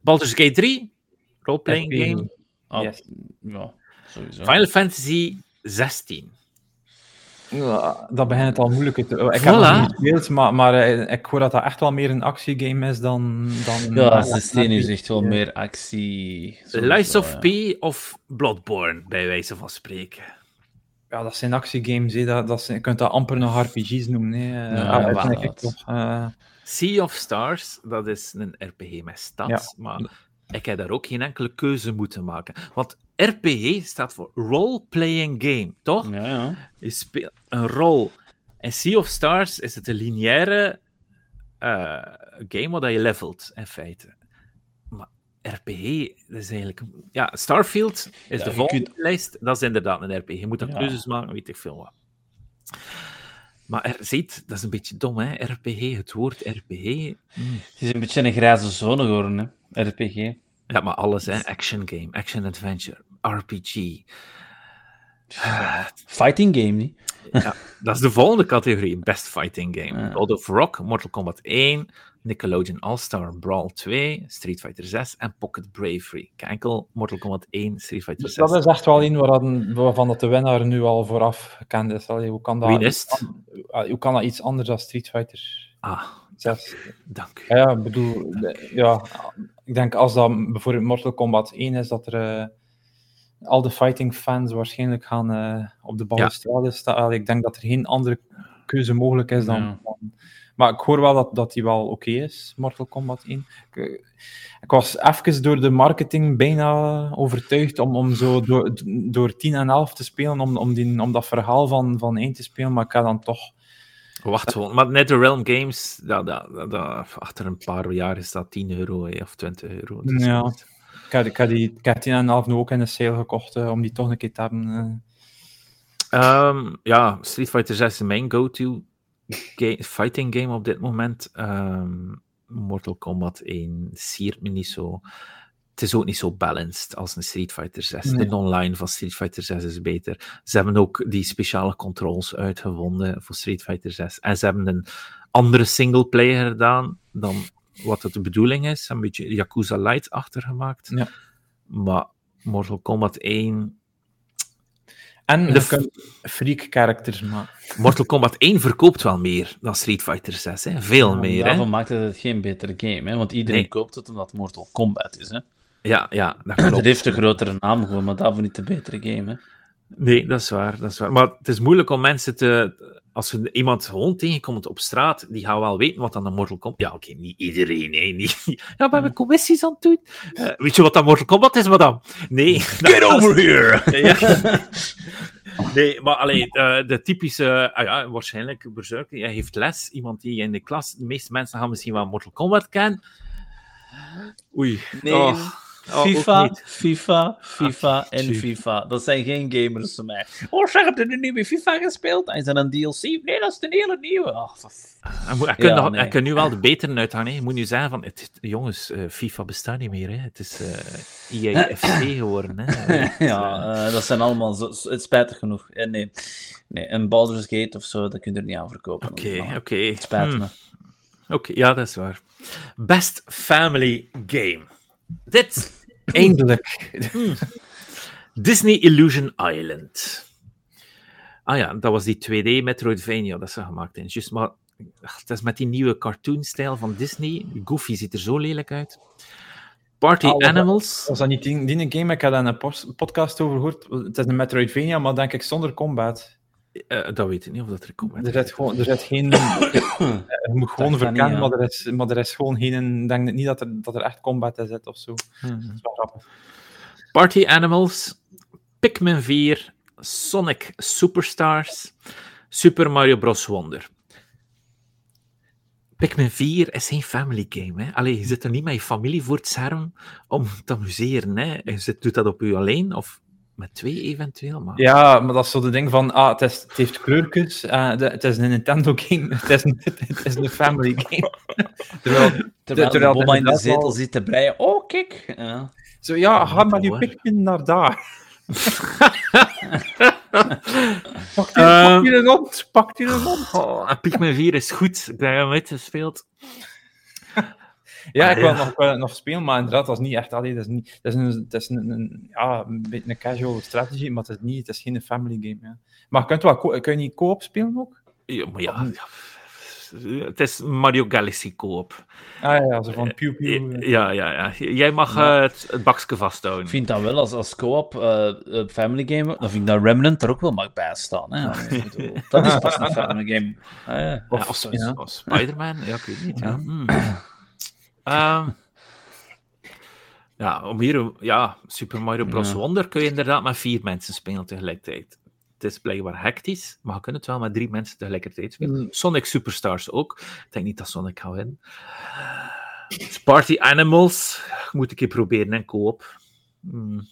Baldur's Gate 3, role-playing game. Ah, Yes. Ja, sowieso. Final Fantasy 16. Ja, dat begint al moeilijker te... Ik heb nog niet gespeeld, maar, maar eh, ik hoor dat dat echt wel meer een actiegame is dan... dan Ja, 16 is echt wel meer actie. Lies of ja. P of Bloodborne, bij wijze van spreken. Ja, dat zijn actiegames. hè. Dat, dat zijn, je kunt dat amper nog RPG's noemen. Hè. Ja, Ah, dat toch, eh, Sea of Stars, dat is een RPG met stads, maar ik heb daar ook geen enkele keuze moeten maken. Want RPG staat voor Role Playing Game, toch? Ja, ja. Je speelt een rol. En Sea of Stars is het een lineaire eh, game waar je levelt, in feite. Maar RPG, dat is eigenlijk... Ja, Starfield is Ja, de volgende kunt- lijst. Dat is inderdaad een RPG. Je moet dan keuzes maken, weet ik veel wat. Maar er, ziet, dat is een beetje dom, hè? RPG, het woord RPG. mm. Het is een beetje een grijze zone geworden, hè. RPG. Ja, maar alles, hè? Action game, action adventure, RPG. Fighting game, niet? Ja, dat is de volgende categorie, Best Fighting Game. God of Rock, Mortal Kombat 1, Nickelodeon All-Star Brawl 2, Street Fighter 6 en Pocket Bravery. Ik enkel Mortal Kombat 1, Street Fighter Dus 6. dat is echt wel een waarvan dat de winnaar nu al vooraf gekend is. Allee, hoe, kan dat, Wie is het? Ah, hoe kan dat iets anders dan Street Fighter Ah, 6? dank u. Ja, ja, ik bedoel, ja, ik denk als dat bijvoorbeeld Mortal Kombat 1 is, dat er eh, al de fighting fans waarschijnlijk gaan eh, op de balustrade staan. Allee, Ik denk dat er geen andere keuze mogelijk is dan, Ja. dan Maar ik hoor wel dat, dat die wel oké is, Mortal Kombat 1. Ik, eh, ik was even door de marketing bijna overtuigd om, om zo door, door 10 en 11 te spelen, om, om, die, om dat verhaal van, van 1 te spelen, maar ik ga dan toch... Wacht gewoon. Maar NetherRealm Games, dat, dat, dat, achter een paar jaar is dat 10 euro of 20 euro. Dus Ja. Ik heb, ik heb die ik heb 10 en 11 nu ook in de sale gekocht, eh, om die toch een keer te hebben. eh. Ehm, ja, Street Fighter 6 is mijn go-to fighting game op dit moment. Ehm, Mortal Kombat 1 siert me niet zo. Het is ook niet zo balanced als een Street Fighter 6. Nee. De online van Street Fighter 6 is beter. Ze hebben ook die speciale controls uitgevonden voor Street Fighter 6. En ze hebben een andere singleplayer gedaan dan wat het de bedoeling is. Een beetje Yakuza Light achtergemaakt. Ja. Maar Mortal Kombat 1 En De freak characters maken. Mortal Kombat 1 verkoopt wel meer dan Street Fighter 6, hè? Veel meer. Daarvan Hè? maakt het het geen betere game, hè? want iedereen Nee. koopt het omdat het Mortal Kombat is. Hè? Ja, ja, dat Het klopt. heeft een grotere naam gewoon, maar daarvoor niet de betere game. Hè? Nee, dat is waar, dat is waar. Maar het is moeilijk om mensen te... Als je iemand gewoon tegenkomt op straat, die gaan wel weten wat dan een Mortal Kombat... Ja, oké, niet iedereen, hè. Niet... *laughs* Ja, we hebben commissies aan het doen. Eh, weet je wat dat Mortal Kombat is, madame? Nee. *laughs* Get over here! *laughs* Ja. Nee, maar alleen de typische, ah ja, waarschijnlijk Berserker, hij heeft les, iemand die in de klas, de meeste mensen gaan misschien wel Mortal Kombat kennen. Oei. Nee. Oh, oh, FIFA. FIFA, FIFA en tjie. FIFA. Dat zijn geen gamers voor mij. Oh, zeg, heb je de nieuwe FIFA gespeeld? Is dat een DLC? Nee, dat is de hele nieuwe. Oh, Hij, moet, hij, kan Ja, nog- nee. hij kan nu wel de betere uithangen. hè. Je moet nu zeggen van, het, jongens, eh, FIFA bestaat niet meer. Hè. Het is eh EAFC *coughs* geworden. Hè. *laughs* Ja, eh, dat zijn allemaal zo, zo- het spijtig genoeg. Eh, nee. nee, een Baldur's Gate of zo, dat kun je er niet aan verkopen. Oké, oké. Het spijt Hmm. me. Oké, ja, dat is waar. Best Family Game. Dit *clears throat* Eindelijk. Disney Illusion Island. Ah ja, dat was die 2D Metroidvania dat ze gemaakt hebben. Just, maar het is met die nieuwe cartoonstijl van Disney. Goofy ziet er zo lelijk uit. Party Ah, was dat- Animals. Was dat niet die, die game? Ik heb daar een podcast over gehoord. Het is een Metroidvania, maar denk ik zonder combat. Eh, dat weet ik niet of dat er komt. Er zit, gewoon, er zit geen... *coughs* je moet gewoon verkennen, niet, ja. maar, er is, maar er is gewoon geen... Ik denk niet dat er, dat er echt combat in zit of zo. Hmm. Dat. Party Animals. Pikmin 4. Sonic Superstars. Super Mario Bros. Wonder. Pikmin 4 is geen family game. Hè? Allee, je zit er niet met je familie voor het scherm om te amuseren. Hè? Je zit, doet dat op je alleen of met twee eventueel. Maar... Ja, maar dat is zo de ding van... Ah, het, is, het heeft kleurtjes. eh, de- het is een Nintendo game. *laughs* Het is een, het is een family game. Terwijl... *laughs* Terwijl, terwijl de bomma in de zetel wel- zit te breien. Oh, kijk. Ja. Zo, ja, ga maar je. Pikmin naar daar. *laughs* Pak die, Eh, pak die een hond. Pak die een hond. Oh, en Pikmin 4 is goed. Ik heb hem uitgespeeld. Ja, ik wil Ja. nog, wil nog spelen, maar inderdaad, dat is niet echt... Allee, dat is, niet, dat is, een, dat is een, een- ja, een beetje een casual strategy, maar het is, niet, het is geen family game. Ja. Maar je kunt wel kun je niet co-op spelen ook? Ja, maar ja, ja. Het is Mario Galaxy Co-op. Ah ja, zo van pew pew. eh. Ja, ja, ja. Jij mag Ja. eh, het, het bakje vasthouden. Ik vind dat wel als, als co-op eh, eh, family game, dan vind ik dat Remnant er ook wel mag bij staan. Hè? Dat is pas een family game. *laughs* Ah, ja. Ja, Of- Spider-Man, ja, ik weet niet. Ja, Ja. Ehm, ja om hier, ja, Super Mario Bros. Ja. Wonder kun je inderdaad met vier mensen spelen tegelijkertijd. Het is blijkbaar hectisch, maar je kunt het wel met drie mensen tegelijkertijd spelen. Mm. Sonic Superstars ook. Ik denk niet dat Sonic gaat winnen. Party Animals moet ik keer proberen in co-op. Hmm.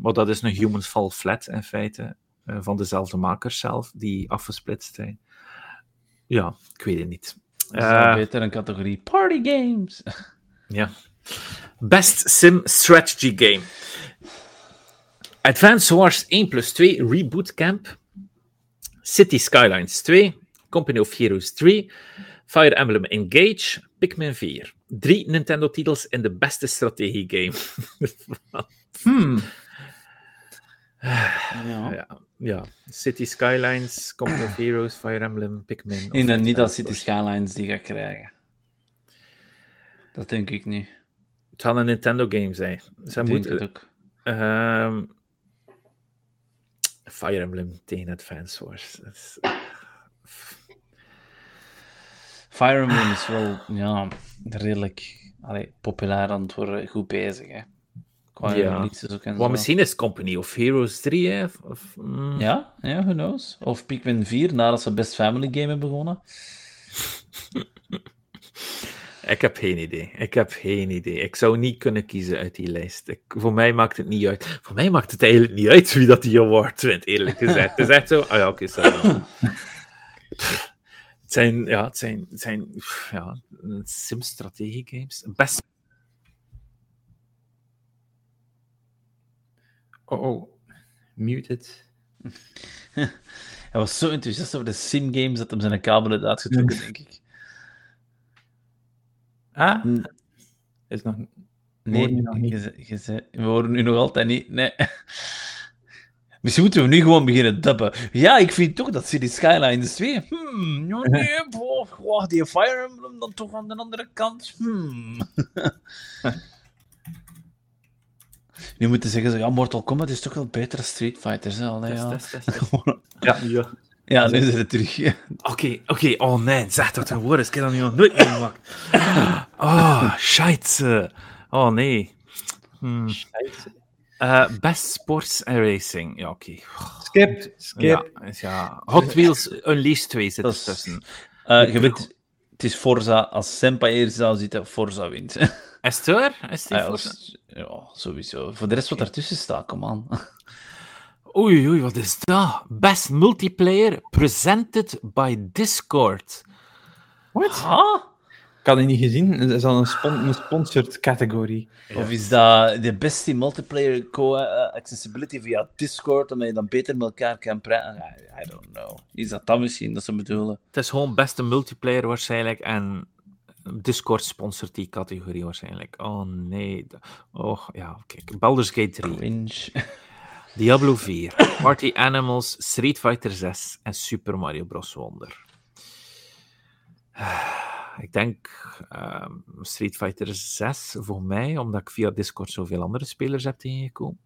Maar dat is een Humans Fall Flat in feite. eh, van dezelfde makers zelf, die afgesplitst zijn. Ja, ik weet het niet. Dat is Eh, beter een categorie party games. *laughs* ja. Best Sim Strategy Game. Advance Wars 1 plus 2 Reboot Camp. City Skylines 2. Company of Heroes 3. Fire Emblem Engage. Pikmin 4. Drie Nintendo-titels in de beste strategie-game. *laughs* Hmm. Ja. ja, ja. City Skylines, Company of Heroes, Fire Emblem, Pikmin. Ik denk niet dat City. Skylines die gaat krijgen. Dat denk ik niet. Het zal een Nintendo-game zijn. Ze Ik denk moeten, het ook. Ehm, Fire Emblem tegen Advance Wars. Is- Fire Emblem is wel ja, redelijk allee, populair aan het worden, goed bezig. Hè. Qua Ja. releases ook en Wat misschien is Company of Heroes 3, hè? Of, mm. Ja, ja, who knows. Of Pikmin 4, nadat ze Best Family Game hebben begonnen. *laughs* Ik heb geen idee. Ik heb geen idee. Ik zou niet kunnen kiezen uit die lijst. Ik, voor mij maakt het niet uit. Voor mij maakt het eigenlijk niet uit wie dat die award wint, eerlijk gezegd. Het is echt zo... Ah ja, oké. *laughs* Het zijn, ja, het zijn, het zijn ja, sim-strategie-games. Best Oh, oh. Muted. *laughs* Hij was zo enthousiast over de sim-games dat hem zijn kabel had uitgetrokken, denk ik. Ah? Hm. Is nog... Nee, nog niet? je je we horen nu nog altijd niet. Nee. *laughs* Misschien moeten we nu gewoon beginnen dubben. Ja, ik vind toch dat City Skylines 2. Hmm, ja, *laughs* nee, wow, die Fire Emblem dan toch aan de andere kant. Hmm. Nu moeten zeggen, zo, ja, Mortal Kombat is toch wel beter dan Street Fighters. Hè? Allee, ja. Test, test, test, *laughs* test. Ja. Ja. ja, nu is het terug. Oké, oké. Oh nee, zeg dat een woord is. Ik heb dat nu nog nooit meegemaakt. Oh, scheisse. Oh nee. Hmm. Eh, best Sports and Racing. Ja, oké. Skip. Skip. Ja. Hot Wheels Unleashed 2 zit Dat is- ertussen. Eh, je weet, het is Forza. Als Senpai hier zou zitten, Forza wint. *laughs* Is het waar? Is Ah, ja, voor- als- ja, sowieso. Voor de rest wat daartussen staat, kom aan. *laughs* Oei, oei, wat is dat? Best Multiplayer presented by Discord. What? Ah? Ik had het niet gezien. Het is al een, spon een sponsored categorie. Of is dat de beste multiplayer co-accessibility via Discord, omdat je dan beter met elkaar kan praten? I, I don't know. Is dat dat misschien, dat ze bedoelen? Het is gewoon beste multiplayer waarschijnlijk en Discord sponsort die categorie waarschijnlijk. Oh nee. Oh ja, kijk. Baldur's Gate 3, Cringe. *laughs* Diablo 4, Party Animals, Street Fighter 6 en Super Mario Bros. Wonder. *sighs* Ik denk ehm, Street Fighter 6 voor mij, omdat ik via Discord zoveel andere spelers heb tegengekomen.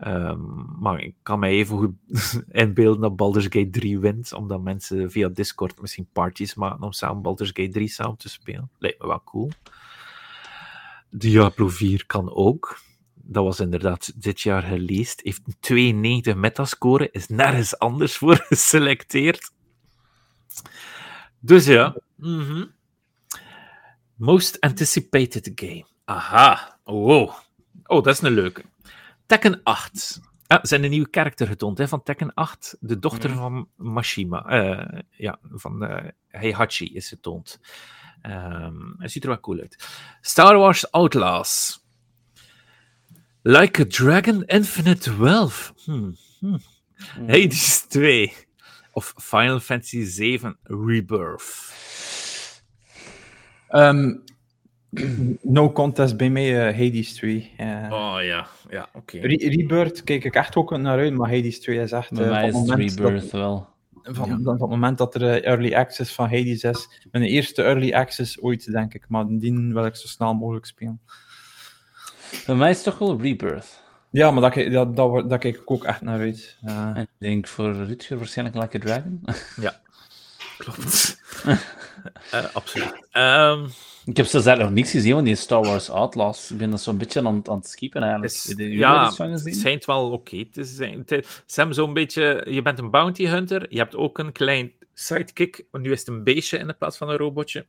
Ehm, maar ik kan mij even goed *laughs* inbeelden dat Baldur's Gate 3 wint, omdat mensen via Discord misschien parties maken om samen Baldur's Gate 3 samen te spelen. Lijkt me wel cool. Diablo 4 kan ook. Dat was inderdaad dit jaar released. Heeft een 92 metascore, is nergens anders voor *laughs* geselecteerd. Dus ja. mhm. Most anticipated game. Aha. Wow. Oh, dat is een leuke. Tekken 8. Ah, zijn een nieuwe karakter getoond hè, van Tekken 8. De dochter Mhm. van Mashima. Eh, ja, van eh, Heihachi is getoond. Hij ziet er wel cool uit. Star Wars Outlaws. Like a Dragon Infinite Wealth. Hmm. hmm. Hades 2. Of Final Fantasy 7 Rebirth. Ehm, *clears throat* no contest bij mij, eh, Hades 2. Eh, Oh ja, ja, oké. Re- Rebirth kijk ik echt ook naar uit, maar Hades 2 is echt... Bij eh, mij van is moment dat- Rebirth wel. Van, Ja. van, van het moment dat er early access van Hades is. Mijn eerste early access ooit, denk ik. Maar die wil ik zo snel mogelijk spelen. Bij mij is het toch wel Rebirth. Ja, maar dat, dat, dat, kijk ik ook echt naar uit. En ik denk voor Rutger waarschijnlijk Like a Dragon. Klopt. *laughs* Eh, absoluut. Ehm, ik heb zelfs nog niks gezien van die Star Wars Outlaws. Ik ben dat zo'n beetje aan, aan het skippen eigenlijk. is- ja, het schijnt wel oké te zijn. Hebben zo'n beetje... Je bent een bounty hunter, je hebt ook een klein sidekick, want nu is het een beestje in plaats van een robotje.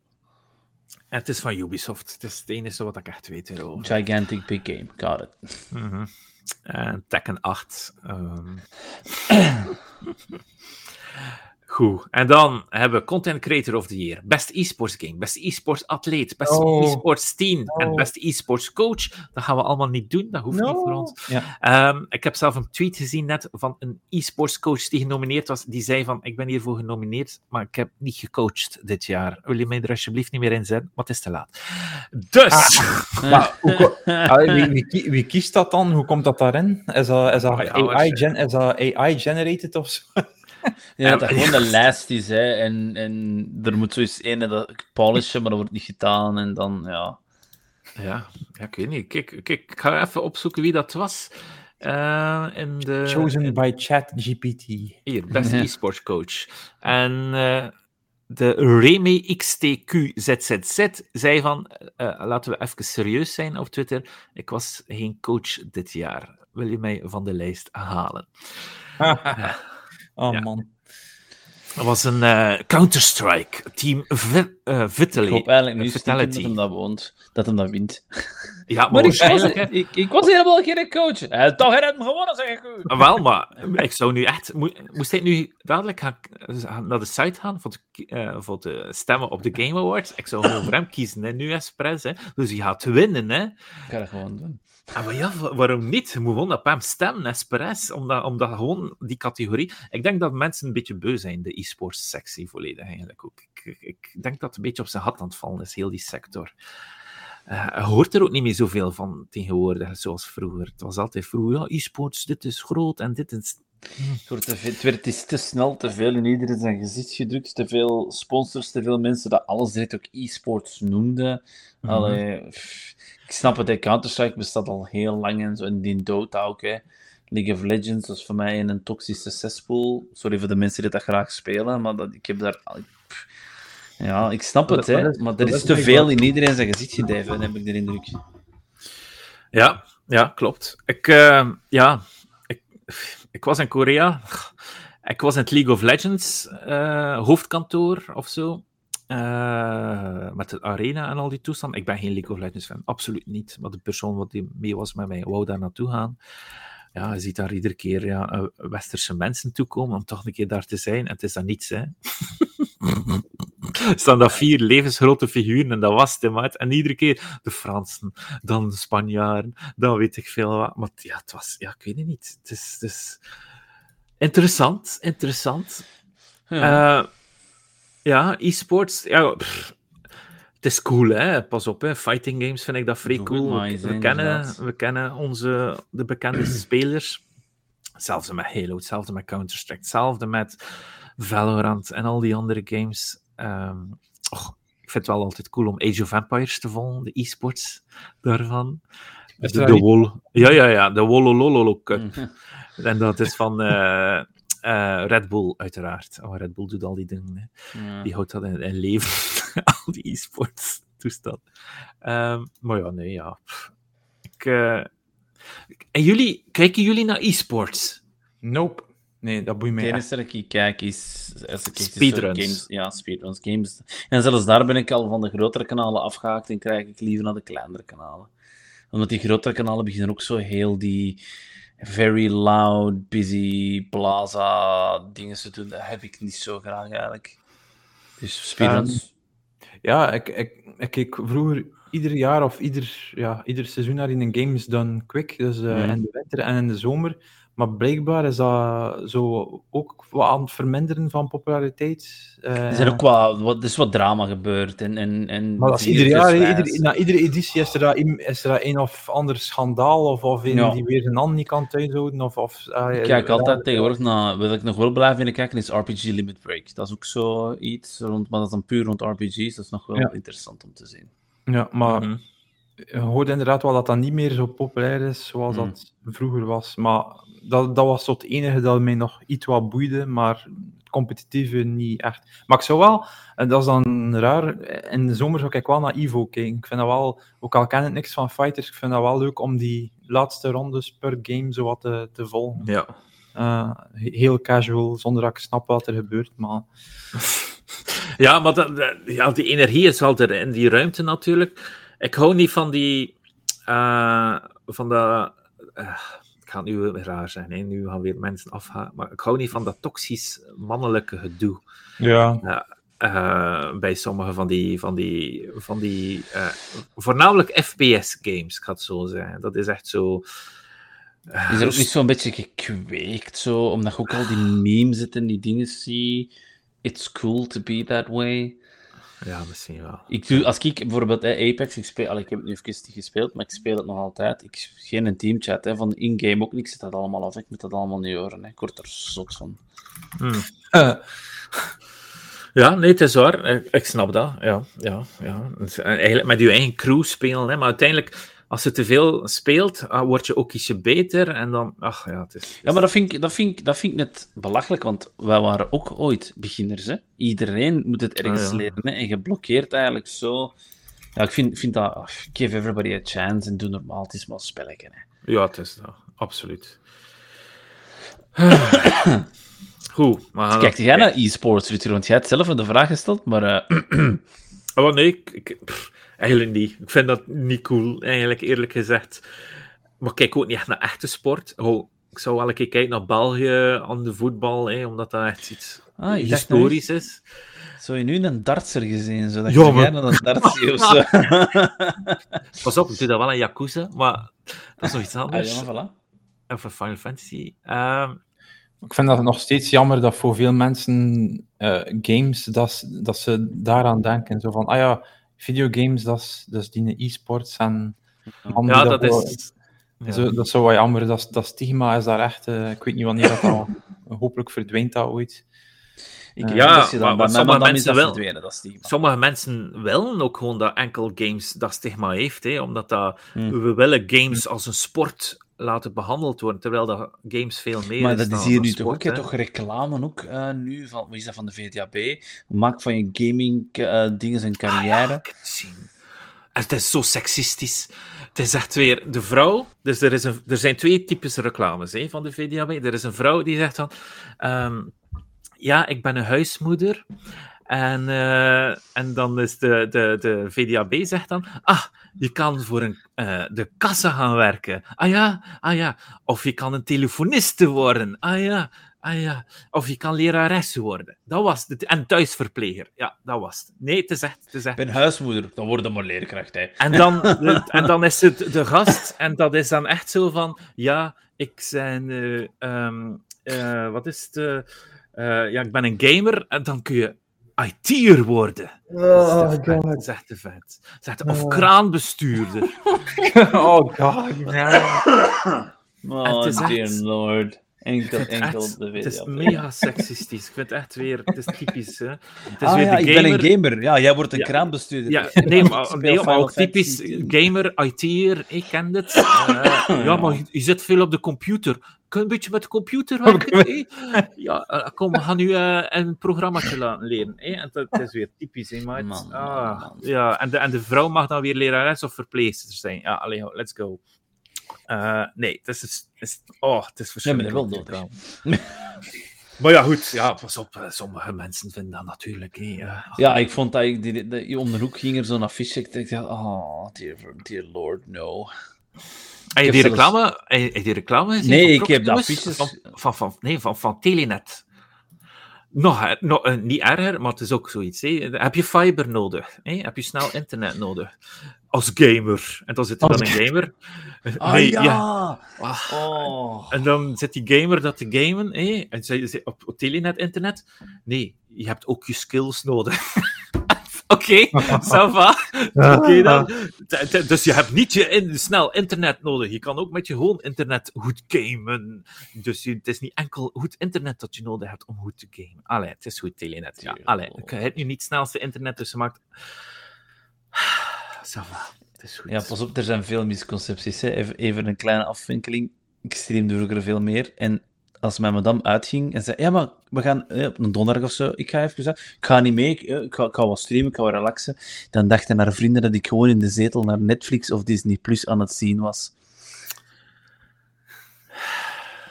En het is van Ubisoft. Het is het enige wat ik echt weet. Gigantic big game, got it. Mhm. En Tekken 8. ehm. *clears throat* *clears throat* *clears throat* Goed. En dan hebben we Content Creator of the Year. Best e-sports game, best e-sports atleet, best Oh. e-sports team en Oh. best e-sports coach. Dat gaan we allemaal niet doen, dat hoeft niet voor ons. Ja. Ehm, ik heb zelf een tweet gezien net van een e-sports coach die genomineerd was. Die zei van, ik ben hiervoor genomineerd, maar ik heb niet gecoacht dit jaar. Wil je mij er alsjeblieft niet meer in zetten? Maar het is te laat. Dus... *laughs* Maar hoe ko- Allee, wie, wie, kie- wie kiest dat dan? Hoe komt dat daarin? Is dat, is dat, Ah, ja, AI, gen, is dat AI-generated of zo? Ja, dat *laughs* gewoon de lijst is, hè. En, en er moet zo eens ene dat polishen, maar dat wordt niet gedaan. En dan, ja... Ja, ja, ik weet niet. Kijk, kijk, ik ga even opzoeken wie dat was. Eh, in de, Chosen by ChatGPT. Hier, beste Ja. e-sports coach. En eh, de Remy XTQZZZ zei van, eh, laten we even serieus zijn op Twitter, ik was geen coach dit jaar. Wil je mij van de lijst halen? *laughs* oh Ja. man. Dat was een eh, Counter-Strike, Team Vi- eh, Vitaly. Ik hoop eigenlijk nu stiekem dat hem dat woont. Dat hem dat wint. Ja, maar, Maar ik was, ik, ik was helemaal geen coach. Eh, toch had hij hem gewonnen, zeg ik u. Ah, Wel, maar ik zou nu echt... mo- Moest ik nu dadelijk gaan, naar de site gaan voor te, eh, voor te stemmen op de Game Awards? Ik zou gewoon voor hem kiezen, hè, nu expres. Hè. Dus hij gaat winnen, hè. Ik ga dat gewoon doen. Ah, maar ja, wa- waarom niet? Je moet gewoon op hem stemmen, expres. Omdat, omdat gewoon die categorie... Ik denk dat mensen een beetje beu zijn, de e-sports sectie volledig eigenlijk ook. Ik, ik, denk dat het een beetje op zijn gat aan het vallen is, heel die sector. Je hoort er ook niet meer zoveel van tegenwoordig, zoals vroeger. Het was altijd vroeger, ja, e-sports, dit is groot en dit is... Het, veel- het werd is te snel, te veel in iedereen zijn gezicht gedrukt, te veel sponsors, te veel mensen dat alles direct ook e-sports noemden. Mhm. Allee, pff, ik snap het, Counter-Strike bestaat al heel lang en zo, en die Dota. League of Legends was voor mij een toxische cesspool. Sorry voor de mensen die dat graag spelen, maar dat, ik heb daar... Ja, ik snap het, hè, maar er is te veel in iedereen zijn gezicht gedijven, heb ik de indruk. Ja, ja, klopt. Ik, eh, ja, ik, ik was in Korea. Ik was in het League of Legends eh, hoofdkantoor of zo. Eh, met de arena en al die toestanden. Ik ben geen League of Legends fan, absoluut niet. Maar de persoon wat die mee was met mij, wou daar naartoe gaan. Ja, je ziet daar iedere keer ja, eh, westerse mensen toekomen om toch een keer daar te zijn. En het is dan niets, hè. *laughs* Er staan daar vier levensgrote figuren en dat was het, maat. En iedere keer de Fransen, dan de Spanjaarden, dan weet ik veel wat. Maar ja, het was, ja, ik weet het niet. Het is, het is interessant, interessant. Ja. Eh, ja, e-sports, ja, pff, het is cool, hè. Pas op, hè. Fighting games vind ik dat vrij cool. We, kennen, we kennen onze, de bekende *clears throat* spelers. Hetzelfde met Halo, hetzelfde met Counter-Strike, hetzelfde met Valorant en al die andere games. Ehm, och, ik vind het wel altijd cool om Age of Empires te volgen, de e-sports daarvan. De, Wol, ja, ja, ja, de Wolololo Cup. Mhm. En dat is van eh, *laughs* eh, Red Bull, uiteraard. Oh, Red Bull doet al die dingen. Hè. Ja. Die houdt dat in, in leven, *laughs* al die e-sports toestand. Ehm, maar ja, nee, ja. Ik, eh, En jullie, kijken jullie naar e-sports? Nope. Nee, dat boeit mij Het echt. enige dat ik kijk is... Als ik Speedruns. Games, ja, speedruns. Games. En zelfs daar ben ik al van de grotere kanalen afgehaakt en krijg ik liever naar de kleinere kanalen. Omdat die grotere kanalen beginnen ook zo heel die very loud, busy, plaza dingen te doen. Dat heb ik niet zo graag eigenlijk. Dus speedruns. Ja, ik, ik, ik keek vroeger ieder jaar of ieder, ja, ieder seizoen naar in een Games Done Quick. Dus Mhm. in de winter en in de zomer. Maar blijkbaar is dat zo ook wat aan het verminderen van populariteit. Eh, er zijn ook wat, wat, er is wat drama gebeurd. En, en, en maar dat is ieder jaar, ieder, na iedere editie is er, dat, een- is er een of ander schandaal, of, of een Ja. die weer een hand niet kan thuishouden. Of, of, ah, Ik kijk altijd tegenwoordig naar, wat ik nog wel blijf willen kijken, is RPG Limit Break. Dat is ook zo iets, rond, maar dat is dan puur rond RPG's. Dat is nog wel Ja. interessant om te zien. Ja, maar Mhm. Je hoort inderdaad wel dat dat niet meer zo populair is zoals Hmm. dat vroeger was. Maar dat, dat was tot het enige dat mij nog iets wat boeide, maar het competitieve niet echt. Maar ik zou wel, en dat is dan raar, in de zomer zou ik wel naar Evo kijken. Ik vind dat wel, ook al ken ik niks van fighters, ik vind dat wel leuk om die laatste rondes per game zo wat te, te volgen. Ja. Eh, he- heel casual, zonder dat ik snap wat er gebeurt. Maar *laughs* Ja, maar dat, ja, die energie is wel er in die ruimte natuurlijk. Ik hou niet van die. eh, van dat. eh, ik ga nu weer raar zijn, hè? nu gaan weer mensen afgaan. Maar ik hou niet van dat toxisch mannelijke gedoe. ja, eh, bij sommige van die. Van die, van die eh, voornamelijk FPS-games, ik ga het zo zeggen. Dat is echt zo. eh, Is er ook niet zo'n beetje gekweekt, zo, omdat je ook al die memes zit en die dingen zie. It's cool to be that way. Ja, misschien wel. Ik doe, als ik bijvoorbeeld hè, Apex, ik, speel, allee, ik heb het nu even niet gespeeld, maar ik speel het nog altijd. Ik geen een teamchat, hè, van in-game ook niet. Ik zet dat allemaal af, ik moet dat allemaal niet horen. Hè. Ik word er zot van. Hmm. Eh, *laughs* Ja, nee, het is waar. Ik, snap dat. Ja, ja, ja. Eigenlijk met je eigen crew spelen, hè, maar uiteindelijk als je te veel speelt, ah, word je ook ietsje beter. En dan, ach ja, het is... Ja, maar dat vind, ik, dat, vind ik, dat vind ik net belachelijk, want wij waren ook ooit beginners. Hè? Iedereen moet het ergens Ah, ja. leren. Hè? En je blokkeert eigenlijk zo. Ja, ik vind, vind dat. ach, Give everybody a chance en doe normaal. Het is maar een spelletje. Hè? Ja, het is dat. Absoluut. *coughs* Goed, maar... Kijk jij naar e-sports? Want jij hebt zelf de vraag gesteld, maar. eh, *clears throat* Oh, nee, ik, eigenlijk niet. Ik vind dat niet cool, eigenlijk, eerlijk gezegd. Maar ik kijk ook niet echt naar echte sport. Oh, ik zou wel een keer kijken naar België aan de voetbal, hè, omdat dat echt iets Ah, historisch is. Zou je nu een dartser gezien? Zodat Ja, maar- jij naar een dartsie of zo. *laughs* Pas op, ik doe dat wel in Yakuza, maar dat is nog iets Ah, anders. ja, maar voilà. Of een Final Fantasy. Ehm, Ik vind dat nog steeds jammer dat voor veel mensen eh, games, dat, dat ze daaraan denken. Zo van, ah ja, videogames, dat is, dat is die e-sports. En ja, dat is... ja. Zo, dat is zo wat jammer. Dat, dat stigma is daar echt... eh, ik weet niet wanneer dat al... *laughs* hopelijk verdwijnt dat ooit. Ik Ja, ja, dat je maar- dan, maar sommige mensen dat wel. dat. Sommige mensen willen ook gewoon dat enkel games dat stigma heeft, hè, omdat dat, Hmm. we willen games als een sport laten behandeld worden, terwijl dat games veel meer Maar dat is hier nu sport, toch ook. Je toch reclame ook eh, nu van, wat is dat van de VTAB? Maak van je gaming eh, dingen een carrière. Ah, ja, zien. En Het is zo seksistisch. Het is echt weer de vrouw. Dus er, is een, er zijn twee types reclames hè, van de VDAB. Er is een vrouw die zegt van... ehm, ja, ik ben een huismoeder. En, eh, en dan is de, de, de VDAB zegt dan... Ah, je kan voor een, eh, de kassa gaan werken. Ah ja, ah ja. Of je kan een telefoniste worden. Ah ja, ah ja. Of je kan lerares worden. Dat was het. En thuisverpleger. Ja, dat was het. Nee, het is echt... Het is echt Ik ben huismoeder, dan word je maar leerkracht. Hè. en dan, *laughs* en dan is het de gast, en dat is dan echt zo van: ja, ik ben. eh, ehm, eh, wat is het? ja, ik ben een gamer, en dan kun je IT'er worden. dat is te vet. Dat is echt te vet. Of Oh. kraanbestuurder. *laughs* oh god. *laughs* Oh, het is dear echt- lord. Enkel, enkel echt- de Het is mega seksistisch. Ik vind het echt weer. Het is typisch. Hè. Het is Ah weer ja, de ik gamer. ben een gamer. Ja, jij wordt een Ja. kraanbestuurder. Ja, Ik nee, maar, *laughs* nee, maar Final ook typisch Fantasy 10. gamer, IT'er, ik ken het. Eh, ja, maar je, je zit veel op de computer. Kun je een beetje met de computer werken? Ja, eh, kom, we gaan nu eh, een programmaatje laten leren. hè? En dat, dat is weer typisch, hè, maat? Man, Ah, man. Ja, en de, en de vrouw mag dan weer lerares of verpleegster zijn. Ja, alleen, let's go. Eh, nee, het is, het is, oh, het is maar verschrikkelijk. wel dit nodig. programma. Maar ja, goed. Ja, pas op. Sommige mensen vinden dat natuurlijk. hè, ja. Ja, ik vond dat ik die, die, om de hoek ging er zo'n affiche. Ik dacht, oh, dear, dear lord, no. Heb je die reclame, heb je- die reclame gezien? Nee, van ik heb de affiches- Van, van, van, nee, van, van Telenet. Nog, nog eh, niet erger, maar het is ook zoiets. Hè. Heb je fiber nodig? Hè? Heb je snel internet nodig? Als gamer. En dan zit er dan een gamer. Ah Nee, ja! Ah. Oh. En dan zit die gamer dat te gamen. Hè? En ze, ze- op, op telenet internet. Nee, je hebt ook je skills nodig. *laughs* Oké, *laughs* ça va. Oké dan. Dus je hebt niet je in, snel internet nodig. Je kan ook met je gewoon internet goed gamen. Dus je, het is niet enkel goed internet dat je nodig hebt om goed te gamen. Allee, het is goed telenet. Ja. Allee, ik heb nu niet het snelste internet, dus je maakt... *sighs* Ça va. Het is goed. Ja, pas op, er zijn veel misconcepties. Hè. Even, even een kleine afwinkeling. Ik streamde vroeger veel meer. En als mijn madame uitging en zei: Ja, maar we gaan eh, op een donderdag of zo. Ik ga even zeggen: Ik ga niet mee. Ik, eh, ik, ga, ik ga wat streamen, ik ga wat relaxen. Dan dachten haar vrienden dat ik gewoon in de zetel naar Netflix of Disney Plus aan het zien was.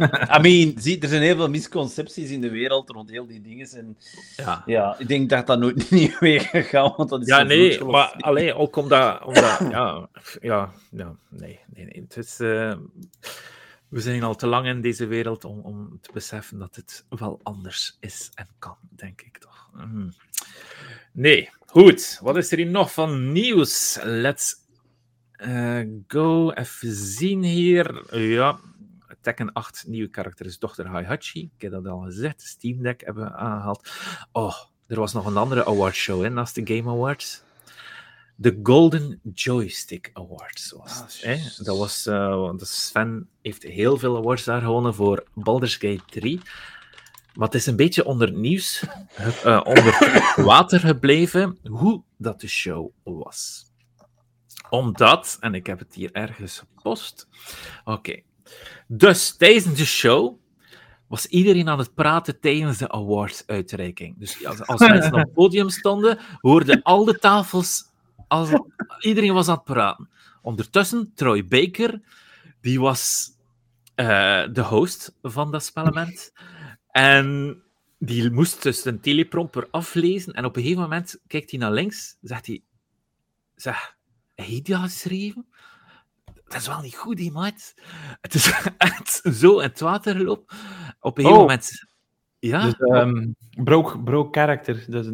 *laughs* I mean, zie, er zijn heel veel misconcepties in de wereld rond heel die dingen. En Ja. ja, ik denk dat dat nooit *laughs* niet weggegaan, want dat is Ja, nee, maar alleen ook omdat, omdat ja, ja, ja, nee, nee, nee. Het is, eh, we zijn al te lang in deze wereld om, om te beseffen dat het wel anders is en kan, denk ik toch. Mhm. Nee, goed. Wat is er hier nog van nieuws? Let's eh, go. Even zien hier. Ja, Tekken 8 nieuwe karakter is dochter Heihachi. Ik heb dat al gezegd. Steam Deck hebben we aangehaald. Oh, er was nog een andere awardshow hè, naast de Game Awards. De Golden Joystick Awards was Ah, hè. Dat was, want Sven heeft heel veel awards daar gewonnen voor Baldur's Gate 3. Maar het is een beetje onder het nieuws, *laughs* eh, onder water gebleven, hoe dat de show was. Omdat, en ik heb het hier ergens gepost. Oké. Dus tijdens de show was iedereen aan het praten tijdens de awards-uitreiking. Dus als, als mensen op het podium stonden, hoorden al de tafels... Als, iedereen was aan het praten. Ondertussen, Troy Baker, die was eh, de host van dat spellement. En die moest dus een teleprompter aflezen. En op een gegeven moment kijkt hij naar links, zegt hij... Zeg, je die al geschreven? Dat is wel niet goed, die maat. Het is *laughs* echt zo in het water gelopen. Op een gegeven Oh. moment... Ja? Dus, ehm broke, broke character. Dus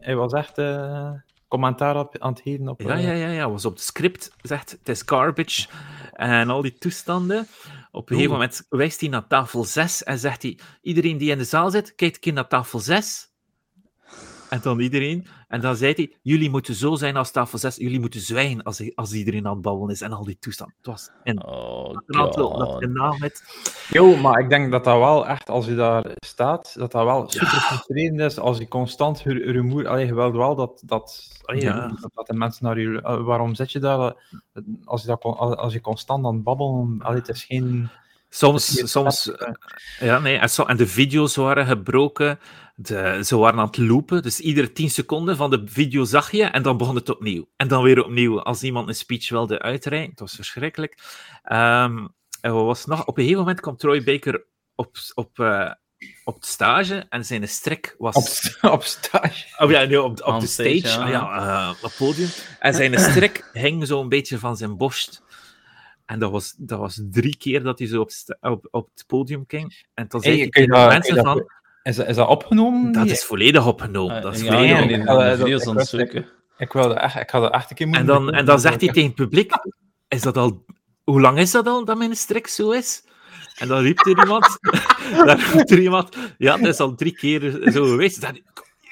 hij was echt eh, commentaar op, aan het geven op... Ja, eh, ja, ja, ja. Was op het script zegt het is garbage en al die toestanden. Op een gegeven moment wijst hij naar tafel 6 en zegt hij: Iedereen die in de zaal zit, kijkt een keer naar tafel 6. En dan iedereen. En dan zei hij: Jullie moeten zo zijn als tafel 6. Jullie moeten zwijgen als, als iedereen aan het babbelen is en al die toestanden. Het was een, Oh, een aantal dat naam met. Jo, maar ik denk dat dat wel echt, als je daar staat, dat dat wel super frustrerend is als je constant ru- rumoer... Allee, je wilt wel dat, dat, allee, Ja. dat, de mensen naar je... eh, waarom zit je daar? eh, Als je, dat, als je constant aan het babbelen... Allee, het is geen... Soms, soms eh, Ja, nee. En, zo, en de video's waren gebroken. De, ze waren aan het loopen. Dus iedere 10 seconden van de video zag je en dan begon het opnieuw. En dan weer opnieuw. Als iemand een speech wilde uitreiken. Het was verschrikkelijk. Ehm, en wat was nog? Op een gegeven moment kwam Troy Baker op, op, eh, op de stage en zijn strik was. op, *laughs* op stage. Oh ja, nee, op, op de stage, stage, ja. ja, eh, op het podium. En zijn strik hing zo een beetje van zijn borst. En dat was, dat was drie keer dat hij zo op, op, op het podium ging. En toen zei Hey, dat- mensen dat- van... Is, dat- is dat opgenomen? Dat is volledig opgenomen. Eh, Dat is ja, volledig ja, video's aan het zoeken. Ik wilde echt, ik had dat echt een keer En moeten dan, doen. en dan zegt hij tegen het publiek: Is dat al. Hoe lang is dat al dat mijn strik zo is? En dan riep er iemand: *laughs* dan riep er iemand Ja, dat is al drie keer zo geweest. Dat,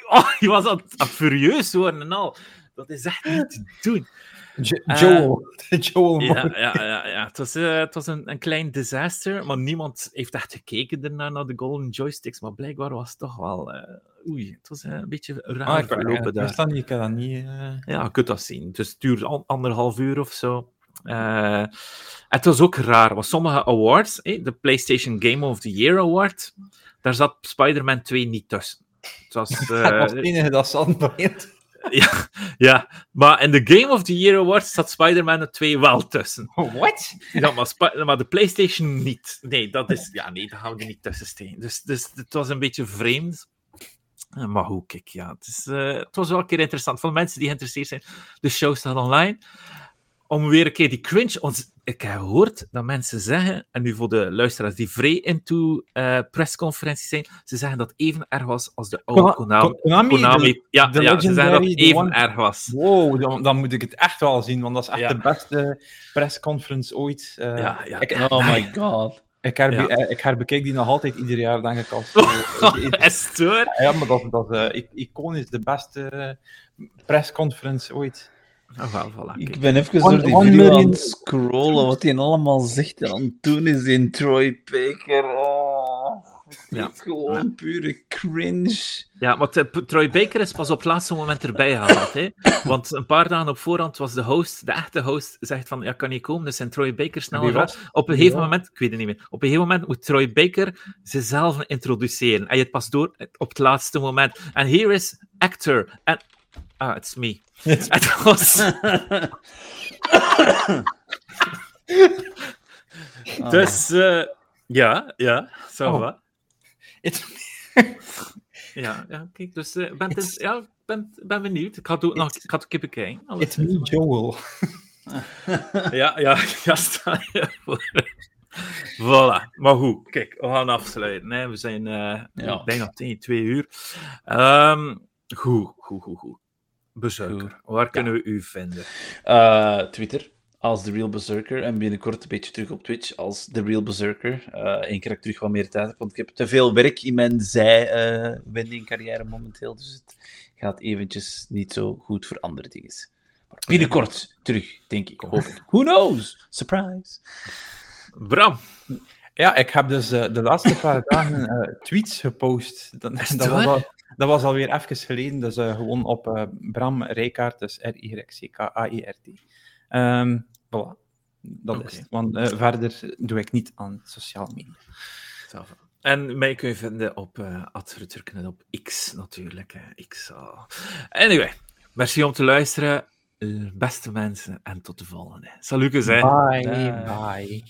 oh, je was het furieus worden en al. Dat is echt niet te doen. Eh, Joel. *laughs* Joel Ja, ja, ja, ja. Het was, eh, het was een, een klein disaster, maar niemand heeft echt gekeken ernaar, naar de golden joysticks. Maar blijkbaar was het toch wel. eh, oei, het was een beetje raar Ah, verlopen daar. niet, ik had dat niet... Ja, je kunt dat zien. Dus het duurde an- anderhalf uur of zo. Het was ook raar, want sommige awards, eh, de PlayStation Game of the Year Award, daar zat Spider-Man 2 niet tussen. Het was, *laughs* was het enige dat. *laughs* ja, ja, maar in de Game of the Year Award zat Spider-Man 2 wel tussen. What? Ja, maar, de PlayStation niet. Nee, dat is, ja, nee, daar gaan we niet tussen steken. Dus, dus het was een beetje vreemd. Eh, Maar hoe, kijk, ja, het, is, eh, het was wel een keer interessant. Voor mensen die geïnteresseerd zijn, de show staat online. Om weer een keer die cringe... Want ik heb gehoord dat mensen zeggen, en nu voor de luisteraars die vrij into eh pressconferenties zijn, ze zeggen dat het even erg was als de oude Kona- Konami. Konami, Konami. de- ja, de ja, ze zeggen dat het even one- erg was. Wow, dan, dan moet ik het echt wel zien, want dat is echt Ja. de beste pressconference ooit. Eh, Ja, ja. Ik, Oh my god. ik, herbe, Ja. eh, ik herbekijk die nog altijd ieder jaar, denk ik. Als, *laughs* Is ja, maar dat, dat is eh, iconisch, de beste pressconference ooit. Oh, voilà, Ik ben even One- door die video aan het scrollen, wat hij allemaal zegt en aan het doen is in Troy Baker. Oh, het Ja. is gewoon pure cringe. Ja, maar Troy Baker is pas op het laatste moment erbij gehaald. Hè? Want een paar dagen op voorhand was de host, de echte host, zegt van, ja, kan niet komen. Dus zijn Troy Baker snel was? Op een gegeven moment, ik weet het niet meer, op een gegeven moment moet Troy Baker zichzelf introduceren. En je het pas door op het laatste moment. En here is actor. En, ah, it's me. *laughs* Het was... Dus, eh, ja, ja, zo Oh. wat. It's- Ja, ja, kijk, dus eh, ben, het- ja, ik ben, ben benieuwd. Ik ga het ook nog ik ga het bekijken. Alles It's me, Joel. *laughs* Ja, ja, *laughs* ja, sta je voor. Voilà, maar goed, kijk, we gaan afsluiten. Hè. We zijn eh, Ja. bijna tegen twee uur. Ehm, goed, goed, goed, goed. Bezuiker, waar kunnen we u vinden? Eh, Twitter als The Real Berserker en binnenkort een beetje terug op Twitch als The Real Berserker. Eén keer dat ik terug wat meer tijd heb, want ik heb te veel werk in mijn zij-wending carrière momenteel, dus het gaat eventjes niet zo goed voor andere dingen. Maar binnenkort terug, denk ik. Hoop ik. Who knows? Surprise. Bram, Ja, ik heb dus eh, de laatste paar dagen eh, tweets gepost. Dat, dat, was waar? al, dat was alweer even geleden, dus eh, gewoon op eh, Bram Rijkaard, dus R-Y-C-K-A-I-R-T. Ehm voilà. Dat is het. Want eh, verder doe ik niet aan sociale media. Va. En mij kun je vinden op uh, en op X natuurlijk. Hè. X. Anyway, merci om te luisteren. Beste mensen, en tot de volgende. Salutjes, hè. Bye, Bye. bye.